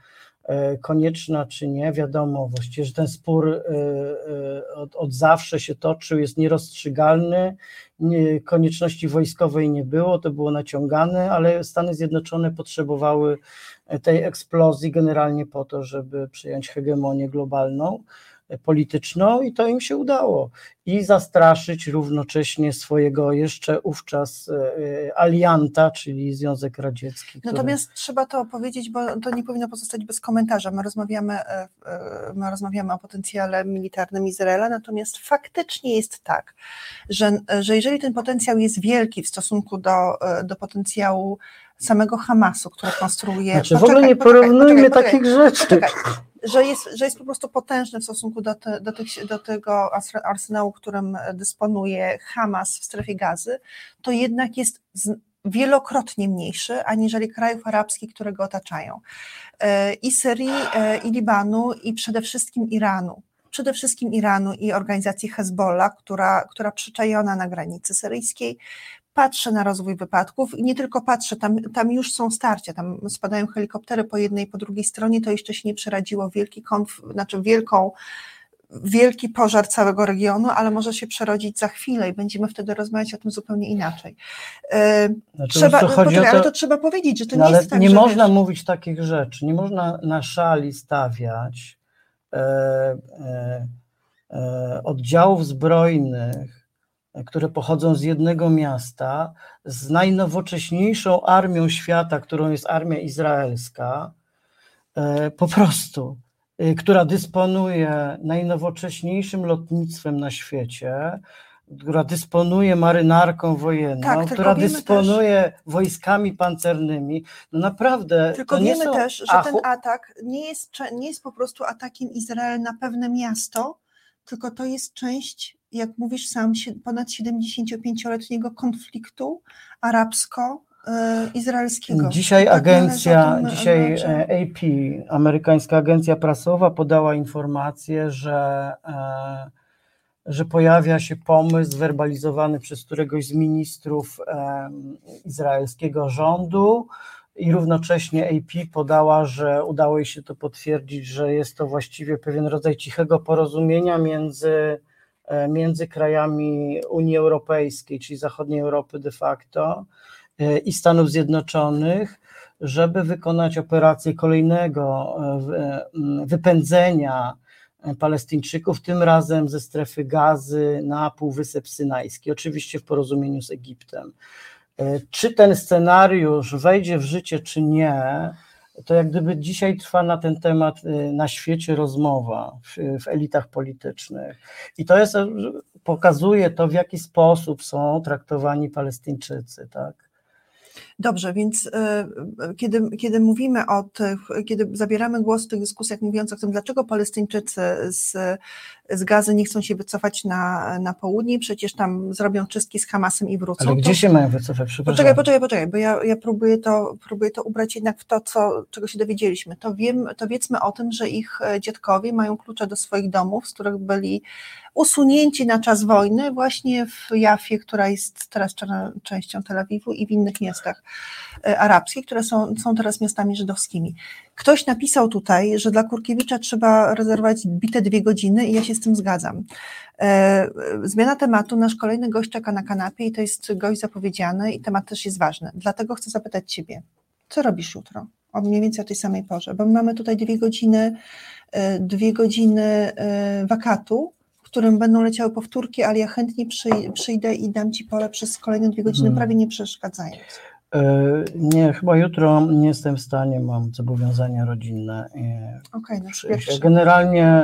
konieczna, czy nie, wiadomo właściwie, że ten spór e, e, od, od zawsze się toczył, jest nierozstrzygalny, nie, konieczności wojskowej nie było, to było naciągane, ale Stany Zjednoczone potrzebowały tej eksplozji generalnie po to, żeby przyjąć hegemonię globalną, e, polityczną i to im się udało. I zastraszyć równocześnie swojego jeszcze wówczas e, e, alianta, czyli Związek Radziecki. który- Natomiast trzeba to powiedzieć, bo to nie powinno pozostać bez komentarza. My rozmawiamy, e, my rozmawiamy o potencjale militarnym Izraela, natomiast faktycznie jest tak, że, że jeżeli ten potencjał jest wielki w stosunku do, do potencjału samego Hamasu, który konstruuje. Znaczy w Poczekaj, ogóle nie poczekaj, porównujmy poczekaj, takich rzeczy. Że jest, że jest po prostu potężny w stosunku do, te, do, tych, do tego ars- arsenału, którym dysponuje Hamas w strefie gazy, to jednak jest z, wielokrotnie mniejszy aniżeli krajów arabskich, które go otaczają. E, I Syrii, e, i Libanu, i przede wszystkim Iranu. Przede wszystkim Iranu i organizacji Hezbollah, która, która przyczajona na granicy syryjskiej, patrzę na rozwój wypadków i nie tylko patrzę, tam, tam już są starcia, tam spadają helikoptery po jednej i po drugiej stronie, to jeszcze się nie przeradziło wielki konf, znaczy wielką, wielki pożar całego regionu, ale może się przerodzić za chwilę i będziemy wtedy rozmawiać o tym zupełnie inaczej. E, Znaczy, trzeba, chodzi poczekaj, to- ale to trzeba powiedzieć, że to No nie ale jest tak, nie można wiesz, mówić takich rzeczy, nie można na szali stawiać e, e, e, oddziałów zbrojnych, które pochodzą z jednego miasta, z najnowocześniejszą armią świata, którą jest armia izraelska, e, po prostu, e, która dysponuje najnowocześniejszym lotnictwem na świecie, która dysponuje marynarką wojenną, Tak, która dysponuje wojskami pancernymi. No naprawdę. Tylko wiemy są też, że achu- ten atak nie jest, nie jest po prostu atakiem Izrael na pewne miasto, tylko to jest część, jak mówisz sam, ponad 75-letniego konfliktu arabsko-izraelskiego. Dzisiaj Tak agencja, tym, dzisiaj e, AP, amerykańska agencja prasowa, podała informację, że, e, że pojawia się pomysł zwerbalizowany przez któregoś z ministrów em, izraelskiego rządu i równocześnie AP podała, że udało jej się to potwierdzić, że jest to właściwie pewien rodzaj cichego porozumienia między, e, między krajami Unii Europejskiej, czyli zachodniej Europy de facto, e, i Stanów Zjednoczonych, żeby wykonać operację kolejnego e, e, wypędzenia e, Palestyńczyków, tym razem ze strefy gazy na Półwysep Synajski, oczywiście w porozumieniu z Egiptem. E, Czy ten scenariusz wejdzie w życie, czy nie, to jak gdyby dzisiaj trwa na ten temat e, na świecie rozmowa w, w elitach politycznych. I to jest, pokazuje to, w jaki sposób są traktowani Palestyńczycy, tak? Dobrze, więc e, kiedy, kiedy mówimy o tych, kiedy zabieramy głos w tych dyskusjach mówiąc o tym, dlaczego Palestyńczycy z, z Gazy nie chcą się wycofać na, na południe, przecież tam zrobią czystki z Hamasem i wrócą. Ale to- gdzie się mają wycofać? Przepraszam. Poczekaj, poczekaj, poczekaj, bo ja, ja próbuję, to, próbuję to ubrać jednak w to, co, czego się dowiedzieliśmy. To, wiem, to wiedzmy o tym, że ich e, dziadkowie mają klucze do swoich domów, z których byli usunięci na czas wojny właśnie w Jafie, która jest teraz częścią Tel Awiwu i w innych miastach arabskich, które są, są teraz miastami żydowskimi. Ktoś napisał tutaj, że dla Kurkiewicza trzeba rezerwować bite dwie godziny i ja się z tym zgadzam. E, Zmiana tematu, nasz kolejny gość czeka na kanapie i to jest gość zapowiedziany i temat też jest ważny. Dlatego chcę zapytać Ciebie, co robisz jutro? O mniej więcej o tej samej porze, bo mamy tutaj dwie godziny, e, dwie godziny e, wakatu, w którym będą leciały powtórki, ale ja chętnie przyj- przyjdę i dam Ci pole przez kolejne dwie godziny, Mhm. prawie nie przeszkadzając. E, Nie, chyba jutro nie jestem w stanie, mam zobowiązania rodzinne. i Okej, przyjść. pierwszy. Generalnie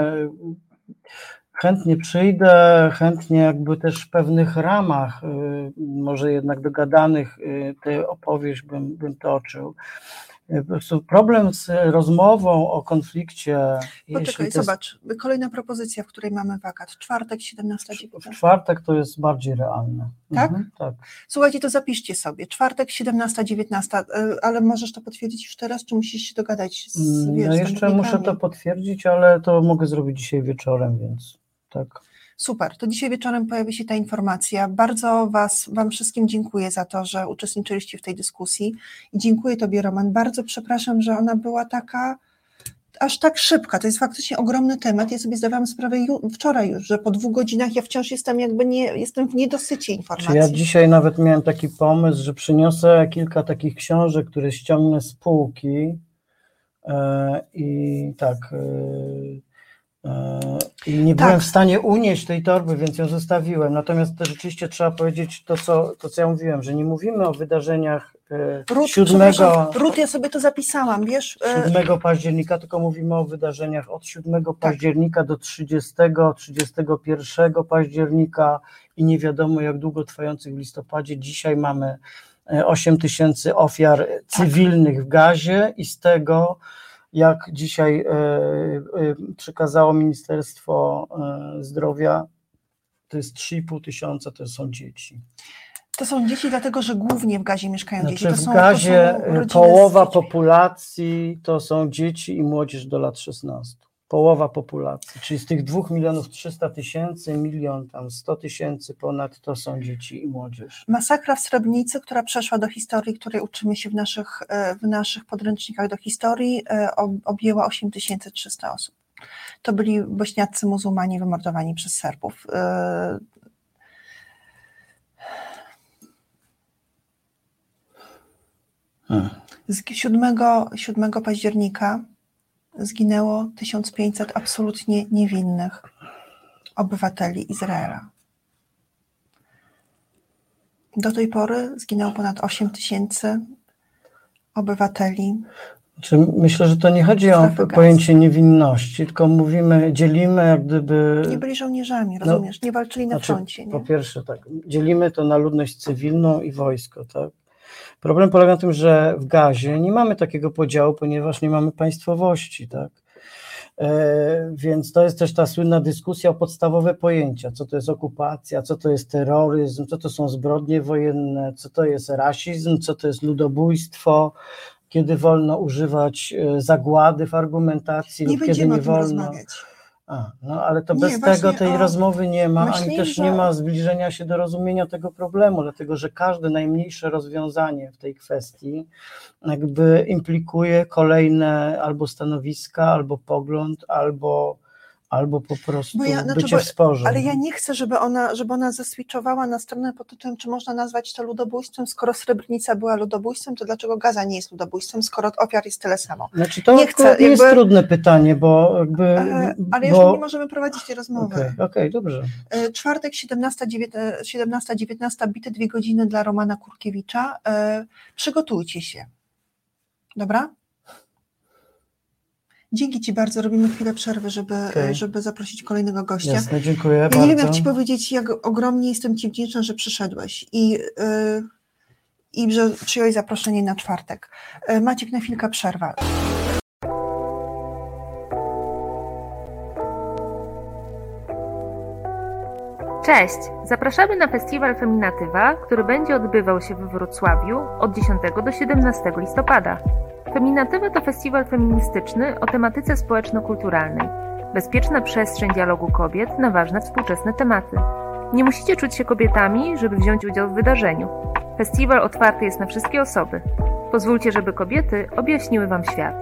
chętnie przyjdę, chętnie jakby też w pewnych ramach, y, może jednak dogadanych, tę opowieść bym, bym toczył. Prostu problem z rozmową o konflikcie. Poczekaj, jest... zobacz, kolejna propozycja, w której mamy wakat. Czwartek, 17 W czwartek to jest bardziej realne. Tak? Mhm, tak. Słuchajcie, to zapiszcie sobie. Czwartek, 17, 19, e, ale możesz to potwierdzić już teraz, czy musisz się dogadać z mm, wiesz, No jeszcze muszę to potwierdzić, ale to mogę zrobić dzisiaj wieczorem, więc tak. Super, to dzisiaj wieczorem pojawi się ta informacja. Bardzo was, Wam wszystkim dziękuję za to, że uczestniczyliście w tej dyskusji i dziękuję Tobie, Roman. Bardzo przepraszam, że ona była taka aż tak szybka. To jest faktycznie ogromny temat. Ja sobie zdawałam sprawę wczoraj już, że po dwóch godzinach ja wciąż jestem jakby nie, jestem w niedosycie informacji. ja dzisiaj nawet miałem taki pomysł, że przyniosę kilka takich książek, które ściągnę z półki yy, i tak. Yy, i nie tak. byłem w stanie unieść tej torby, więc ją zostawiłem. Natomiast rzeczywiście trzeba powiedzieć to co, to, co ja mówiłem, że nie mówimy o wydarzeniach e, Rut, 7, Rut, ja sobie to zapisałam, wiesz? 7 e, października, tylko mówimy o wydarzeniach od 7 tak. października do 30, 31 października i nie wiadomo jak długo trwających w listopadzie. Dzisiaj mamy 8 e, tysięcy ofiar cywilnych tak. w gazie i z tego jak dzisiaj e, e, przekazało Ministerstwo e, Zdrowia, to jest 3,5 tysiąca, to są dzieci. To są dzieci, dlatego że głównie w gazie mieszkają znaczy, dzieci. To w są, gazie połowa populacji to są dzieci i młodzież do lat 16 połowa populacji, czyli z tych 2 milionów 300 tysięcy, milion tam 100 tysięcy ponad to są dzieci i młodzież. Masakra w Srebrnicy, która przeszła do historii, której uczymy się w naszych, e, w naszych podręcznikach do historii, e, objęła 8300 osób. To byli bośniacy muzułmanie wymordowani przez Serbów. E, hmm. Z 7, 7 października zginęło 1500 absolutnie niewinnych obywateli Izraela. Do tej pory zginęło ponad 8 tysięcy obywateli. Znaczy, myślę, że to nie chodzi o pojęcie niewinności, tylko mówimy, dzielimy jak gdyby. Nie byli żołnierzami, rozumiesz? No, nie walczyli na znaczy, froncie. Nie? Po pierwsze, tak, dzielimy to na ludność cywilną i wojsko, tak? Problem polega na tym, że w gazie nie mamy takiego podziału, ponieważ nie mamy państwowości, tak? E, więc to jest też ta słynna dyskusja o podstawowe pojęcia, co to jest okupacja, co to jest terroryzm, co to są zbrodnie wojenne, co to jest rasizm, co to jest ludobójstwo, kiedy wolno używać e, zagłady w argumentacji nie lub kiedy nie wolno. Rozmawiać. A, no ale to nie, bez tego tej o, rozmowy nie ma, ani też że... nie ma zbliżenia się do rozumienia tego problemu, dlatego że każde najmniejsze rozwiązanie w tej kwestii jakby implikuje kolejne albo stanowiska, albo pogląd, albo albo po prostu ja, znaczy, bycie bo, w sporze. Ale ja nie chcę, żeby ona, żeby ona zeswitchowała na stronę pod tytułem, czy można nazwać to ludobójstwem, skoro Srebrnica była ludobójstwem, to dlaczego Gaza nie jest ludobójstwem, skoro ofiar jest tyle samo? Znaczy to nie chcę, jakby, jest trudne pytanie, bo jakby... Ale bo... już nie możemy prowadzić tej rozmowy. Okej, okay, okay, dobrze. E, czwartek, 17-19, 17, bite dwie godziny dla Romana Kurkiewicza. E, przygotujcie się. Dobra? Dzięki Ci bardzo. Robimy chwilę przerwy, żeby, okay. żeby zaprosić kolejnego gościa. Jasne, dziękuję ja bardzo. nie wiem, jak Ci powiedzieć, jak ogromnie jestem Ci wdzięczna, że przyszedłeś i, yy, i że przyjąłeś zaproszenie na czwartek. Yy, Maciek, na chwilkę przerwa. Cześć! Zapraszamy na festiwal Feminatywa, który będzie odbywał się we Wrocławiu od 10 do 17 listopada. Feminatywa to festiwal feministyczny o tematyce społeczno-kulturalnej. Bezpieczna przestrzeń dialogu kobiet na ważne współczesne tematy. Nie musicie czuć się kobietami, żeby wziąć udział w wydarzeniu. Festiwal otwarty jest na wszystkie osoby. Pozwólcie, żeby kobiety objaśniły Wam świat.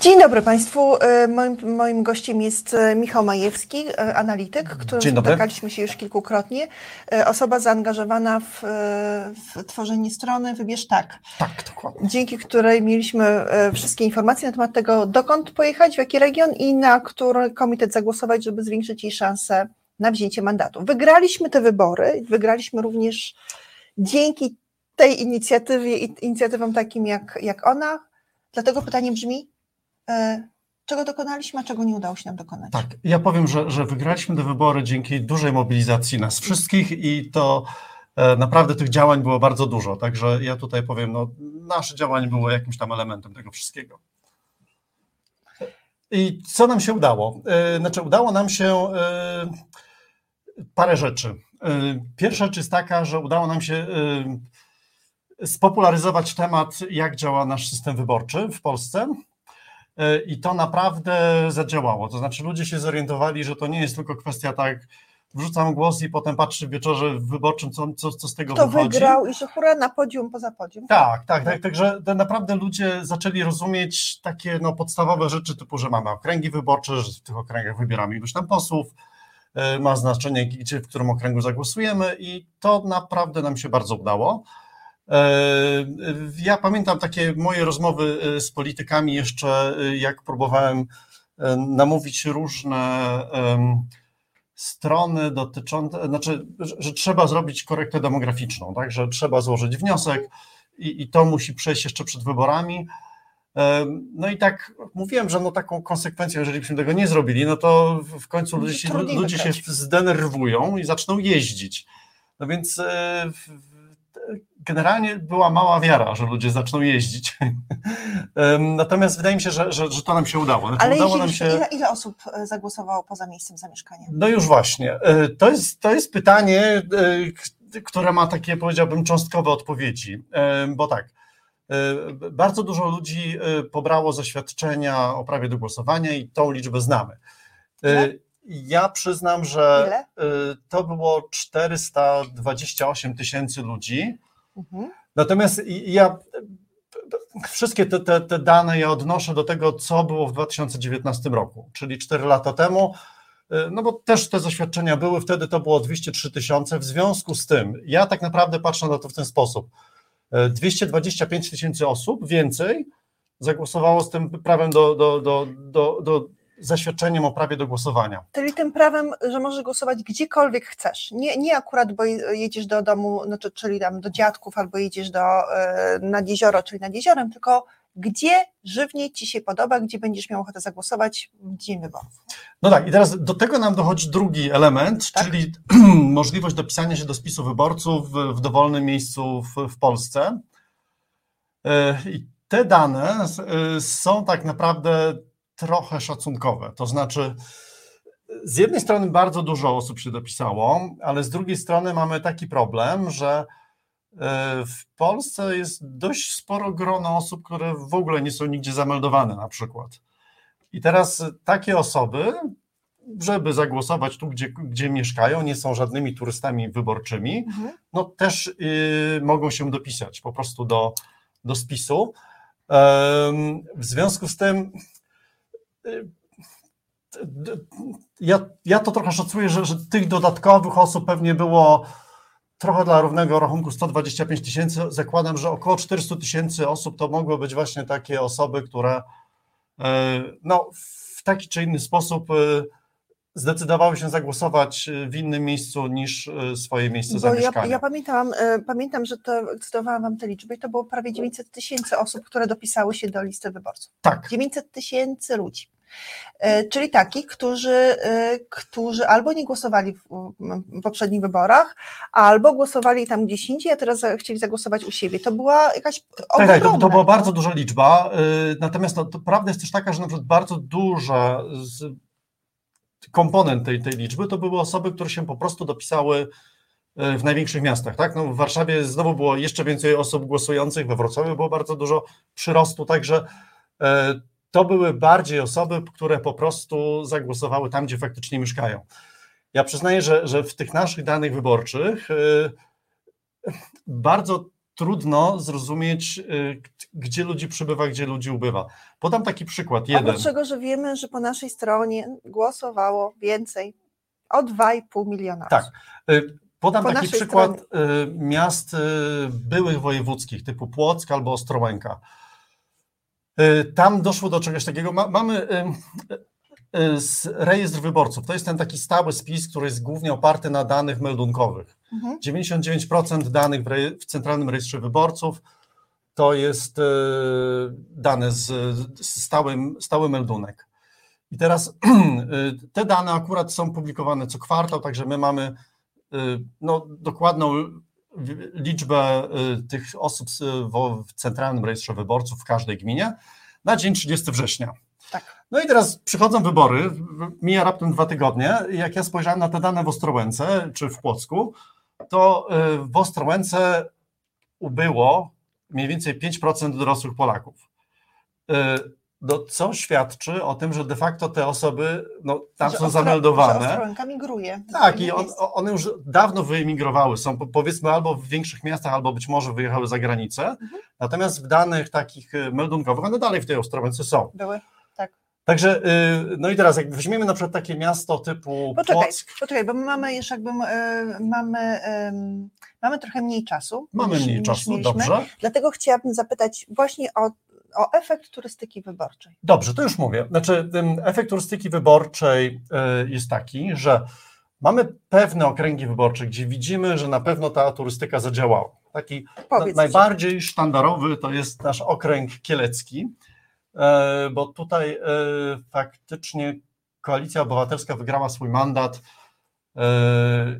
Dzień dobry Państwu. E, moim, moim gościem jest e, Michał Majewski, e, analityk, którym spotkaliśmy się już kilkukrotnie. Osoba zaangażowana w, w, tworzenie strony Wybierz Tak. Tak, dokładnie. Dzięki której mieliśmy wszystkie informacje na temat tego, dokąd pojechać, w jaki region i na który komitet zagłosować, żeby zwiększyć jej szanse na wzięcie mandatu. Wygraliśmy te wybory, wygraliśmy również dzięki tej inicjatywie i inicjatywom takim jak, jak ona. Dlatego pytanie brzmi, czego dokonaliśmy, a czego nie udało się nam dokonać. Tak, ja powiem, że, że wygraliśmy te wybory dzięki dużej mobilizacji nas wszystkich i to e, naprawdę tych działań było bardzo dużo. Także ja tutaj powiem, no, nasze działanie było jakimś tam elementem tego wszystkiego. I co nam się udało? E, znaczy, udało nam się e, parę rzeczy. Pierwsza rzecz jest taka, że udało nam się spopularyzować temat, jak działa nasz system wyborczy w Polsce. I to naprawdę zadziałało. To znaczy, ludzie się zorientowali, że to nie jest tylko kwestia tak, wrzucam głos i potem patrzę w wieczorze wyborczym, co, co, co z tego Kto wychodzi. wygrał i że hura na podium, poza podium. Tak, tak, tak. Także naprawdę ludzie zaczęli rozumieć takie no, podstawowe rzeczy, typu, że mamy okręgi wyborcze, że w tych okręgach wybieramy ilość tam posłów, ma znaczenie, gdzie, w którym okręgu zagłosujemy i to naprawdę nam się bardzo udało. Ja pamiętam takie moje rozmowy z politykami jeszcze, jak próbowałem namówić różne strony dotyczące, znaczy, że trzeba zrobić korektę demograficzną, tak, że trzeba złożyć wniosek i, i to musi przejść jeszcze przed wyborami. No i tak mówiłem, że no taką konsekwencją, jeżeli byśmy tego nie zrobili, no to w końcu ludzie się, ludzie się zdenerwują i zaczną jeździć. No więc generalnie była mała wiara, że ludzie zaczną jeździć. Natomiast wydaje mi się, że, że, że to nam się udało. Znaczy, Ale udało nam się... ile, ile osób e, zagłosowało poza miejscem zamieszkania? No już właśnie. E, to jest, to jest pytanie, e, które ma takie, powiedziałbym, cząstkowe odpowiedzi. Bo tak, bardzo dużo ludzi pobrało zaświadczenia o prawie do głosowania i tą liczbę znamy. Ile? Ja przyznam, że Ile? to było 428 tysięcy ludzi. Mhm. Natomiast ja wszystkie te, te, te dane ja odnoszę do tego, co było w 2019 roku, czyli 4 lata temu. No bo też te zaświadczenia były, wtedy to było 203 tysiące. W związku z tym, ja tak naprawdę patrzę na to w ten sposób. 225 tysięcy osób więcej zagłosowało z tym prawem do, do, do, do, do zaświadczeniem o prawie do głosowania. Czyli tym prawem, że możesz głosować gdziekolwiek chcesz. Nie, nie akurat, bo jedziesz do domu, znaczy, czyli tam do dziadków, albo jedziesz do, e, nad jezioro, czyli nad jeziorem, tylko gdzie żywnie Ci się podoba, gdzie będziesz miał ochotę zagłosować w dzień wyborów. No tak, i teraz do tego nam dochodzi drugi element, tak? czyli możliwość dopisania się do spisu wyborców w, dowolnym miejscu w, w Polsce. E, I te dane e, są tak naprawdę trochę szacunkowe. To znaczy, z jednej strony bardzo dużo osób się dopisało, ale z drugiej strony mamy taki problem, że e, w Polsce jest dość sporo grono osób, które w ogóle nie są nigdzie zameldowane na przykład. I teraz takie osoby, żeby zagłosować tu, gdzie, gdzie mieszkają, nie są żadnymi turystami wyborczymi, mhm. no też y, mogą się dopisać po prostu do, do spisu. w związku z tym ja, ja to trochę szacuję, że, że tych dodatkowych osób pewnie było trochę dla równego rachunku 125 tysięcy. Zakładam, że około 400 tysięcy osób to mogły być właśnie takie osoby, które e, no, w taki czy inny sposób e, zdecydowały się zagłosować w innym miejscu niż e, swoje miejsce Bo zamieszkania. Ja, ja pamiętam, pamiętam, że to cytowałam wam te liczby i to było prawie 900 tysięcy osób, które dopisały się do listy wyborców. Tak. 900 tysięcy ludzi. E, czyli takich, którzy, e, którzy albo nie głosowali w poprzednich wyborach, albo głosowali tam gdzieś indziej, a teraz chcieli zagłosować u siebie. To była jakaś Tak, tak to, to była bardzo duża liczba. E, natomiast no, to prawda jest też taka, że na przykład bardzo duża komponent tej, tej liczby to były osoby, które się po prostu dopisały w największych miastach. Tak? No, w Warszawie znowu było jeszcze więcej osób głosujących, we Wrocławiu było bardzo dużo przyrostu, także to były bardziej osoby, które po prostu zagłosowały tam, gdzie faktycznie mieszkają. Ja przyznaję, że, że w tych naszych danych wyborczych y, bardzo trudno zrozumieć, y, gdzie ludzi przybywa, gdzie ludzi ubywa. Podam taki przykład. Jeden. Oprócz tego, że wiemy, że po naszej stronie głosowało więcej o 2,5 miliona. Tak. Y, podam po taki przykład stronie. miast byłych wojewódzkich typu Płock albo Ostrołęka. E, tam doszło do czegoś takiego. mamy e, e, rejestr wyborców. To jest ten taki stały spis, który jest głównie oparty na danych meldunkowych. Mhm. 99% danych w, Centralnym Rejestrze Wyborców to jest dane z, z stałym, stały meldunek. I teraz te dane akurat są publikowane co kwartał, także my mamy no, dokładną liczbę tych osób w Centralnym Rejestrze Wyborców w każdej gminie na dzień 30 września. Tak. No i teraz przychodzą wybory, mija raptem dwa tygodnie. Jak ja spojrzałem na te dane w Ostrołęce czy w Płocku, to w Ostrołęce ubyło mniej więcej 5% dorosłych Polaków. No, co świadczy o tym, że de facto te osoby no, tam że są zameldowane. Ostrołęka migruje. Tak, i on, one już dawno wyemigrowały. Są powiedzmy albo w większych miastach, albo być może wyjechały za granicę. Mhm. Natomiast w danych takich y, meldunkowych one dalej w tej Ostrołęce są. Były. Tak. Także, y, no i teraz, jak weźmiemy na przykład takie miasto typu. Poczekaj, Płock, poczekaj bo my mamy jeszcze jakby, mamy, mamy trochę mniej czasu. Mamy niż, mniej czasu, dobrze. Dlatego chciałabym zapytać właśnie o o efekt turystyki wyborczej. Dobrze, to już mówię. Znaczy, efekt turystyki wyborczej e, jest taki, że mamy pewne okręgi wyborcze, gdzie widzimy, że na pewno ta turystyka zadziałała. Taki najbardziej sztandarowy to jest nasz okręg kielecki, e, bo tutaj e, faktycznie Koalicja Obywatelska wygrała swój mandat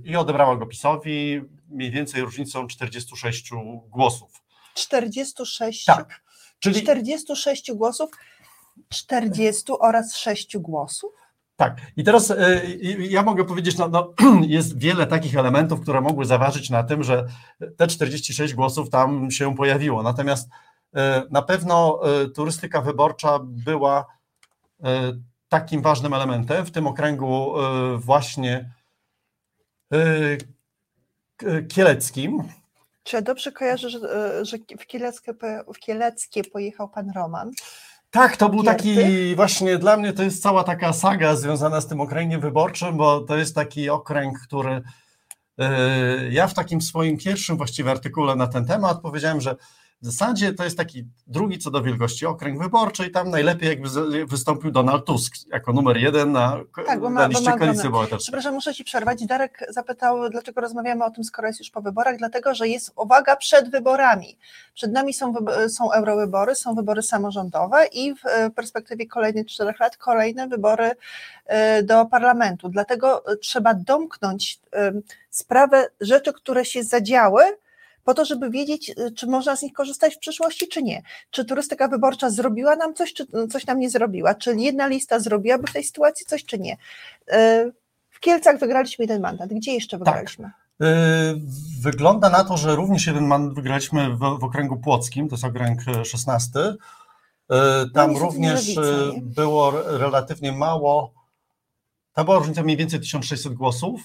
i odebrała go PiSowi mniej więcej różnicą 46 głosów. 46? Tak. Czyli 46 głosów, 40 oraz 6 głosów? Tak, i teraz y, ja mogę powiedzieć, no, no, jest wiele takich elementów, które mogły zaważyć na tym, że te 46 głosów tam się pojawiło. Natomiast y, na pewno y, turystyka wyborcza była takim ważnym elementem w tym okręgu właśnie kieleckim. Czy ja dobrze kojarzę, że, e, że w, Kieleckie, w Kieleckie pojechał pan Roman? Tak, to był taki właśnie dla mnie to jest cała taka saga związana z tym okręgiem wyborczym, bo to jest taki okręg, który e, ja w takim swoim pierwszym właściwie artykule na ten temat powiedziałem, że w zasadzie to jest taki drugi co do wielkości okręg wyborczy i tam najlepiej jakby wystąpił Donald Tusk jako numer jeden na, tak, na liście Koalicji Obywatelskiej. Przepraszam, muszę Ci przerwać. Darek zapytał, dlaczego rozmawiamy o tym, skoro jest już po wyborach, dlatego, że jest uwaga przed wyborami. Przed nami są, są eurowybory, są wybory samorządowe i w e, perspektywie kolejnych czterech lat kolejne wybory e, do parlamentu. Dlatego trzeba domknąć e, sprawę rzeczy, które się zadziały, po to, żeby wiedzieć, y, czy można z nich korzystać w przyszłości, czy nie. Czy turystyka wyborcza zrobiła nam coś, czy coś nam nie zrobiła? Czy jedna lista zrobiłaby w tej sytuacji coś, czy nie? Y, w Kielcach wygraliśmy jeden mandat. Gdzie jeszcze tak. wygraliśmy? Tak. Wygląda na to, że również jeden mandat wygraliśmy w, w okręgu płockim, to jest okręg 16. Tam no, również było relatywnie mało, tam była różnica mniej więcej 1600 głosów.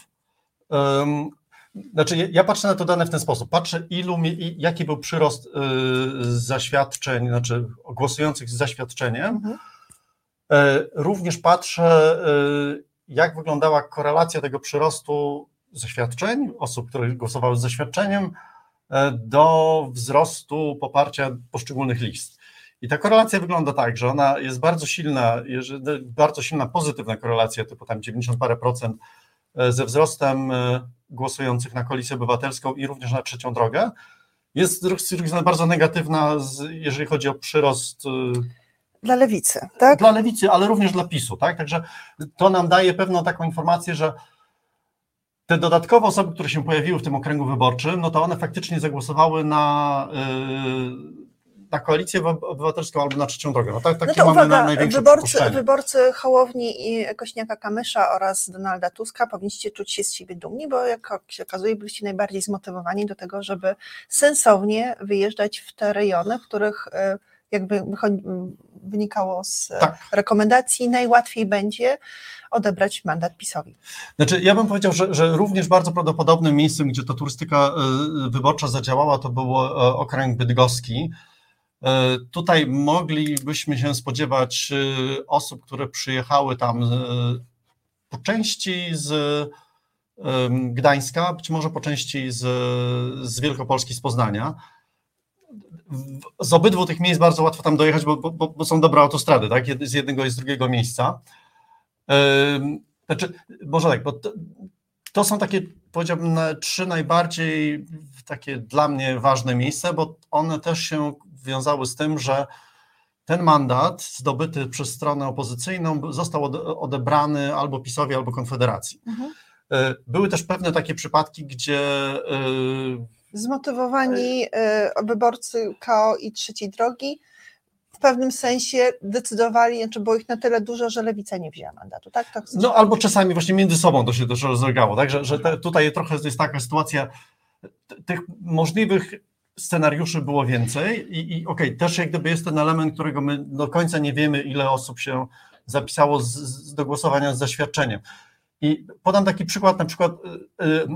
Znaczy, ja patrzę na to dane w ten sposób. Patrzę, ilu, jaki był przyrost y, zaświadczeń, znaczy głosujących z zaświadczeniem. Mhm. E, również patrzę, y, jak wyglądała korelacja tego przyrostu zaświadczeń, osób, które głosowały z zaświadczeniem, e, do wzrostu poparcia poszczególnych list. I ta korelacja wygląda tak, że ona jest bardzo silna, bardzo silna pozytywna korelacja, typu tam 90 parę procent ze wzrostem głosujących na koalicję obywatelską i również na trzecią drogę, jest bardzo negatywna, jeżeli chodzi o przyrost. Y, dla lewicy, tak? Dla lewicy, ale również dla PiSu, tak? Także to nam daje pewną taką informację, że te dodatkowe osoby, które się pojawiły w tym okręgu wyborczym, no to one faktycznie zagłosowały na y, na koalicję obywatelską albo na trzecią drogę. No tak, takie no to mamy uwaga, największe wyborcy, wyborcy Hołowni i Kośniaka Kamysza oraz Donalda Tuska powinniście czuć się z siebie dumni, bo jak się okazuje, byliście najbardziej zmotywowani do tego, żeby sensownie wyjeżdżać w te rejony, w których e, jakby wynikało z tak. rekomendacji, najłatwiej będzie odebrać mandat PiSowi. Znaczy, ja bym powiedział, że, że również bardzo prawdopodobnym miejscem, gdzie ta turystyka e, wyborcza zadziałała, to był e, okręg bydgoski, tutaj moglibyśmy się spodziewać e, osób, które przyjechały tam e, po części z Gdańska, być może po części z, z Wielkopolski, z Poznania. Z obydwu tych miejsc bardzo łatwo tam dojechać, bo, bo, bo są dobre autostrady, tak? z jednego i z drugiego miejsca. Znaczy, może tak, bo to, to są takie, powiedziałbym, trzy najbardziej takie dla mnie ważne miejsca, bo one też się wiązały z tym, że ten mandat zdobyty przez stronę opozycyjną został odebrany albo PiSowi, albo Konfederacji. Mhm. E, były też pewne takie przypadki, gdzie. Zmotywowani wyborcy KO i trzeciej drogi w pewnym sensie decydowali, znaczy było ich na tyle dużo, że lewica nie wzięła mandatu, tak? No albo czasami właśnie między sobą to się też rozlegało, tak? Że, że te, tutaj trochę jest taka sytuacja, tych możliwych scenariuszy było więcej i, i okej, okay, też jak gdyby jest ten element, którego my do końca nie wiemy, ile osób się zapisało z, z, do głosowania z zaświadczeniem. I podam taki przykład, na przykład y, y,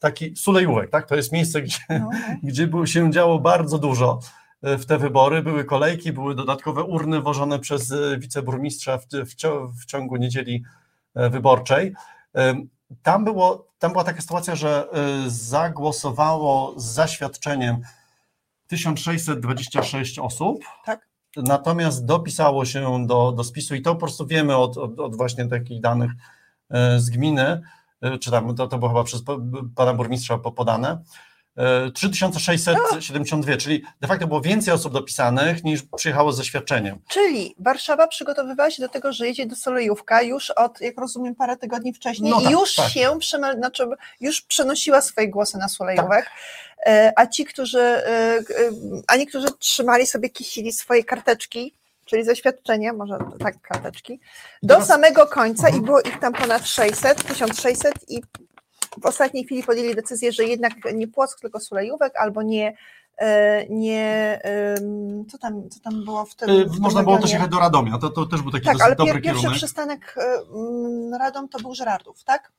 taki Sulejówek, tak? To jest miejsce, gdzie, no. no. gdzie się działo bardzo dużo y, w te wybory. Były kolejki, były dodatkowe urny wożone przez wiceburmistrza w, w, w ciągu niedzieli wyborczej. Tam, było, tam była taka sytuacja, że zagłosowało z zaświadczeniem 1626 osób. Tak. Natomiast dopisało się do, do spisu i to po prostu wiemy od, od, od właśnie takich danych E, z gminy, e, czy tam to, to było chyba przez pana burmistrza podane, 3672, e, czyli de facto było więcej osób dopisanych niż przyjechało z zaświadczeniem. Czyli Warszawa przygotowywała się do tego, że jedzie do Solejówka już od, jak rozumiem, parę tygodni wcześniej no tak, i już tak. się znaczy już przenosiła swoje głosy na Solejówek. Tak. A ci, którzy, a niektórzy trzymali sobie, kisili swoje karteczki czyli zaświadczenie, może tak karteczki, do samego końca i mhm. było ich tam ponad 600, 1600 i w ostatniej chwili podjęli decyzję, że jednak nie Płock, tylko Sulejówek, albo nie e, nie, co tam, co tam było w tym. E, można było też jechać do Radomia, to, to też był taki tak, ale dobry pier, pierwszy przystanek Radom to był Żerardów, tak?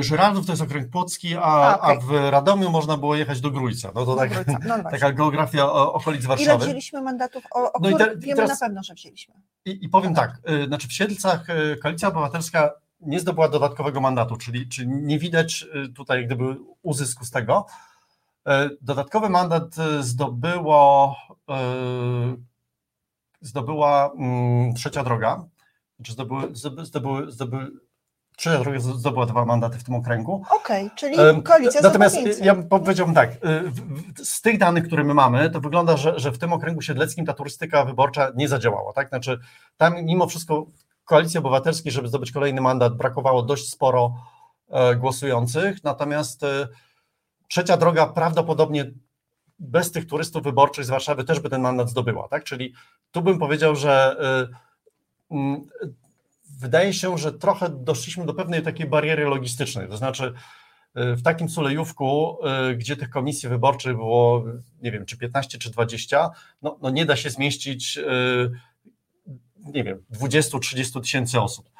Żyrardów to jest okręg płocki, a, a, okay. a, w Radomiu można było jechać do Grójca. No to tak, no taka geografia okolic Warszawy. Ile wzięliśmy mandatów, o, o no te, wiemy teraz, na pewno, że wzięliśmy. I, i powiem tak, znaczy w Siedlcach Koalicja Obywatelska nie zdobyła dodatkowego mandatu, czyli, czyli nie widać tutaj gdyby uzysku z tego. Dodatkowy mandat zdobyło, zdobyła mm, trzecia droga, znaczy zdobyły, zdobyły, zdobyły Trzecia droga zdobyła dwa mandaty w tym okręgu. Okej, okay, czyli koalicja Natomiast ja powiedziałbym tak, y, z tych danych, które my mamy, to wygląda, że, że w tym okręgu siedleckim ta turystyka wyborcza nie zadziałała. Tak? Znaczy, tam mimo wszystko koalicji obywatelskiej, żeby zdobyć kolejny mandat, brakowało dość sporo e, głosujących, natomiast e, trzecia droga prawdopodobnie bez tych turystów wyborczych z Warszawy też by ten mandat zdobyła. Tak? Czyli tu bym powiedział, że e, wydaje się, że trochę doszliśmy do pewnej takiej bariery logistycznej, to znaczy w takim Sulejówku, gdzie tych komisji wyborczych było, nie wiem, czy 15, czy 20, no, no nie da się zmieścić, nie wiem, 20-30 tysięcy osób.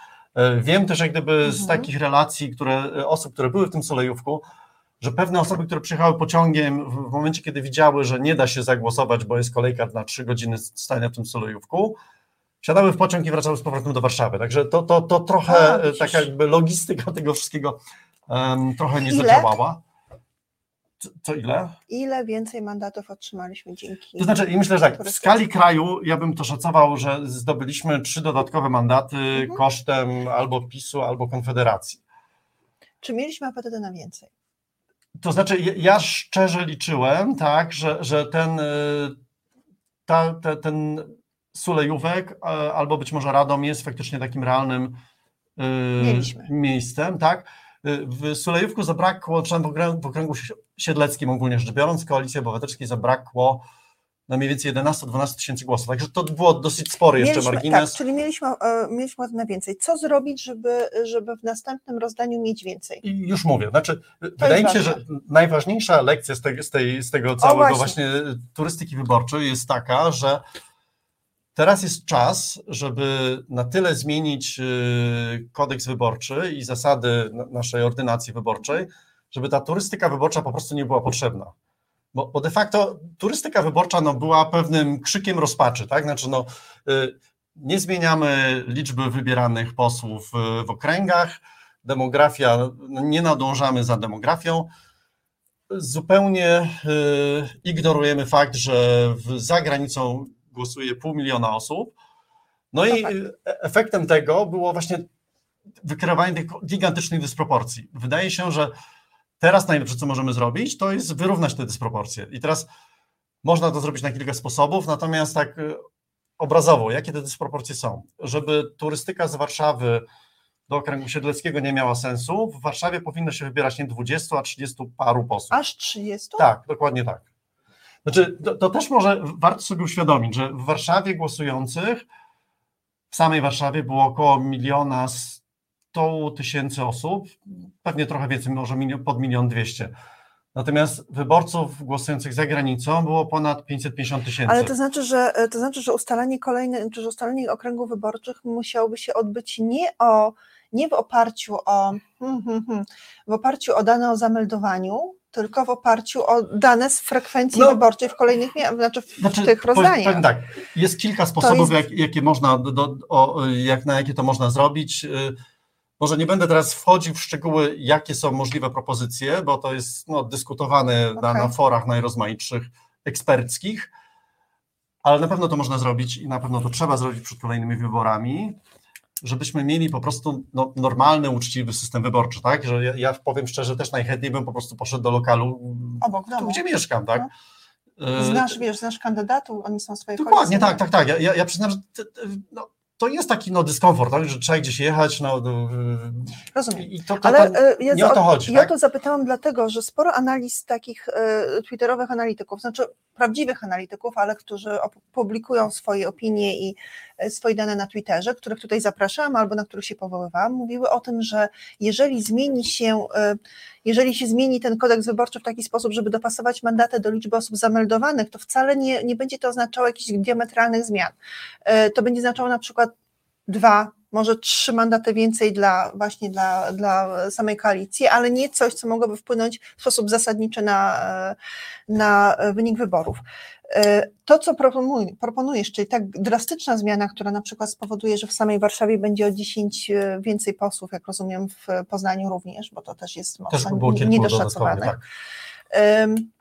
Wiem też jak gdyby mhm. z takich relacji, które, osób, które były w tym Sulejówku, że pewne osoby, które przyjechały pociągiem, w momencie, kiedy widziały, że nie da się zagłosować, bo jest kolejka na 3 godziny stania w tym Sulejówku, Siadały w pociąg i wracały z powrotem do Warszawy. Także to, to, to trochę A, taka jakby logistyka tego wszystkiego um, trochę nie ile? zadziałała. Co, co, ile? Ile więcej mandatów otrzymaliśmy dzięki. To znaczy, i myślę, że tak, w skali kraju ja bym to szacował, że zdobyliśmy trzy dodatkowe mandaty mhm. kosztem albo PiSu, albo Konfederacji. Czy mieliśmy apetytę na więcej? To znaczy, ja szczerze liczyłem, tak, że, że ten, y, ta, ta, ten Sulejówek albo być może Radom jest faktycznie takim realnym y, Mieliśmy. miejscem, tak? Y, w Sulejówku zabrakło, czy w okręgu siedleckim ogólnie rzecz biorąc, Koalicji Obywatelskiej zabrakło na mniej więcej 11-12 tysięcy głosów, także to było dosyć spory mieliśmy, jeszcze margines. Tak, czyli mieliśmy, mieliśmy na więcej. Co zrobić, żeby, żeby w następnym rozdaniu mieć więcej? I już mówię, znaczy to wydaje mi się, ważne. że najważniejsza lekcja z, te, z, tej, z tego całego właśnie. właśnie turystyki wyborczej jest taka, że Teraz jest czas, żeby na tyle zmienić y, kodeks wyborczy i zasady naszej ordynacji wyborczej, żeby ta turystyka wyborcza po prostu nie była potrzebna. Bo, bo de facto turystyka wyborcza no, była pewnym krzykiem rozpaczy, tak? Znaczy, no, y, nie zmieniamy liczby wybieranych posłów y, w okręgach, demografia, no, nie nadążamy za demografią. Zupełnie ignorujemy fakt, że za granicą głosuje pół miliona osób. No, no i tak. E, efektem tego było właśnie wykreowanie tych gigantycznych dysproporcji. Wydaje się, że teraz najlepsze, co możemy zrobić, to jest wyrównać te dysproporcje. I teraz można to zrobić na kilka sposobów, natomiast tak e, obrazowo, jakie te dysproporcje są. Żeby turystyka z Warszawy do okręgu siedleckiego nie miała sensu, w Warszawie powinno się wybierać nie 20, a 30 paru posłów. Aż 30? Tak, dokładnie tak. Znaczy, to, to, też może warto sobie uświadomić, że w Warszawie głosujących, w samej Warszawie było około miliona sto tysięcy osób, pewnie trochę więcej, może milion, pod milion dwieście. Natomiast wyborców głosujących za granicą było ponad 550 tysięcy. Ale to znaczy, że to znaczy, że ustalenie kolejne, że ustalenie okręgów wyborczych musiałoby się odbyć nie o nie w oparciu o hmm, hmm, hmm, w oparciu o dane o zameldowaniu, tylko w oparciu o dane z frekwencji no, wyborczej w kolejnych, znaczy w znaczy, tych rozdaniach. Powiem tak, jest kilka sposobów, jest... Jak, jakie można, do, o, jak, na jakie to można zrobić. Y, może nie będę teraz wchodził w szczegóły, jakie są możliwe propozycje, bo to jest no, dyskutowane okay. na, na forach najrozmaitszych eksperckich, ale na pewno to można zrobić i na pewno to trzeba zrobić przed kolejnymi wyborami żebyśmy mieli po prostu no, normalny, uczciwy system wyborczy, tak? Że ja, ja, powiem szczerze, też najchętniej bym po prostu poszedł do lokalu, Obok domu. Tu, gdzie mieszkam, tak? No. Znasz, wiesz, znasz kandydatów, oni są swoje Dokładnie, tak, tak, tak. Ja, ja, ja przyznam, że no, to jest taki no, dyskomfort, tak? że trzeba gdzieś jechać. No, Rozumiem. I to, to, Ale to, ja nie o to chodzi. Ja tak? to zapytałam dlatego, że sporo analiz takich e, twitterowych analityków, znaczy prawdziwych analityków, ale którzy publikują swoje opinie i swoje dane na Twitterze, których tutaj zapraszałam albo na których się powoływałam, mówiły o tym, że jeżeli zmieni się, e, jeżeli się zmieni ten kodeks wyborczy w taki sposób, żeby dopasować mandaty do liczby osób zameldowanych, to wcale nie, nie będzie to oznaczało jakichś diametralnych zmian. E, to będzie oznaczało na przykład dwa, może trzy mandaty więcej dla właśnie dla, dla samej koalicji, ale nie coś, co mogłoby wpłynąć w sposób zasadniczy na, na wynik wyborów. To, co proponujesz, czyli tak drastyczna zmiana, która na przykład spowoduje, że w samej Warszawie będzie o 10 więcej posłów, jak rozumiem, w Poznaniu również, bo to też jest mocno niedoszacowane. Tak.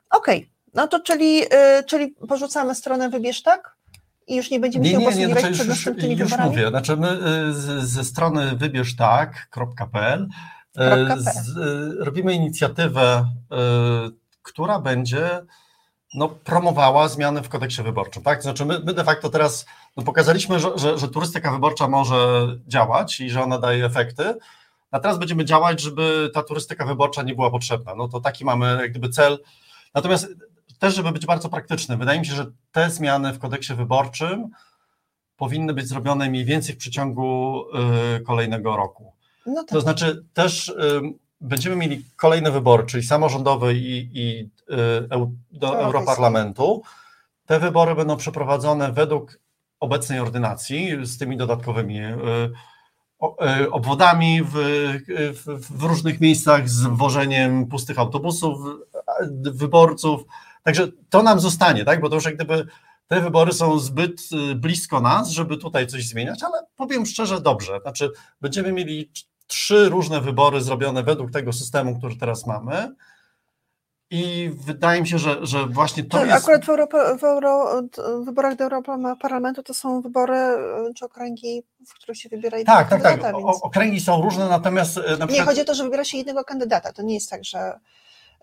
Okej, okay. no to czyli, y, czyli porzucamy stronę wybierz tak? i już nie będziemy nie, się nie, nie, znaczy przed następnymi już, wyborami? mówię, znaczy my z, ze strony wybierztak.pl y, robimy inicjatywę, która będzie no, promowała zmiany w kodeksie wyborczym. Tak? Znaczy my, my de facto teraz no, pokazaliśmy, że, że, że, turystyka wyborcza może działać i że ona daje efekty, a teraz będziemy działać, żeby ta turystyka wyborcza nie była potrzebna. No to taki mamy jak gdyby cel. Natomiast też, żeby być bardzo praktyczny, wydaje mi się, że te zmiany w kodeksie wyborczym powinny być zrobione mniej więcej w przeciągu y, kolejnego roku. No tak. To znaczy też y, będziemy mieli kolejne wybory, czyli samorządowe i, i y, do Europarlamentu. Te wybory będą przeprowadzone według obecnej ordynacji z tymi dodatkowymi obwodami w, w, w różnych miejscach z wożeniem pustych autobusów, wyborców, Także to nam zostanie, tak? Bo to już jak gdyby te wybory są zbyt blisko nas, żeby tutaj coś zmieniać, ale powiem szczerze, dobrze. Znaczy, będziemy mieli trzy różne wybory zrobione według tego systemu, który teraz mamy. I wydaje mi się, że, że właśnie to, to jest. Akurat w, Europa, w Euro, wyborach do Parlamentu to są wybory y, czy okręgi, w których się wybiera jednego tak, kandydata. Tak, tak. Więc... Okręgi są różne, natomiast. Y, na przykład... Nie chodzi o to, że wybiera się jednego kandydata. To nie jest tak, że.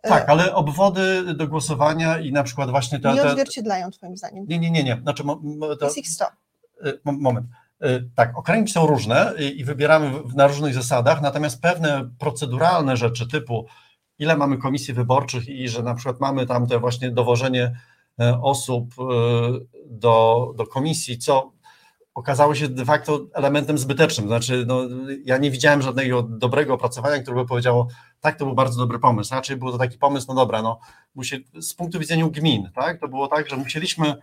Tak, ale obwody do głosowania i na przykład właśnie te... Nie odzwierciedlają twoim zdaniem. Nie, nie, nie, nie. Znaczy, to, jest ich 100. Y, moment. Y, tak, okręgi są różne i wybieramy na różnych zasadach, natomiast pewne proceduralne rzeczy typu ile mamy komisji wyborczych i że na przykład mamy tam te właśnie dowożenie e, osób e, do, do komisji, co okazało się de facto elementem zbytecznym. Znaczy, no, ja nie widziałem żadnego dobrego opracowania, które by powiedziało, tak, to był bardzo dobry pomysł. Raczej był to taki pomysł, no dobra, no, musieli, z punktu widzenia gmin, tak, to było tak, że musieliśmy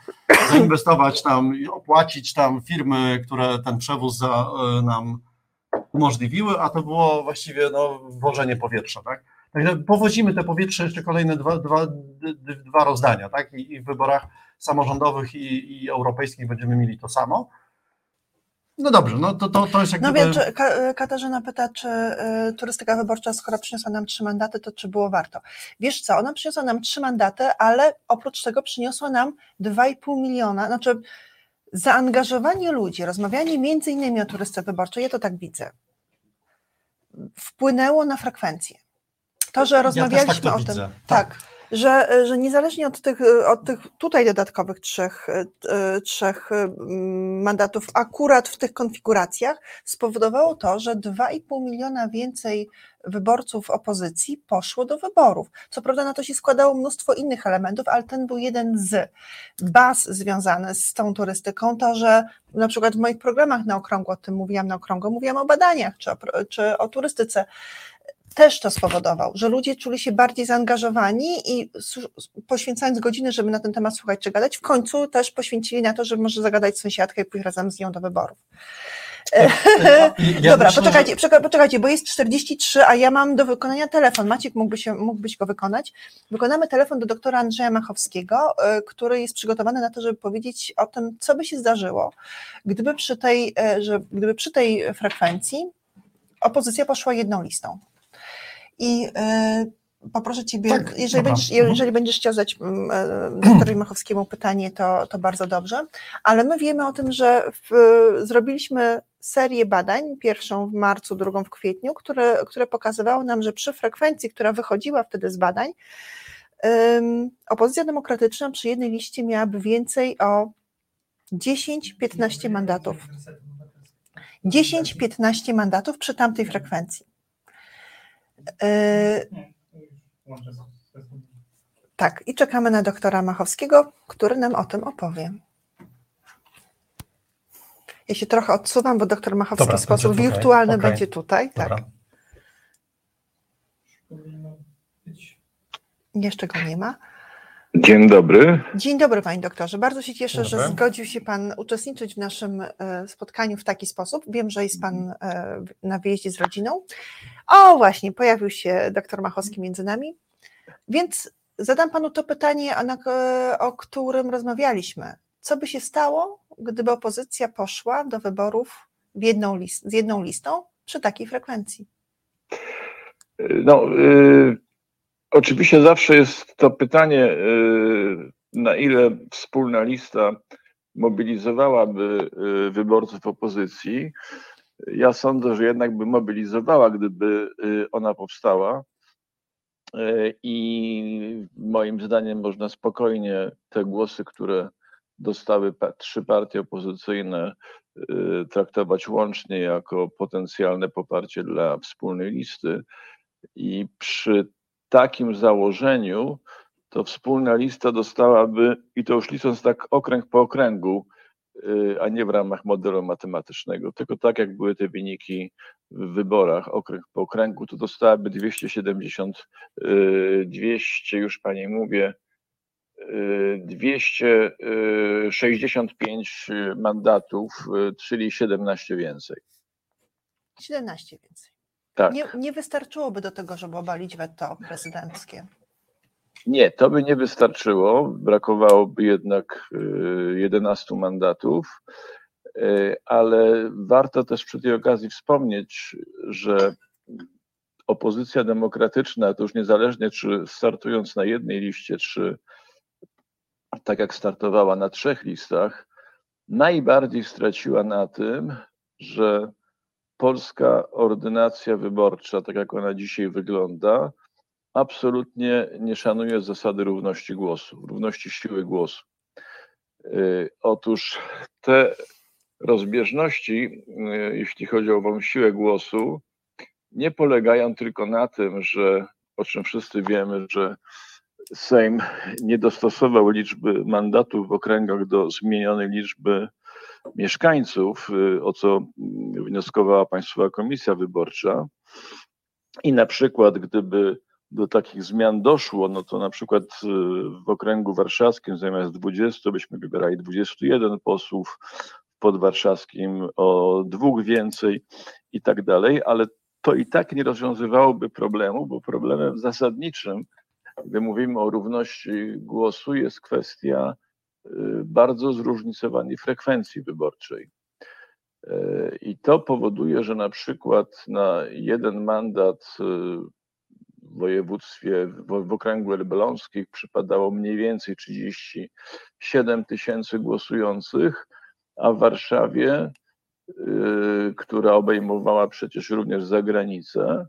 zainwestować tam i opłacić tam firmy, które ten przewóz za, e, nam umożliwiły, a to było właściwie no, wożenie powietrza, tak. Także powozimy te powietrze jeszcze kolejne dwa, dwa, dwa rozdania, tak, I, i w wyborach samorządowych i, i europejskich będziemy mieli to samo. No dobrze, no to, to, to jest jak No wiem, czy Katarzyna pyta, czy y, turystyka wyborcza, skoro przyniosła nam trzy mandaty, to czy było warto? Wiesz co, ona przyniosła nam trzy mandaty, ale oprócz tego przyniosła nam 2,5 miliona, znaczy zaangażowanie ludzi, rozmawianie między innymi o turystyce wyborczej, ja to tak widzę, wpłynęło na frekwencję. To, że rozmawialiśmy ja o tym. Tak. tak że, że niezależnie od tych, od tych tutaj dodatkowych trzech, trzech mandatów, akurat w tych konfiguracjach, spowodowało to, że 2,5 miliona więcej wyborców opozycji poszło do wyborów. Co prawda na to się składało mnóstwo innych elementów, ale ten był jeden z baz związany z tą turystyką, to, że na przykład w moich programach na okrągło, o tym mówiłam na okrągło, mówiłam o badaniach czy o, czy o turystyce, też to spowodował, że ludzie czuli się bardziej zaangażowani i poświęcając godziny, żeby na ten temat słuchać czy gadać, w końcu też poświęcili na to, żeby może zagadać sąsiadkę i pójść razem z nią do wyborów. Ja Dobra, myślę, poczekajcie, że... poczekajcie, bo jest 43, a ja mam do wykonania telefon. Maciek mógłby się, mógłbyś go wykonać. Wykonamy telefon do doktora Andrzeja Machowskiego, e, który jest przygotowany na to, żeby powiedzieć o tym, co by się zdarzyło, gdyby przy tej, e, że, gdyby przy tej frekwencji opozycja poszła jedną listą. I e, poproszę Ciebie, tak, jeżeli, będziesz, jeżeli będziesz chciał zadać mm, e, doktorowi Machowskiemu pytanie, to, to bardzo dobrze, ale my wiemy o tym, że w, zrobiliśmy serię badań, pierwszą w marcu, drugą w kwietniu, które, które pokazywały nam, że przy frekwencji, która wychodziła wtedy z badań, um, opozycja demokratyczna przy jednej liście miałaby więcej o 10-15 mandatów. 10-15 mandatów przy tamtej frekwencji. Yy, tak, i czekamy na doktora Machowskiego, który nam o tym opowie. Ja się trochę odsuwam, bo doktor Machowski Dobra, w sposób wirtualny okay. będzie tutaj. Tak. Jeszcze go nie ma. Dzień dobry. Dzień dobry, panie doktorze. Bardzo się cieszę, że zgodził się pan uczestniczyć w naszym e, spotkaniu w taki sposób. Wiem, że jest pan e, na wyjeździe z rodziną. O, właśnie, pojawił się doktor Machowski między nami. Więc zadam panu to pytanie, o którym rozmawialiśmy. Co by się stało, gdyby opozycja poszła do wyborów jedną list, z jedną listą przy takiej frekwencji? No, y, oczywiście zawsze jest to pytanie, y, na ile wspólna lista mobilizowałaby y, wyborców opozycji. Ja sądzę, że jednak by mobilizowała, gdyby y, ona powstała. I moim zdaniem można spokojnie te głosy, które dostały trzy partie opozycyjne, traktować łącznie jako potencjalne poparcie dla wspólnej listy. I przy takim założeniu to wspólna lista dostałaby, i to już licząc tak okręg po okręgu, Y, a nie w ramach modelu matematycznego, tylko tak jak były te wyniki w wyborach okręg po okręgu, to dostałaby 270, 200 y, już pani mówię, 265 y, mandatów, czyli 17 więcej. 17 więcej. Tak. Nie, nie wystarczyłoby do tego, żeby obalić weto prezydenckie. Nie, to by nie wystarczyło. Brakowałoby jednak 11 y, mandatów, y, ale warto też przy tej okazji wspomnieć, że opozycja demokratyczna, to już niezależnie czy startując na jednej liście, czy tak jak startowała na trzech listach, najbardziej straciła na tym, że polska ordynacja wyborcza, tak jak ona dzisiaj wygląda, absolutnie nie szanuje zasady równości głosu, równości siły głosu. Y, otóż te rozbieżności, y, jeśli chodzi o ową siłę głosu, nie polegają tylko na tym, że o czym wszyscy wiemy, że Sejm nie dostosował liczby mandatów w okręgach do zmienionej liczby mieszkańców, y, o co wnioskowała Państwowa Komisja Wyborcza. I na przykład, gdyby do takich zmian doszło, no to na przykład y, w okręgu warszawskim zamiast 20 byśmy wybierali 21 posłów, w podwarszawskim o dwóch więcej i tak dalej, ale to i tak nie rozwiązywałoby problemu, bo problemem zasadniczym, gdy mówimy o równości głosu, jest kwestia bardzo zróżnicowanej frekwencji wyborczej. Y, I to powoduje, że na przykład na jeden mandat w województwie, w, w okręgu elbląskich przypadało mniej więcej 37 tysięcy głosujących, a w Warszawie, y, która obejmowała przecież również zagranicę,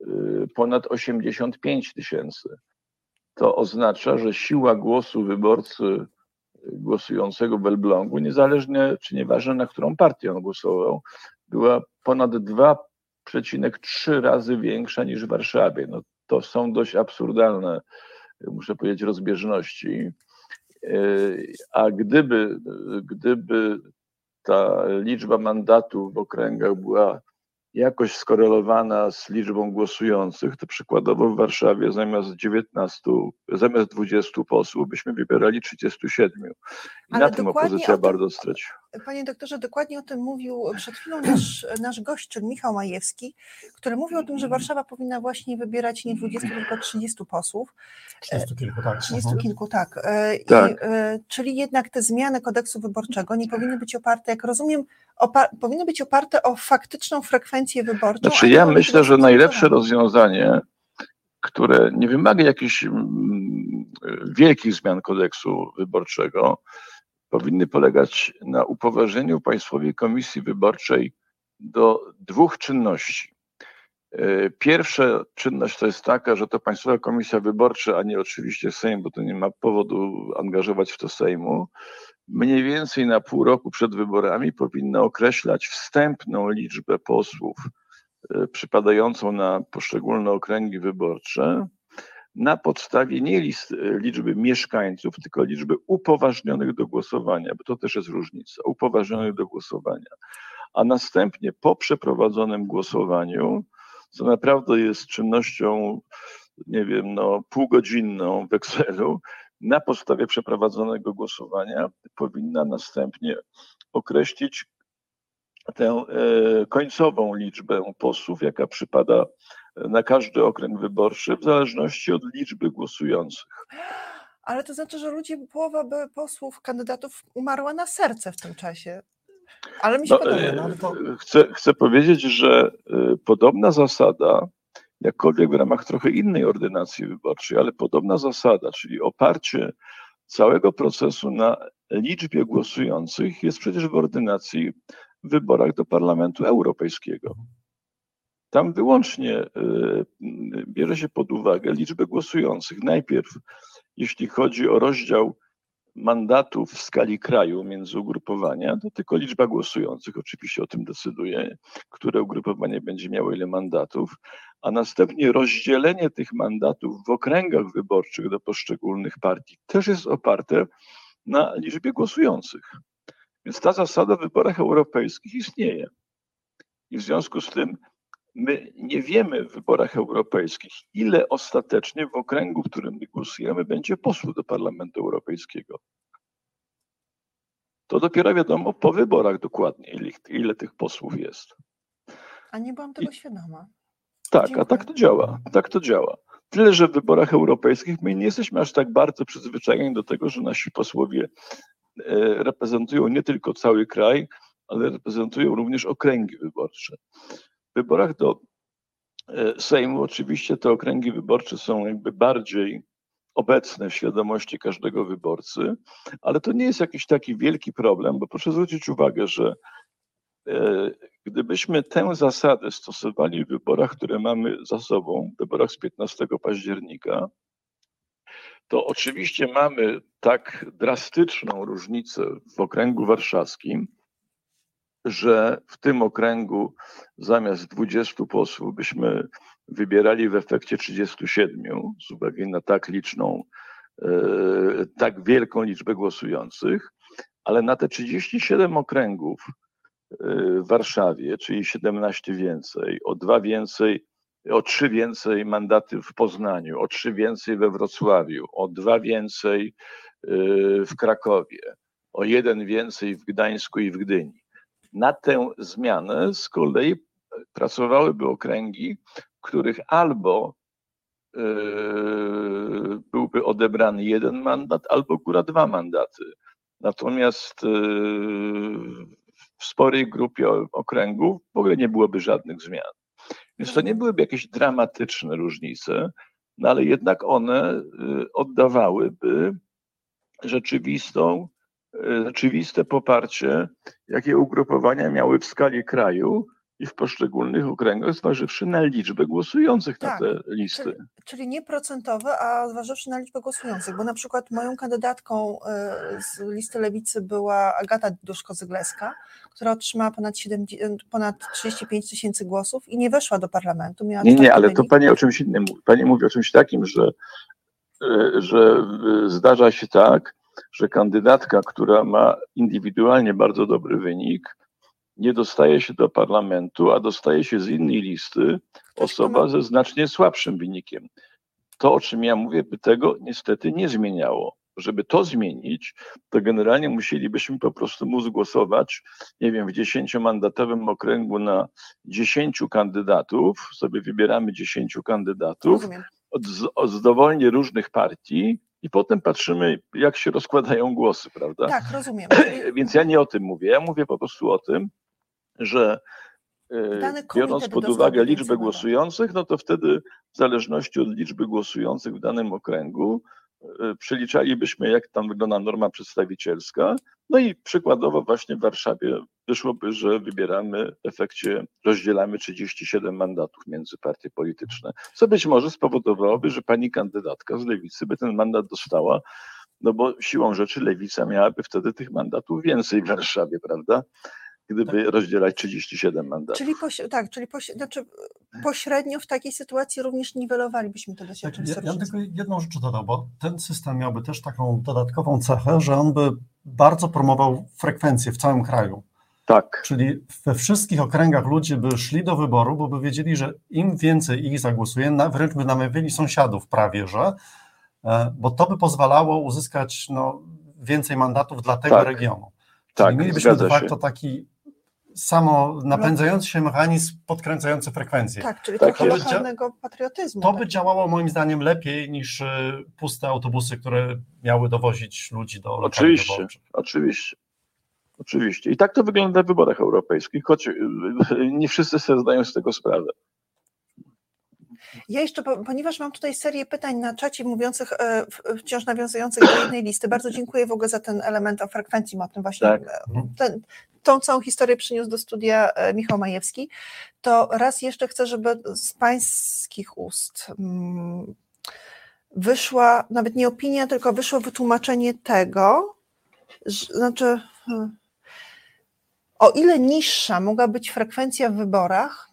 y, ponad 85 tysięcy. to oznacza, że siła głosu wyborcy głosującego w Elblągu, niezależnie czy nieważne na którą partię on głosował, była ponad 2,3 razy większa niż w Warszawie. No, to są dość absurdalne, muszę powiedzieć, rozbieżności. A gdyby, gdyby ta liczba mandatów w okręgach była jakoś skorelowana z liczbą głosujących, to przykładowo w Warszawie zamiast 19, zamiast 20 posłów byśmy wybierali 37. I Ale na tym opozycja tym, bardzo straciła. Panie doktorze, dokładnie o tym mówił przed chwilą nasz, nasz gość, czyli Michał Majewski, który mówił o tym, że Warszawa powinna właśnie wybierać nie 20, tylko 30 posłów. 30 kilku, tak. 30 kilku, tak. E, I, tak. E, czyli jednak te zmiany kodeksu wyborczego nie powinny być oparte, jak rozumiem, powinny być oparte o faktyczną frekwencję wyborczą. Znaczy ja myślę, że najlepsze rozwiązanie, które nie wymaga jakichś mm, wielkich zmian kodeksu wyborczego, powinny polegać na upoważnieniu Państwowej Komisji Wyborczej do dwóch czynności. E, pierwsza czynność to jest taka, że to Państwowa Komisja Wyborcza, a nie oczywiście Sejm, bo to nie ma powodu angażować w to Sejmu, mniej więcej na pół roku przed wyborami powinna określać wstępną liczbę posłów e, przypadającą na poszczególne okręgi wyborcze na podstawie nie list, e, liczby mieszkańców, tylko liczby upoważnionych do głosowania, bo to też jest różnica, upoważnionych do głosowania. A następnie po przeprowadzonym głosowaniu, co naprawdę jest czynnością, nie wiem, no, półgodzinną w Excelu, na podstawie przeprowadzonego głosowania powinna następnie określić tę e, końcową liczbę posłów, jaka przypada na każdy okręg wyborczy, w zależności od liczby głosujących. Ale to znaczy, że ludzie, połowa by posłów, kandydatów umarła na serce w tym czasie. Ale mi się no, podoba. E, no, chcę, chcę powiedzieć, że e, podobna zasada jakkolwiek w ramach trochę innej ordynacji wyborczej, ale podobna zasada, czyli oparcie całego procesu na liczbie głosujących jest przecież w ordynacji w wyborach do Parlamentu Europejskiego. Tam wyłącznie y, bierze się pod uwagę liczbę głosujących. Najpierw, jeśli chodzi o rozdział mandatów w skali kraju między ugrupowania, to tylko liczba głosujących oczywiście o tym decyduje, które ugrupowanie będzie miało ile mandatów, a następnie rozdzielenie tych mandatów w okręgach wyborczych do poszczególnych partii też jest oparte na liczbie głosujących. Więc ta zasada w wyborach europejskich istnieje. I w związku z tym my nie wiemy w wyborach europejskich, ile ostatecznie w okręgu, w którym my głosujemy, będzie posłów do Parlamentu Europejskiego. To dopiero wiadomo po wyborach dokładnie, ile, ile tych posłów jest. A nie byłam tego I, świadoma. Tak, Dziękuję. a tak to działa. Tak to działa. Tyle, że w wyborach europejskich my nie jesteśmy aż tak bardzo przyzwyczajeni do tego, że nasi posłowie e, reprezentują nie tylko cały kraj, ale reprezentują również okręgi wyborcze. Wyborach do e, Sejmu. Oczywiście te okręgi wyborcze są jakby bardziej obecne w świadomości każdego wyborcy, ale to nie jest jakiś taki wielki problem, bo proszę zwrócić uwagę, że e, gdybyśmy tę zasadę stosowali w wyborach, które mamy za sobą, w wyborach z 15 października, to oczywiście mamy tak drastyczną różnicę w okręgu warszawskim, że w tym okręgu zamiast 20 posłów byśmy wybierali w efekcie 37 z uwagi na tak liczną, e, tak wielką liczbę głosujących, ale na te 37 okręgów e, w Warszawie, czyli 17 więcej, o dwa więcej, o trzy więcej mandaty w Poznaniu, o trzy więcej we Wrocławiu, o dwa więcej e, w Krakowie, o jeden więcej w Gdańsku i w Gdyni. Na tę zmianę z kolei pracowałyby okręgi, których albo e, byłby odebrany jeden mandat, albo góra dwa mandaty. Natomiast e, w sporej grupie okręgów w ogóle nie byłoby żadnych zmian. Więc to nie byłyby jakieś dramatyczne różnice, no ale jednak one e, oddawałyby rzeczywistą, rzeczywiste poparcie, jakie ugrupowania miały w skali kraju i w poszczególnych okręgach, zważywszy na liczbę głosujących Tak, na te listy. Czyli, czyli nie procentowe, a zważywszy na liczbę głosujących, bo na przykład moją kandydatką y, z listy lewicy była Agata Duszko-Zygleska, która otrzymała ponad, 70, ponad 35 tysięcy głosów i nie weszła do parlamentu. Miała Nie, nie, ale to wynik. pani o czymś innym mówi. Pani mówi o czymś takim, że, e, że e, zdarza się tak, że kandydatka, która ma indywidualnie bardzo dobry wynik, nie dostaje się do parlamentu, a dostaje się z innej listy osoba ze znacznie słabszym wynikiem. To, o czym ja mówię, by tego niestety nie zmieniało. Żeby to zmienić, to generalnie musielibyśmy po prostu móc głosować, nie wiem, w dziesięciomandatowym okręgu na dziesięciu kandydatów, sobie wybieramy dziesięciu kandydatów od, z- od z dowolnie różnych partii i potem patrzymy, jak się rozkładają głosy, prawda? Tak, rozumiem. Więc ja nie o tym mówię. Ja mówię po prostu o tym, że e, biorąc pod uwagę liczbę głosujących, no to wtedy w zależności od liczby głosujących w danym okręgu przeliczalibyśmy, jak tam wygląda norma przedstawicielska. No i przykładowo właśnie w Warszawie wyszłoby, że wybieramy, w efekcie rozdzielamy 37 mandatów między partie polityczne, co być może spowodowałoby, że pani kandydatka z lewicy by ten mandat dostała, no bo siłą rzeczy lewica miałaby wtedy tych mandatów więcej w Warszawie, prawda? Gdyby rozdzielać 37 mandatów. Czyli, poś, tak, czyli poś, znaczy, pośrednio w takiej sytuacji również niwelowalibyśmy to Tak, doświadczenie ja, ja historyczne. tylko jedną rzecz dodam, bo ten system miałby też taką dodatkową cechę, że on by bardzo promował frekwencję w całym kraju. Tak, Czyli we wszystkich okręgach ludzie by szli do wyboru, bo by wiedzieli, że im więcej ich zagłosuje, na- wręcz by namawiali sąsiadów prawie, że, e, bo to by pozwalało uzyskać no, więcej mandatów dla tego Tak. regionu. Czyli tak, mielibyśmy de facto się. taki samo napędzający się mechanizm podkręcający frekwencję. Tak, czyli Tak, trochę lokalnego patriotyzmu. To tak. by działało moim zdaniem lepiej niż e, puste autobusy, które miały dowozić ludzi do lokali Oczywiście, wyborczych. oczywiście. Oczywiście. I tak to wygląda w wyborach europejskich, choć y, y, nie wszyscy sobie zdają z tego sprawę. Ja jeszcze, po- ponieważ mam tutaj serię pytań na czacie mówiących, e, wciąż nawiązujących do jednej listy, bardzo dziękuję w ogóle za ten element o frekwencji, o tym właśnie, Tak. e, ten, tą całą historię przyniósł do studia e, Michał Majewski, to raz jeszcze chcę, żeby z pańskich ust mm, wyszła, nawet nie opinia, tylko wyszło wytłumaczenie tego, że, znaczy, hmm, o ile niższa mogła być frekwencja w wyborach,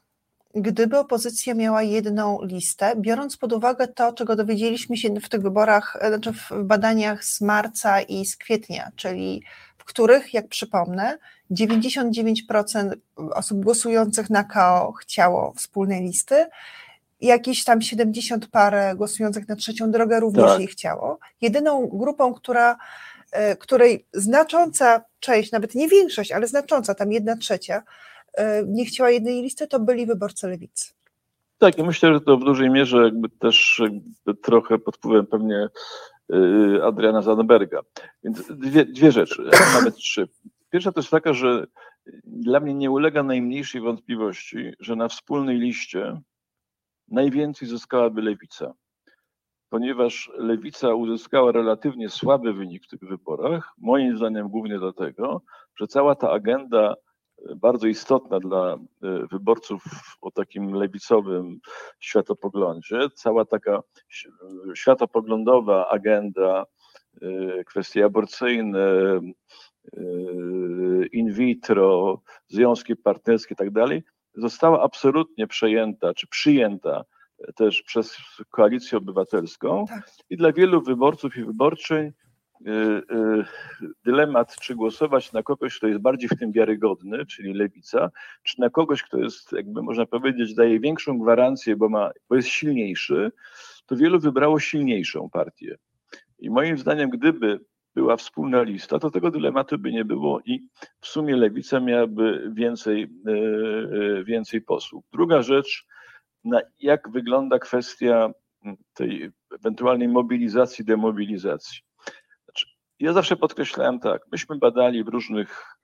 gdyby opozycja miała jedną listę, biorąc pod uwagę to, czego dowiedzieliśmy się w tych wyborach, e, znaczy w badaniach z marca i z kwietnia, czyli w których, jak przypomnę, 99% osób głosujących na KO chciało wspólnej listy, jakieś tam 70 parę głosujących na trzecią drogę również Tak. jej chciało. Jedyną grupą, która, e, której znacząca część, nawet nie większość, ale znacząca, tam jedna trzecia, e, nie chciała jednej listy, to byli wyborcy lewicy. Tak, i myślę, że to w dużej mierze jakby też jakby trochę pod wpływem pewnie Adriana Zandberga. Więc dwie, dwie rzeczy, nawet trzy. Pierwsza to jest taka, że dla mnie nie ulega najmniejszej wątpliwości, że na wspólnej liście najwięcej zyskałaby lewica. Ponieważ lewica uzyskała relatywnie słaby wynik w tych wyborach, moim zdaniem głównie dlatego, że cała ta agenda bardzo istotna dla e, wyborców o takim lewicowym światopoglądzie, cała taka światopoglądowa agenda, e, kwestie aborcyjne, e, in vitro, związki partnerskie i tak dalej, została absolutnie przejęta czy przyjęta też przez koalicję obywatelską Tak. i dla wielu wyborców i wyborczyń dylemat, czy głosować na kogoś, kto jest bardziej w tym wiarygodny, czyli lewica, czy na kogoś, kto jest, jakby można powiedzieć, daje większą gwarancję, bo, ma, bo jest silniejszy, to wielu wybrało silniejszą partię. I moim zdaniem, gdyby była wspólna lista, to tego dylematu by nie było i w sumie lewica miałaby więcej, y, y, więcej posłów. Druga rzecz, jak wygląda kwestia tej ewentualnej mobilizacji, demobilizacji. Ja zawsze podkreślałem tak, myśmy badali w różnych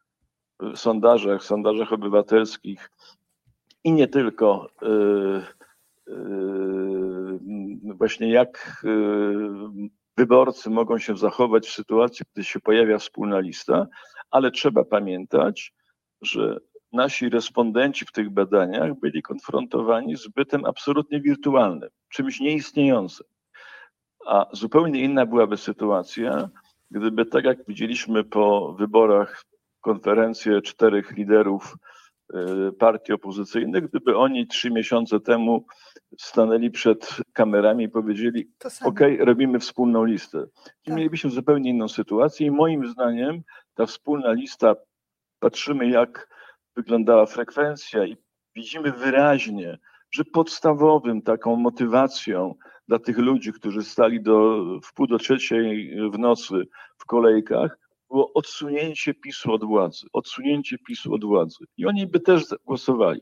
y, sondażach, sondażach obywatelskich i nie tylko y, y, właśnie jak wyborcy mogą się zachować w sytuacji, gdy się pojawia wspólna lista, ale trzeba pamiętać, że nasi respondenci w tych badaniach byli konfrontowani z bytem absolutnie wirtualnym, czymś nieistniejącym. A zupełnie inna byłaby sytuacja, gdyby tak jak widzieliśmy po wyborach konferencję czterech liderów y, partii opozycyjnych, gdyby oni trzy miesiące temu stanęli przed kamerami i powiedzieli: OK, robimy wspólną listę. Tak. Mielibyśmy zupełnie inną sytuację, i moim zdaniem ta wspólna lista, patrzymy, jak wyglądała frekwencja, i widzimy wyraźnie, że podstawowym taką motywacją dla tych ludzi, którzy stali do, w pół do trzeciej w nocy w kolejkach, było odsunięcie PiSu od władzy. Odsunięcie PiSu od władzy. I oni by też głosowali.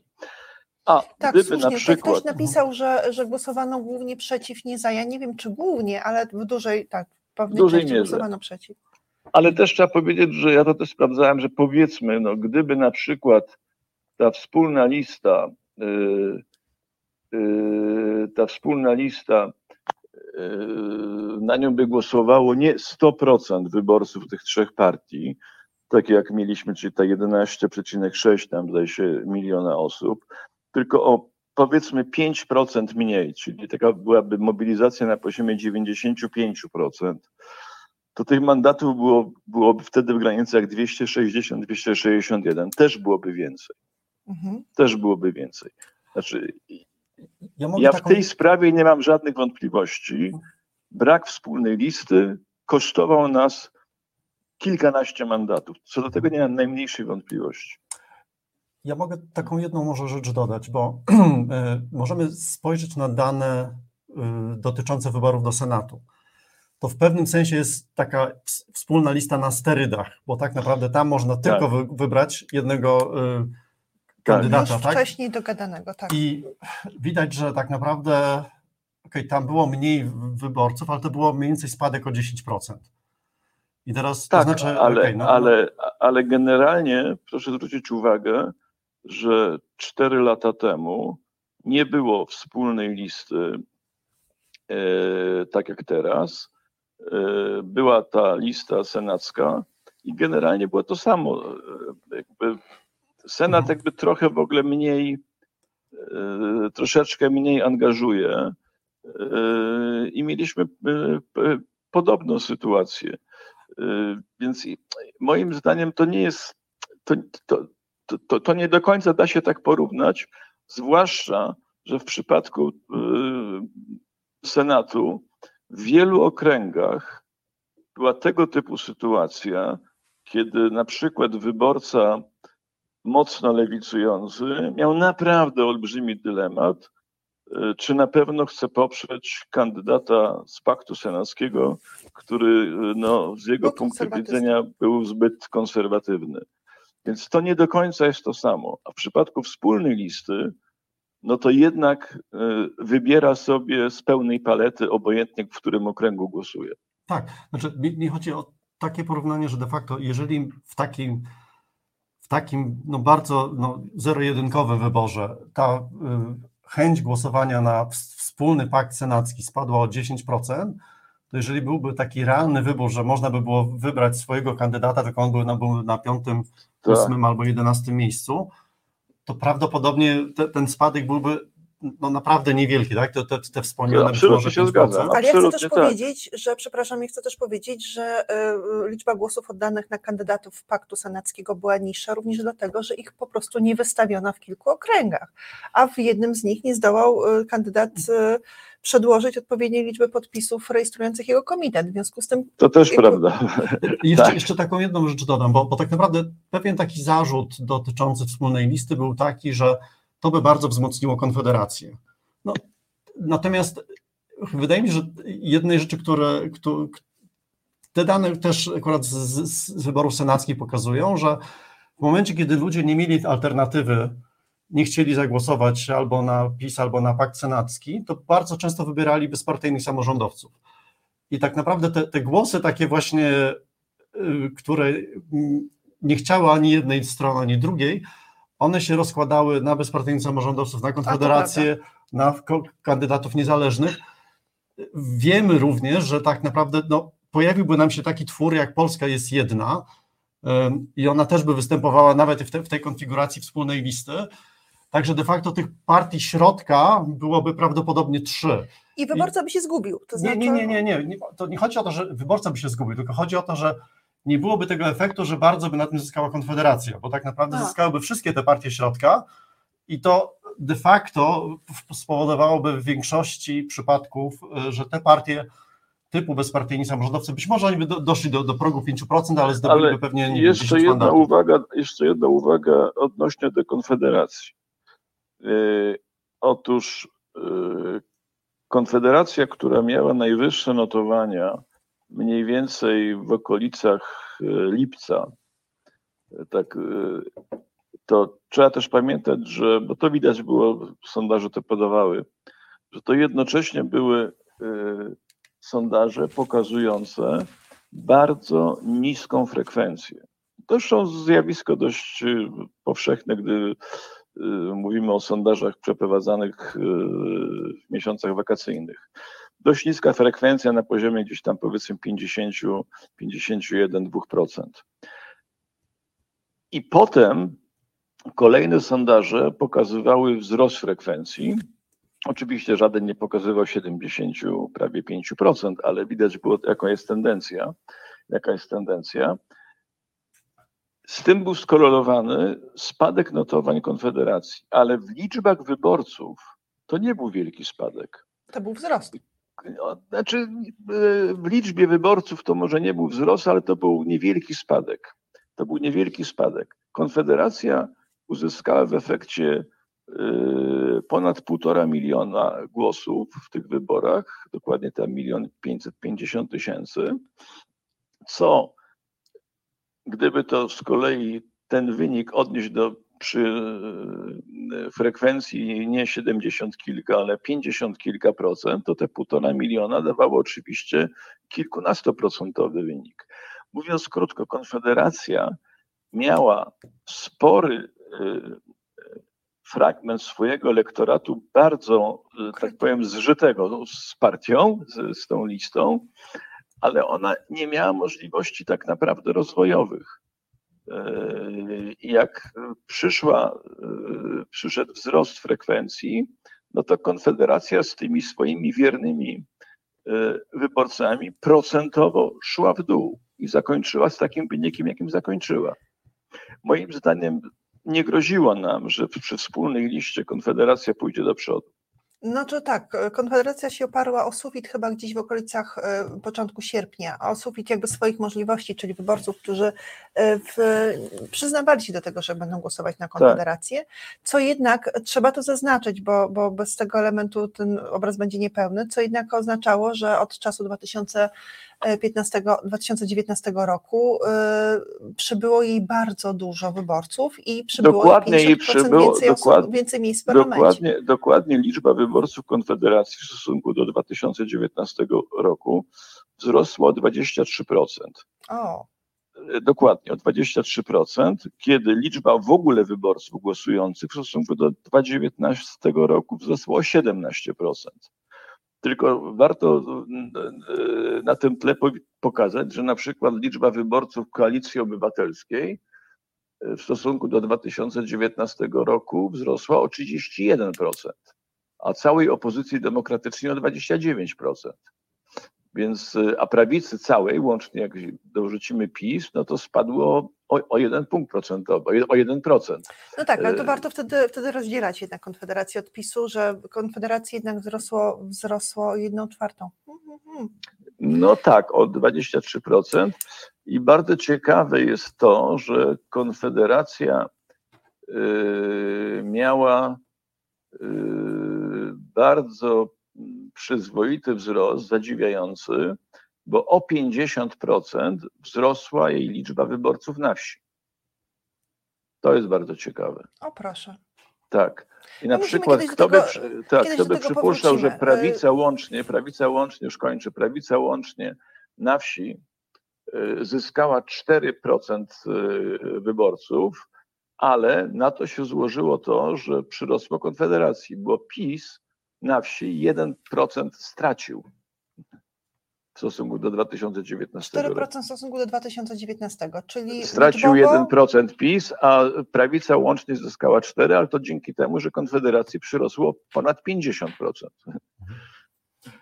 A tak, gdyby słusznie. na przykład. Ktoś napisał, że, że głosowano głównie przeciw, nie za. Ja nie wiem, czy głównie, ale w dużej, tak, w pewnej dużej mierze. głosowano przeciw. Ale też trzeba powiedzieć, że ja to też sprawdzałem, że powiedzmy, no, gdyby na przykład ta wspólna lista, yy, yy, ta wspólna lista na nią by głosowało nie 100% wyborców tych trzech partii, tak jak mieliśmy, czyli ta 11,6 tam zdaje się miliona osób, tylko o powiedzmy 5% mniej, czyli taka byłaby mobilizacja na poziomie 95%, to tych mandatów było, byłoby wtedy w granicach 260-261, też byłoby więcej. Mhm. Też byłoby więcej. Znaczy, ja, ja taką... w tej sprawie nie mam żadnych wątpliwości. Brak wspólnej listy kosztował nas kilkanaście mandatów. Co do tego nie mam najmniejszej wątpliwości. Ja mogę taką jedną może rzecz dodać, bo e, możemy spojrzeć na dane e, dotyczące wyborów do Senatu. To w pewnym sensie jest taka wspólna lista na sterydach, bo tak naprawdę tam można tak. tylko wybrać jednego e, kandydata, tak? wcześniej dogadanego, tak. I widać, że tak naprawdę okay, tam było mniej wyborców, ale to było mniej więcej spadek o 10%. I teraz tak, to znaczy, ale, okay, no, ale, ale generalnie proszę zwrócić uwagę, że 4 lata temu nie było wspólnej listy e, tak jak teraz. E, była ta lista senacka i generalnie było to samo. E, jakby Senat mhm. jakby trochę w ogóle mniej, e, troszeczkę mniej angażuje e, i mieliśmy e, podobną sytuację. Więc moim zdaniem to nie jest, to, to, to, to nie do końca da się tak porównać, zwłaszcza, że w przypadku Senatu w wielu okręgach była tego typu sytuacja, kiedy na przykład wyborca mocno lewicujący, miał naprawdę olbrzymi dylemat, e, czy na pewno chce poprzeć kandydata z Paktu Senackiego, który e, no, z jego punktu widzenia był zbyt konserwatywny. Więc to nie do końca jest to samo. A w przypadku wspólnej listy, no to jednak e, wybiera sobie z pełnej palety, obojętnie w którym okręgu głosuje. Tak, znaczy mi, mi chodzi o takie porównanie, że de facto, jeżeli w takim takim no bardzo no, zero-jedynkowym wyborze ta y, chęć głosowania na wspólny pakt senacki spadła o 10%, to jeżeli byłby taki realny wybór, że można by było wybrać swojego kandydata, tylko on był na, był na piątym, tak. ósmym albo jedenastym miejscu, to prawdopodobnie te, ten spadek byłby no naprawdę niewielki, tak? Te, te, te wspomniane Absolutnie się zgadzam. Ale ja chcę też tak. powiedzieć, że, przepraszam, ja chcę też powiedzieć, że y, liczba głosów oddanych na kandydatów Paktu Senackiego była niższa również dlatego, że ich po prostu nie wystawiono w kilku okręgach, a w jednym z nich nie zdołał y, kandydat y, przedłożyć odpowiedniej liczby podpisów rejestrujących jego komitet. W związku z tym. To też prawda. I jeszcze, tak. jeszcze taką jedną rzecz dodam, bo, bo tak naprawdę pewien taki zarzut dotyczący wspólnej listy był taki, że to by bardzo wzmocniło Konfederację. No, natomiast wydaje mi się, że jednej rzeczy, które, które te dane też akurat z, z wyborów senackich pokazują, że w momencie, kiedy ludzie nie mieli alternatywy, nie chcieli zagłosować albo na PiS, albo na pakt senacki, to bardzo często wybierali bezpartyjnych samorządowców. I tak naprawdę te, te głosy takie właśnie, y, które nie chciały ani jednej strony, ani drugiej, one się rozkładały na bezpartyjnych samorządowców, na konfederację, na kandydatów niezależnych. Wiemy również, że tak naprawdę no, pojawiłby nam się taki twór, jak Polska jest jedna, i ona też by występowała nawet w, te, w tej konfiguracji wspólnej listy. Także de facto tych partii środka byłoby prawdopodobnie trzy. I wyborca by się zgubił. To znaczy... nie, nie, nie, nie, nie. To nie chodzi o to, że wyborca by się zgubił, tylko chodzi o to, że nie byłoby tego efektu, że bardzo by na tym zyskała Konfederacja, bo tak naprawdę A. zyskałyby wszystkie te partie środka i to de facto spowodowałoby w większości przypadków, y, że te partie typu bezpartyjni samorządowcy, być może oni by do, doszli do, do progu 5%, ale zdobyliby ale pewnie nie jeszcze jedna uwaga, Jeszcze jedna uwaga odnośnie do Konfederacji. Yy, otóż yy, Konfederacja, która miała najwyższe notowania mniej więcej w okolicach yy, lipca, tak, to trzeba też pamiętać, że, bo to widać było, sondaże to podawały, że to jednocześnie były sondaże pokazujące bardzo niską frekwencję. To zresztą zjawisko dość powszechne, gdy mówimy o sondażach przeprowadzanych w miesiącach wakacyjnych. Dość niska frekwencja na poziomie gdzieś tam powiedzmy 50, 51-2%. I potem kolejne sondaże pokazywały wzrost frekwencji. Oczywiście żaden nie pokazywał 70, prawie 5%, ale widać było, jaka jest tendencja. Jaka jest tendencja. Z tym był skorelowany spadek notowań Konfederacji, ale w liczbach wyborców to nie był wielki spadek. To był wzrost. Znaczy, w liczbie wyborców to może nie był wzrost, ale to był niewielki spadek. To był niewielki spadek. Konfederacja uzyskała w efekcie e, ponad półtora miliona głosów w tych wyborach, dokładnie tam milion pięćset pięćdziesiąt tysięcy, co Gdyby to z kolei ten wynik odnieść do przy e, frekwencji nie 70 kilka, ale 50 kilka procent, to te półtora miliona dawało oczywiście kilkunastoprocentowy wynik. Mówiąc krótko, Konfederacja miała spory e, fragment swojego elektoratu bardzo, e, tak powiem, zżytego no, z partią, z, z tą listą, ale ona nie miała możliwości tak naprawdę rozwojowych. E, jak przyszła, e, przyszedł wzrost frekwencji, no to Konfederacja z tymi swoimi wiernymi e, wyborcami procentowo szła w dół i zakończyła z takim wynikiem, jakim zakończyła. Moim zdaniem nie groziło nam, że przy wspólnej liście Konfederacja pójdzie do przodu. No to tak, e, Konfederacja się oparła o sufit chyba gdzieś w okolicach e, początku sierpnia, o sufit jakby swoich możliwości, czyli wyborców, którzy e, w, przyznawali się do tego, że będą głosować na tak. Konfederację, tak. co jednak trzeba to zaznaczyć, bo, bo bez tego elementu ten obraz będzie niepełny, co jednak oznaczało, że od czasu 2000 15, 2019 roku y, przybyło jej bardzo dużo wyborców i przybyło dokładnie jej przybyło, więcej, dokładnie, osób, więcej miejsc w parlamencie. Dokładnie, dokładnie liczba wyborców Konfederacji w stosunku do 2019 roku wzrosła o 23%. O. Dokładnie, o 23%, kiedy liczba w ogóle wyborców głosujących w stosunku do 2019 roku wzrosła o 17%. Tylko warto e, na tym tle pokazać, że na przykład liczba wyborców Koalicji Obywatelskiej e, w stosunku do 2019 roku wzrosła o 31%, a całej opozycji demokratycznej o 29%. Więc, e, a prawicy całej, łącznie jak dorzucimy PiS, no to spadło o, o jeden punkt procentowy, o jeden procent. No tak, ale to warto wtedy, wtedy rozdzielać jednak Konfederację od PiSu, że Konfederacji jednak wzrosło, wzrosło o jedną czwartą. No tak, o 23%. I bardzo ciekawe jest to, że Konfederacja yy, miała yy, bardzo przyzwoity wzrost, zadziwiający, bo o 50% wzrosła jej liczba wyborców na wsi. To jest bardzo ciekawe. O proszę. Tak. I na no przykład kto by, tak, kto by przypuszczał, powrócimy. że prawica łącznie, prawica łącznie, już kończy, prawica łącznie na wsi y, zyskała 4% y, wyborców, ale na to się złożyło to, że przyrosło Konfederacji, bo PiS na wsi 1% stracił stosunku do 2019 roku. 4% w stosunku do 2019, czyli Stracił liczbowo- 1% PiS, a prawica łącznie zyskała 4%, ale to dzięki temu, że Konfederacji przyrosło ponad 50%.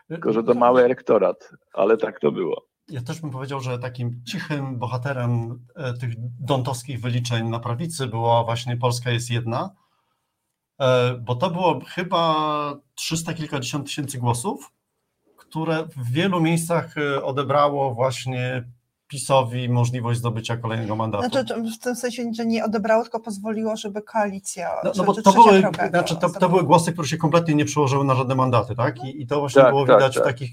Tylko, że to mały elektorat, ale tak to było. Ja też bym powiedział, że takim cichym bohaterem e, tych dontowskich wyliczeń na prawicy była właśnie Polska jest jedna, e, bo to było chyba 300 kilkadziesiąt tysięcy głosów, które w wielu miejscach e, odebrało właśnie PiSowi możliwość zdobycia kolejnego mandatu. Znaczy, to w tym sensie, że nie odebrało, tylko pozwoliło, żeby koalicja. No, czy- no bo to były, znaczy to, to były głosy, które się kompletnie nie przełożyły na żadne mandaty, tak? I, i to właśnie Tak, było tak, widać tak. w takich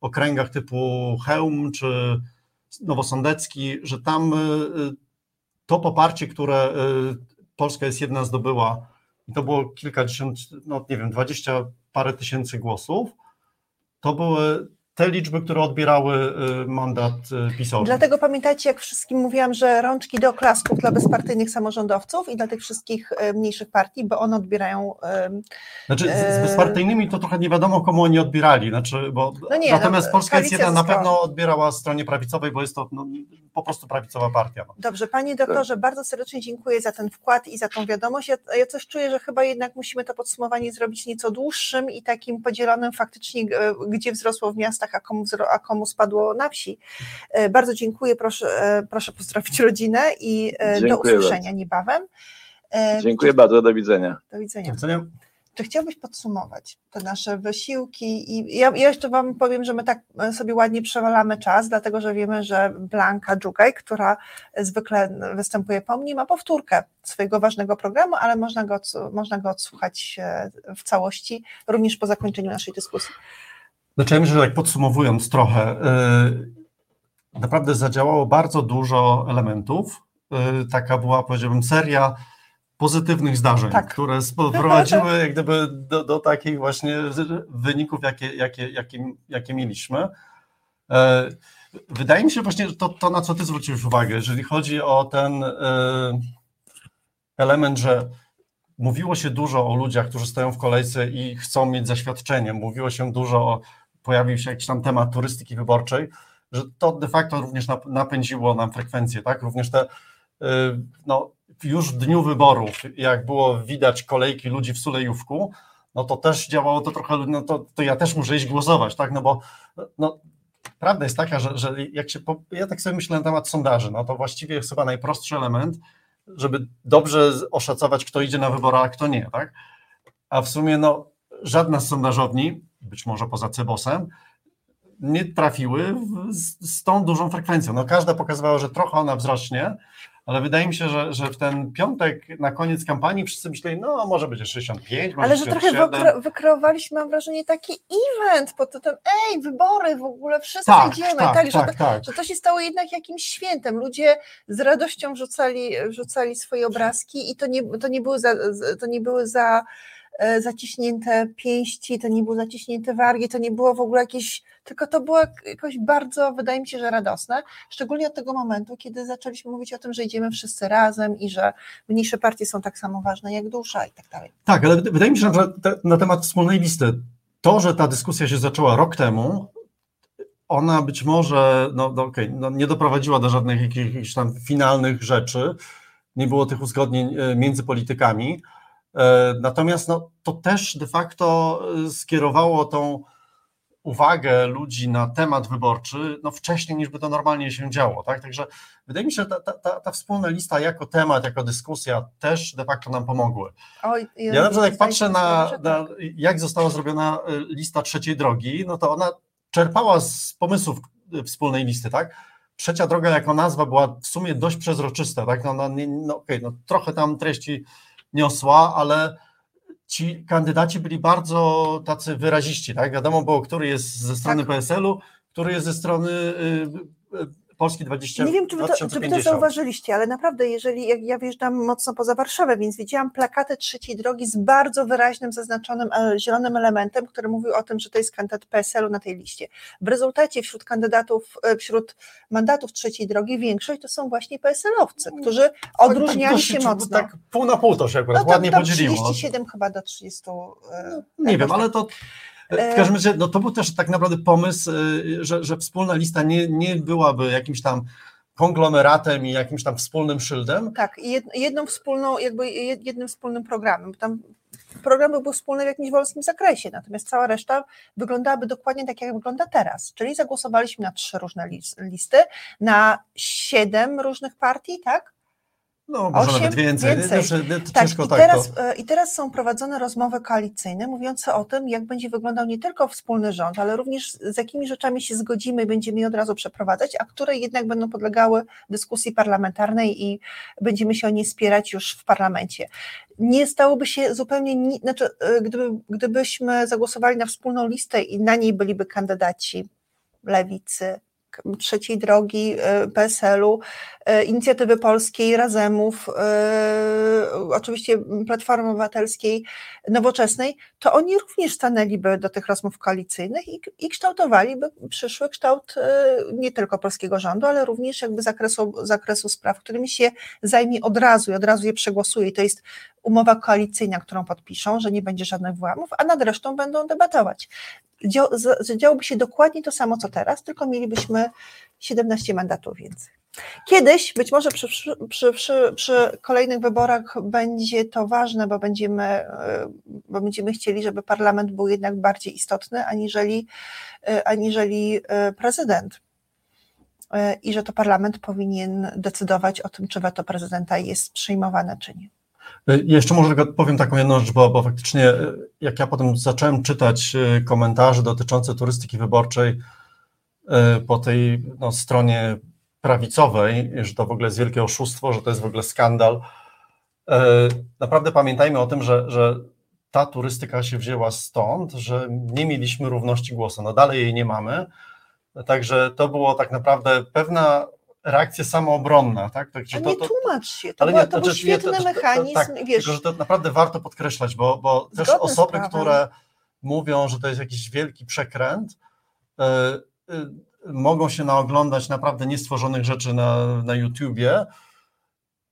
okręgach typu Chełm czy Nowosądecki, że tam y, y, to poparcie, które y, Polska jest jedna zdobyła, i to było kilkadziesiąt, no nie wiem, dwadzieścia parę tysięcy głosów, to były te liczby, które odbierały y, mandat y, PiSowi. Dlatego pamiętajcie, jak wszystkim mówiłam, że rączki do oklasków dla bezpartyjnych samorządowców i dla tych wszystkich e, mniejszych partii, bo one odbierają. Znaczy z, z bezpartyjnymi to trochę nie wiadomo, komu oni odbierali. Znaczy, bo No nie, natomiast no, Polska jest jedna na pewno odbierała stronie prawicowej, bo jest to no, po prostu prawicowa partia. No. Dobrze, panie doktorze, bardzo serdecznie dziękuję za ten wkład i za tą wiadomość. Ja, ja coś czuję, że chyba jednak musimy to podsumowanie zrobić nieco dłuższym i takim podzielonym faktycznie, gdzie wzrosło w miastach, a komu, wzro- a komu spadło na wsi. E, Bardzo dziękuję, proszę, e, proszę pozdrowić rodzinę i e, do Dziękuję usłyszenia niebawem. E, Dziękuję bardzo, do widzenia. Do widzenia. Do widzenia. Czy chciałbyś podsumować te nasze wysiłki? I ja, ja jeszcze Wam powiem, że my tak sobie ładnie przewalamy czas, dlatego że wiemy, że Blanka Dżugaj, która zwykle występuje po mnie, ma powtórkę swojego ważnego programu, ale można go, można go odsłuchać w całości, również po zakończeniu naszej dyskusji. Znaczy, ja myślę, że tak podsumowując trochę, yy, naprawdę zadziałało bardzo dużo elementów. Yy, taka była, powiedziałbym, seria pozytywnych zdarzeń, Tak. które sprowadziły jak gdyby do, do takich właśnie wyników, jakie, jakie, jakie, jakie mieliśmy. Yy, Wydaje mi się właśnie, że to, to, na co ty zwróciłeś uwagę, jeżeli chodzi o ten element, że mówiło się dużo o ludziach, którzy stoją w kolejce i chcą mieć zaświadczenie, mówiło się dużo o, pojawił się jakiś tam temat turystyki wyborczej, że to de facto również nap- napędziło nam frekwencję, tak? Również te, yy, no, już w dniu wyborów, jak było widać kolejki ludzi w Sulejówku, no to też działało to trochę, no to, to ja też muszę iść głosować, tak? No bo no, prawda jest taka, że, że jak się, po, ja tak sobie myślę na temat sondaży, no to właściwie jest chyba najprostszy element, żeby dobrze oszacować, kto idzie na wybory, a kto nie, tak? A w sumie no, żadna z sondażowni, być może poza Cebosem, nie trafiły w, z, z tą dużą frekwencją. No, każda pokazywała, że trochę ona wzrośnie, ale wydaje mi się, że, że w ten piątek na koniec kampanii wszyscy myśleli, no może będzie 65, może Ale że trochę 67. wykre, wykreowaliśmy, mam wrażenie, taki event pod tytułem ej, wybory w ogóle, wszyscy Tak, idziemy. tak, że, tak, to, tak. że to się stało jednak jakimś świętem. Ludzie z radością wrzucali, wrzucali swoje obrazki i to nie, to nie były za, to nie były za zaciśnięte pięści, to nie były zaciśnięte wargi, to nie było w ogóle jakieś, tylko to było jakoś bardzo, wydaje mi się, że radosne, szczególnie od tego momentu, kiedy zaczęliśmy mówić o tym, że idziemy wszyscy razem i że mniejsze partie są tak samo ważne jak dusza i tak dalej. Tak, ale wydaje mi się, że na temat wspólnej listy, to, że ta dyskusja się zaczęła rok temu, ona być może no, no, okej, no, nie doprowadziła do żadnych jakichś tam finalnych rzeczy, nie było tych uzgodnień e, między politykami, e, natomiast no, to też de facto e, skierowało tą uwagę ludzi na temat wyborczy no, wcześniej niż by to normalnie się działo. Tak? Także wydaje mi się, że ta, ta, ta, wspólna lista jako temat, jako dyskusja też de facto nam pomogły. Oj, Ja na przykład jak patrzę na, na jak została zrobiona y, lista trzeciej drogi, no to ona czerpała z pomysłów wspólnej listy, tak? Trzecia droga jako nazwa była w sumie dość przezroczysta, tak? No, no, nie- no, okej, no trochę tam treści niosła, ale ci kandydaci byli bardzo tacy wyraziści, tak? Wiadomo było, który jest ze strony Tak. PSL-u, który jest ze strony y, y, Polski 20, Nie wiem, czy wy, to, czy wy to 2050. zauważyliście, ale naprawdę, jeżeli jak ja wjeżdżam mocno poza Warszawę, więc widziałam plakaty trzeciej drogi z bardzo wyraźnym, zaznaczonym e, zielonym elementem, który mówił o tym, że to jest kandydat PSL-u na tej liście. W rezultacie wśród kandydatów, e, wśród mandatów trzeciej drogi większość to są właśnie PSL-owcy, którzy odróżniali tak, się mocno. Tak pół na pół to się akurat no to ładnie tam podzieliło. 37 chyba do 30. e, Nie wiem, jakoś ale to W każdym razie, no to był też tak naprawdę pomysł, że, że wspólna lista nie, nie byłaby jakimś tam konglomeratem i jakimś tam wspólnym szyldem. Tak, jedną wspólną, jakby jednym wspólnym programem. Tam program byłby wspólny w jakimś wolskim zakresie, natomiast cała reszta wyglądałaby dokładnie tak, jak wygląda teraz. Czyli zagłosowaliśmy na trzy różne listy, na siedem różnych partii, tak? No, może 8, nawet więcej. więcej. tak, i, tak teraz. E, I teraz są prowadzone rozmowy koalicyjne mówiące o tym, jak będzie wyglądał nie tylko wspólny rząd, ale również z jakimi rzeczami się zgodzimy i będziemy je od razu przeprowadzać, a które jednak będą podlegały dyskusji parlamentarnej i będziemy się o nie spierać już w parlamencie. Nie stałoby się zupełnie, znaczy, e, gdyby, gdybyśmy zagłosowali na wspólną listę i na niej byliby kandydaci lewicy, trzeciej drogi e, PSL-u, e, inicjatywy polskiej, Razemów, e, oczywiście Platformy Obywatelskiej, Nowoczesnej, to oni również stanęliby do tych rozmów koalicyjnych i, i kształtowaliby przyszły kształt nie tylko polskiego rządu, ale również jakby zakresu, zakresu spraw, którymi się zajmie od razu i od razu je przegłosuje. I to jest umowa koalicyjna, którą podpiszą, że nie będzie żadnych włamów, a nad resztą będą debatować działoby się dokładnie to samo, co teraz, tylko mielibyśmy 17 mandatów więcej. Kiedyś, być może przy, przy, przy, przy, kolejnych wyborach będzie to ważne, bo będziemy, e, bo będziemy chcieli, żeby parlament był jednak bardziej istotny, aniżeli, e, aniżeli e, prezydent. I że to parlament powinien decydować o tym, czy weto prezydenta jest przyjmowane, czy nie. E, jeszcze może powiem taką jedną rzecz, bo, bo faktycznie e, jak ja potem zacząłem czytać e, komentarze dotyczące turystyki wyborczej po tej no, stronie prawicowej, że to w ogóle jest wielkie oszustwo, że to jest w ogóle skandal. Naprawdę pamiętajmy o tym, że, że ta turystyka się wzięła stąd, że nie mieliśmy równości głosu. No dalej jej nie mamy. Także to było tak naprawdę pewna reakcja samoobronna, tak? Także to, to, tłumacz się, to, ale nie, to, był świetny nie, mechanizm, tak, wiesz. Tylko, że to naprawdę warto podkreślać, bo, bo też osoby, które mówią, że to jest jakiś wielki przekręt, y, y, mogą się naoglądać naprawdę niestworzonych rzeczy na, na YouTubie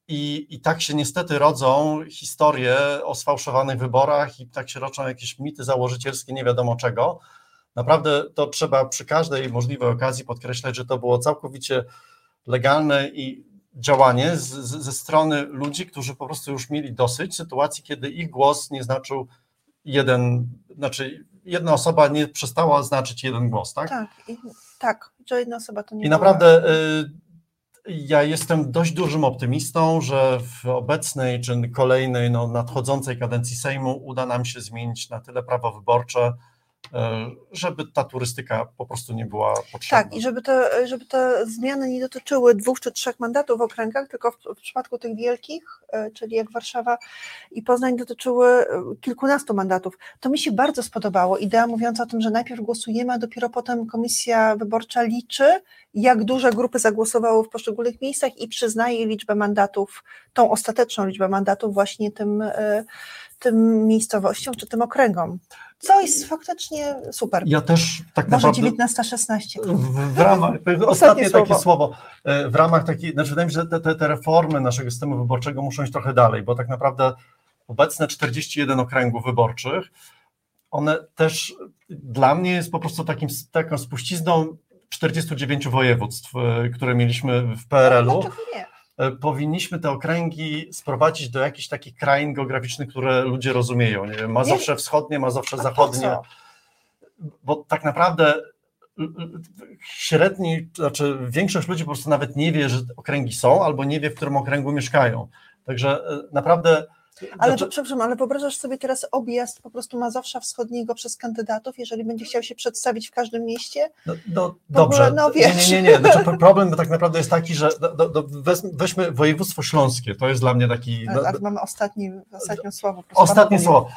i, i tak się niestety rodzą historie o sfałszowanych wyborach i tak się roczą jakieś mity założycielskie nie wiadomo czego. Naprawdę to trzeba przy każdej możliwej okazji podkreślać, że to było całkowicie legalne i działanie z, z, ze strony ludzi, którzy po prostu już mieli dosyć sytuacji, kiedy ich głos nie znaczył jeden, znaczy jedna osoba nie przestała znaczyć jeden głos, tak? Tak, i, tak, że jedna osoba to nie I była. naprawdę y, ja jestem dość dużym optymistą, że w obecnej czy kolejnej, no, nadchodzącej kadencji Sejmu uda nam się zmienić na tyle prawo wyborcze, żeby ta turystyka po prostu nie była potrzebna. Tak, i żeby te, żeby te zmiany nie dotyczyły dwóch czy trzech mandatów w okręgach, tylko w, w przypadku tych wielkich, e, czyli jak Warszawa i Poznań, dotyczyły e, kilkunastu mandatów. To mi się bardzo spodobało. Idea mówiąca o tym, że najpierw głosujemy, a dopiero potem komisja wyborcza liczy, jak duże grupy zagłosowały w poszczególnych miejscach i przyznaje liczbę mandatów, tą ostateczną liczbę mandatów właśnie tym, tym miejscowościom czy tym okręgom. Co jest faktycznie super. Ja też tak Może naprawdę... 19-16. W, w ramach, ostatnie takie słowo. słowo. E, w ramach takiej, znaczy wydaje mi się, że te, te, te reformy naszego systemu wyborczego muszą iść trochę dalej, bo tak naprawdę obecne 41 okręgów wyborczych, one też dla mnie jest po prostu takim, taką spuścizną 49 województw, e, które mieliśmy w PRL-u. No, nie? Powinniśmy te okręgi sprowadzić do jakichś takich krain geograficznych, które ludzie rozumieją. Nie wiem, Mazowsze Wschodnie, Mazowsze Zachodnie. Bo tak naprawdę średni, znaczy większość ludzi po prostu nawet nie wie, że okręgi są, albo nie wie, w którym okręgu mieszkają. Także e, naprawdę ale znaczy... przepraszam, ale wyobrażasz sobie teraz objazd po prostu Mazowsza Wschodniego przez kandydatów, jeżeli będzie chciał się przedstawić w każdym mieście? No, no dobrze, ogóle, no, wiesz. nie, nie, nie, znaczy, problem tak naprawdę jest taki, że do, do, weźmy województwo śląskie, to jest dla mnie taki... Ale, ale mamy ostatni, ostatnie słowo. Ostatnie słowo.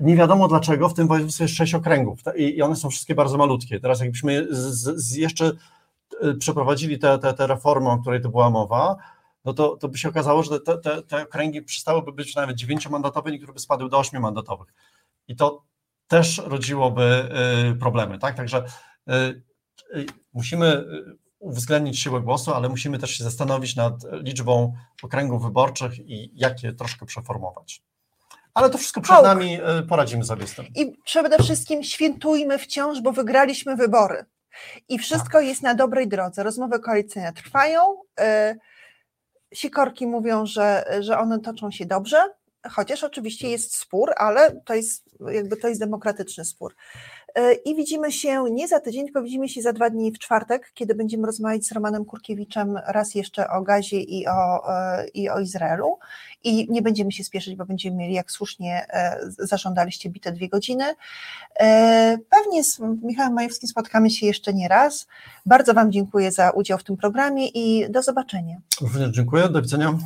Nie wiadomo dlaczego w tym województwie jest sześć okręgów i, one są wszystkie bardzo malutkie. Teraz jakbyśmy z, z jeszcze e, przeprowadzili te reformy, o której to była mowa, no to, to by się okazało, że te, te, te okręgi przestałyby być nawet dziewięciomandatowe, niektóre by spadły do ośmiomandatowych. I to też rodziłoby y, problemy, tak? Także y, y, musimy uwzględnić siłę głosu, ale musimy też się zastanowić nad liczbą okręgów wyborczych i jak je troszkę przeformować. Ale to wszystko przed nami, poradzimy sobie z tym. I przede wszystkim świętujmy wciąż, bo wygraliśmy wybory. I wszystko jest na dobrej drodze. Rozmowy koalicyjne trwają. y, Sikorki mówią, że, że one toczą się dobrze, chociaż oczywiście jest spór, ale to jest jakby to jest demokratyczny spór. Y, I widzimy się nie za tydzień, tylko widzimy się za dwa dni w czwartek, kiedy będziemy rozmawiać z Romanem Kurkiewiczem raz jeszcze o Gazie i o, y, i o Izraelu. I nie będziemy się spieszyć, bo będziemy mieli, jak słusznie e, zażądaliście, bite dwie godziny. E, Pewnie z Michałem Majewskim spotkamy się jeszcze nie raz. Bardzo Wam dziękuję za udział w tym programie i do zobaczenia. Również dziękuję, do widzenia.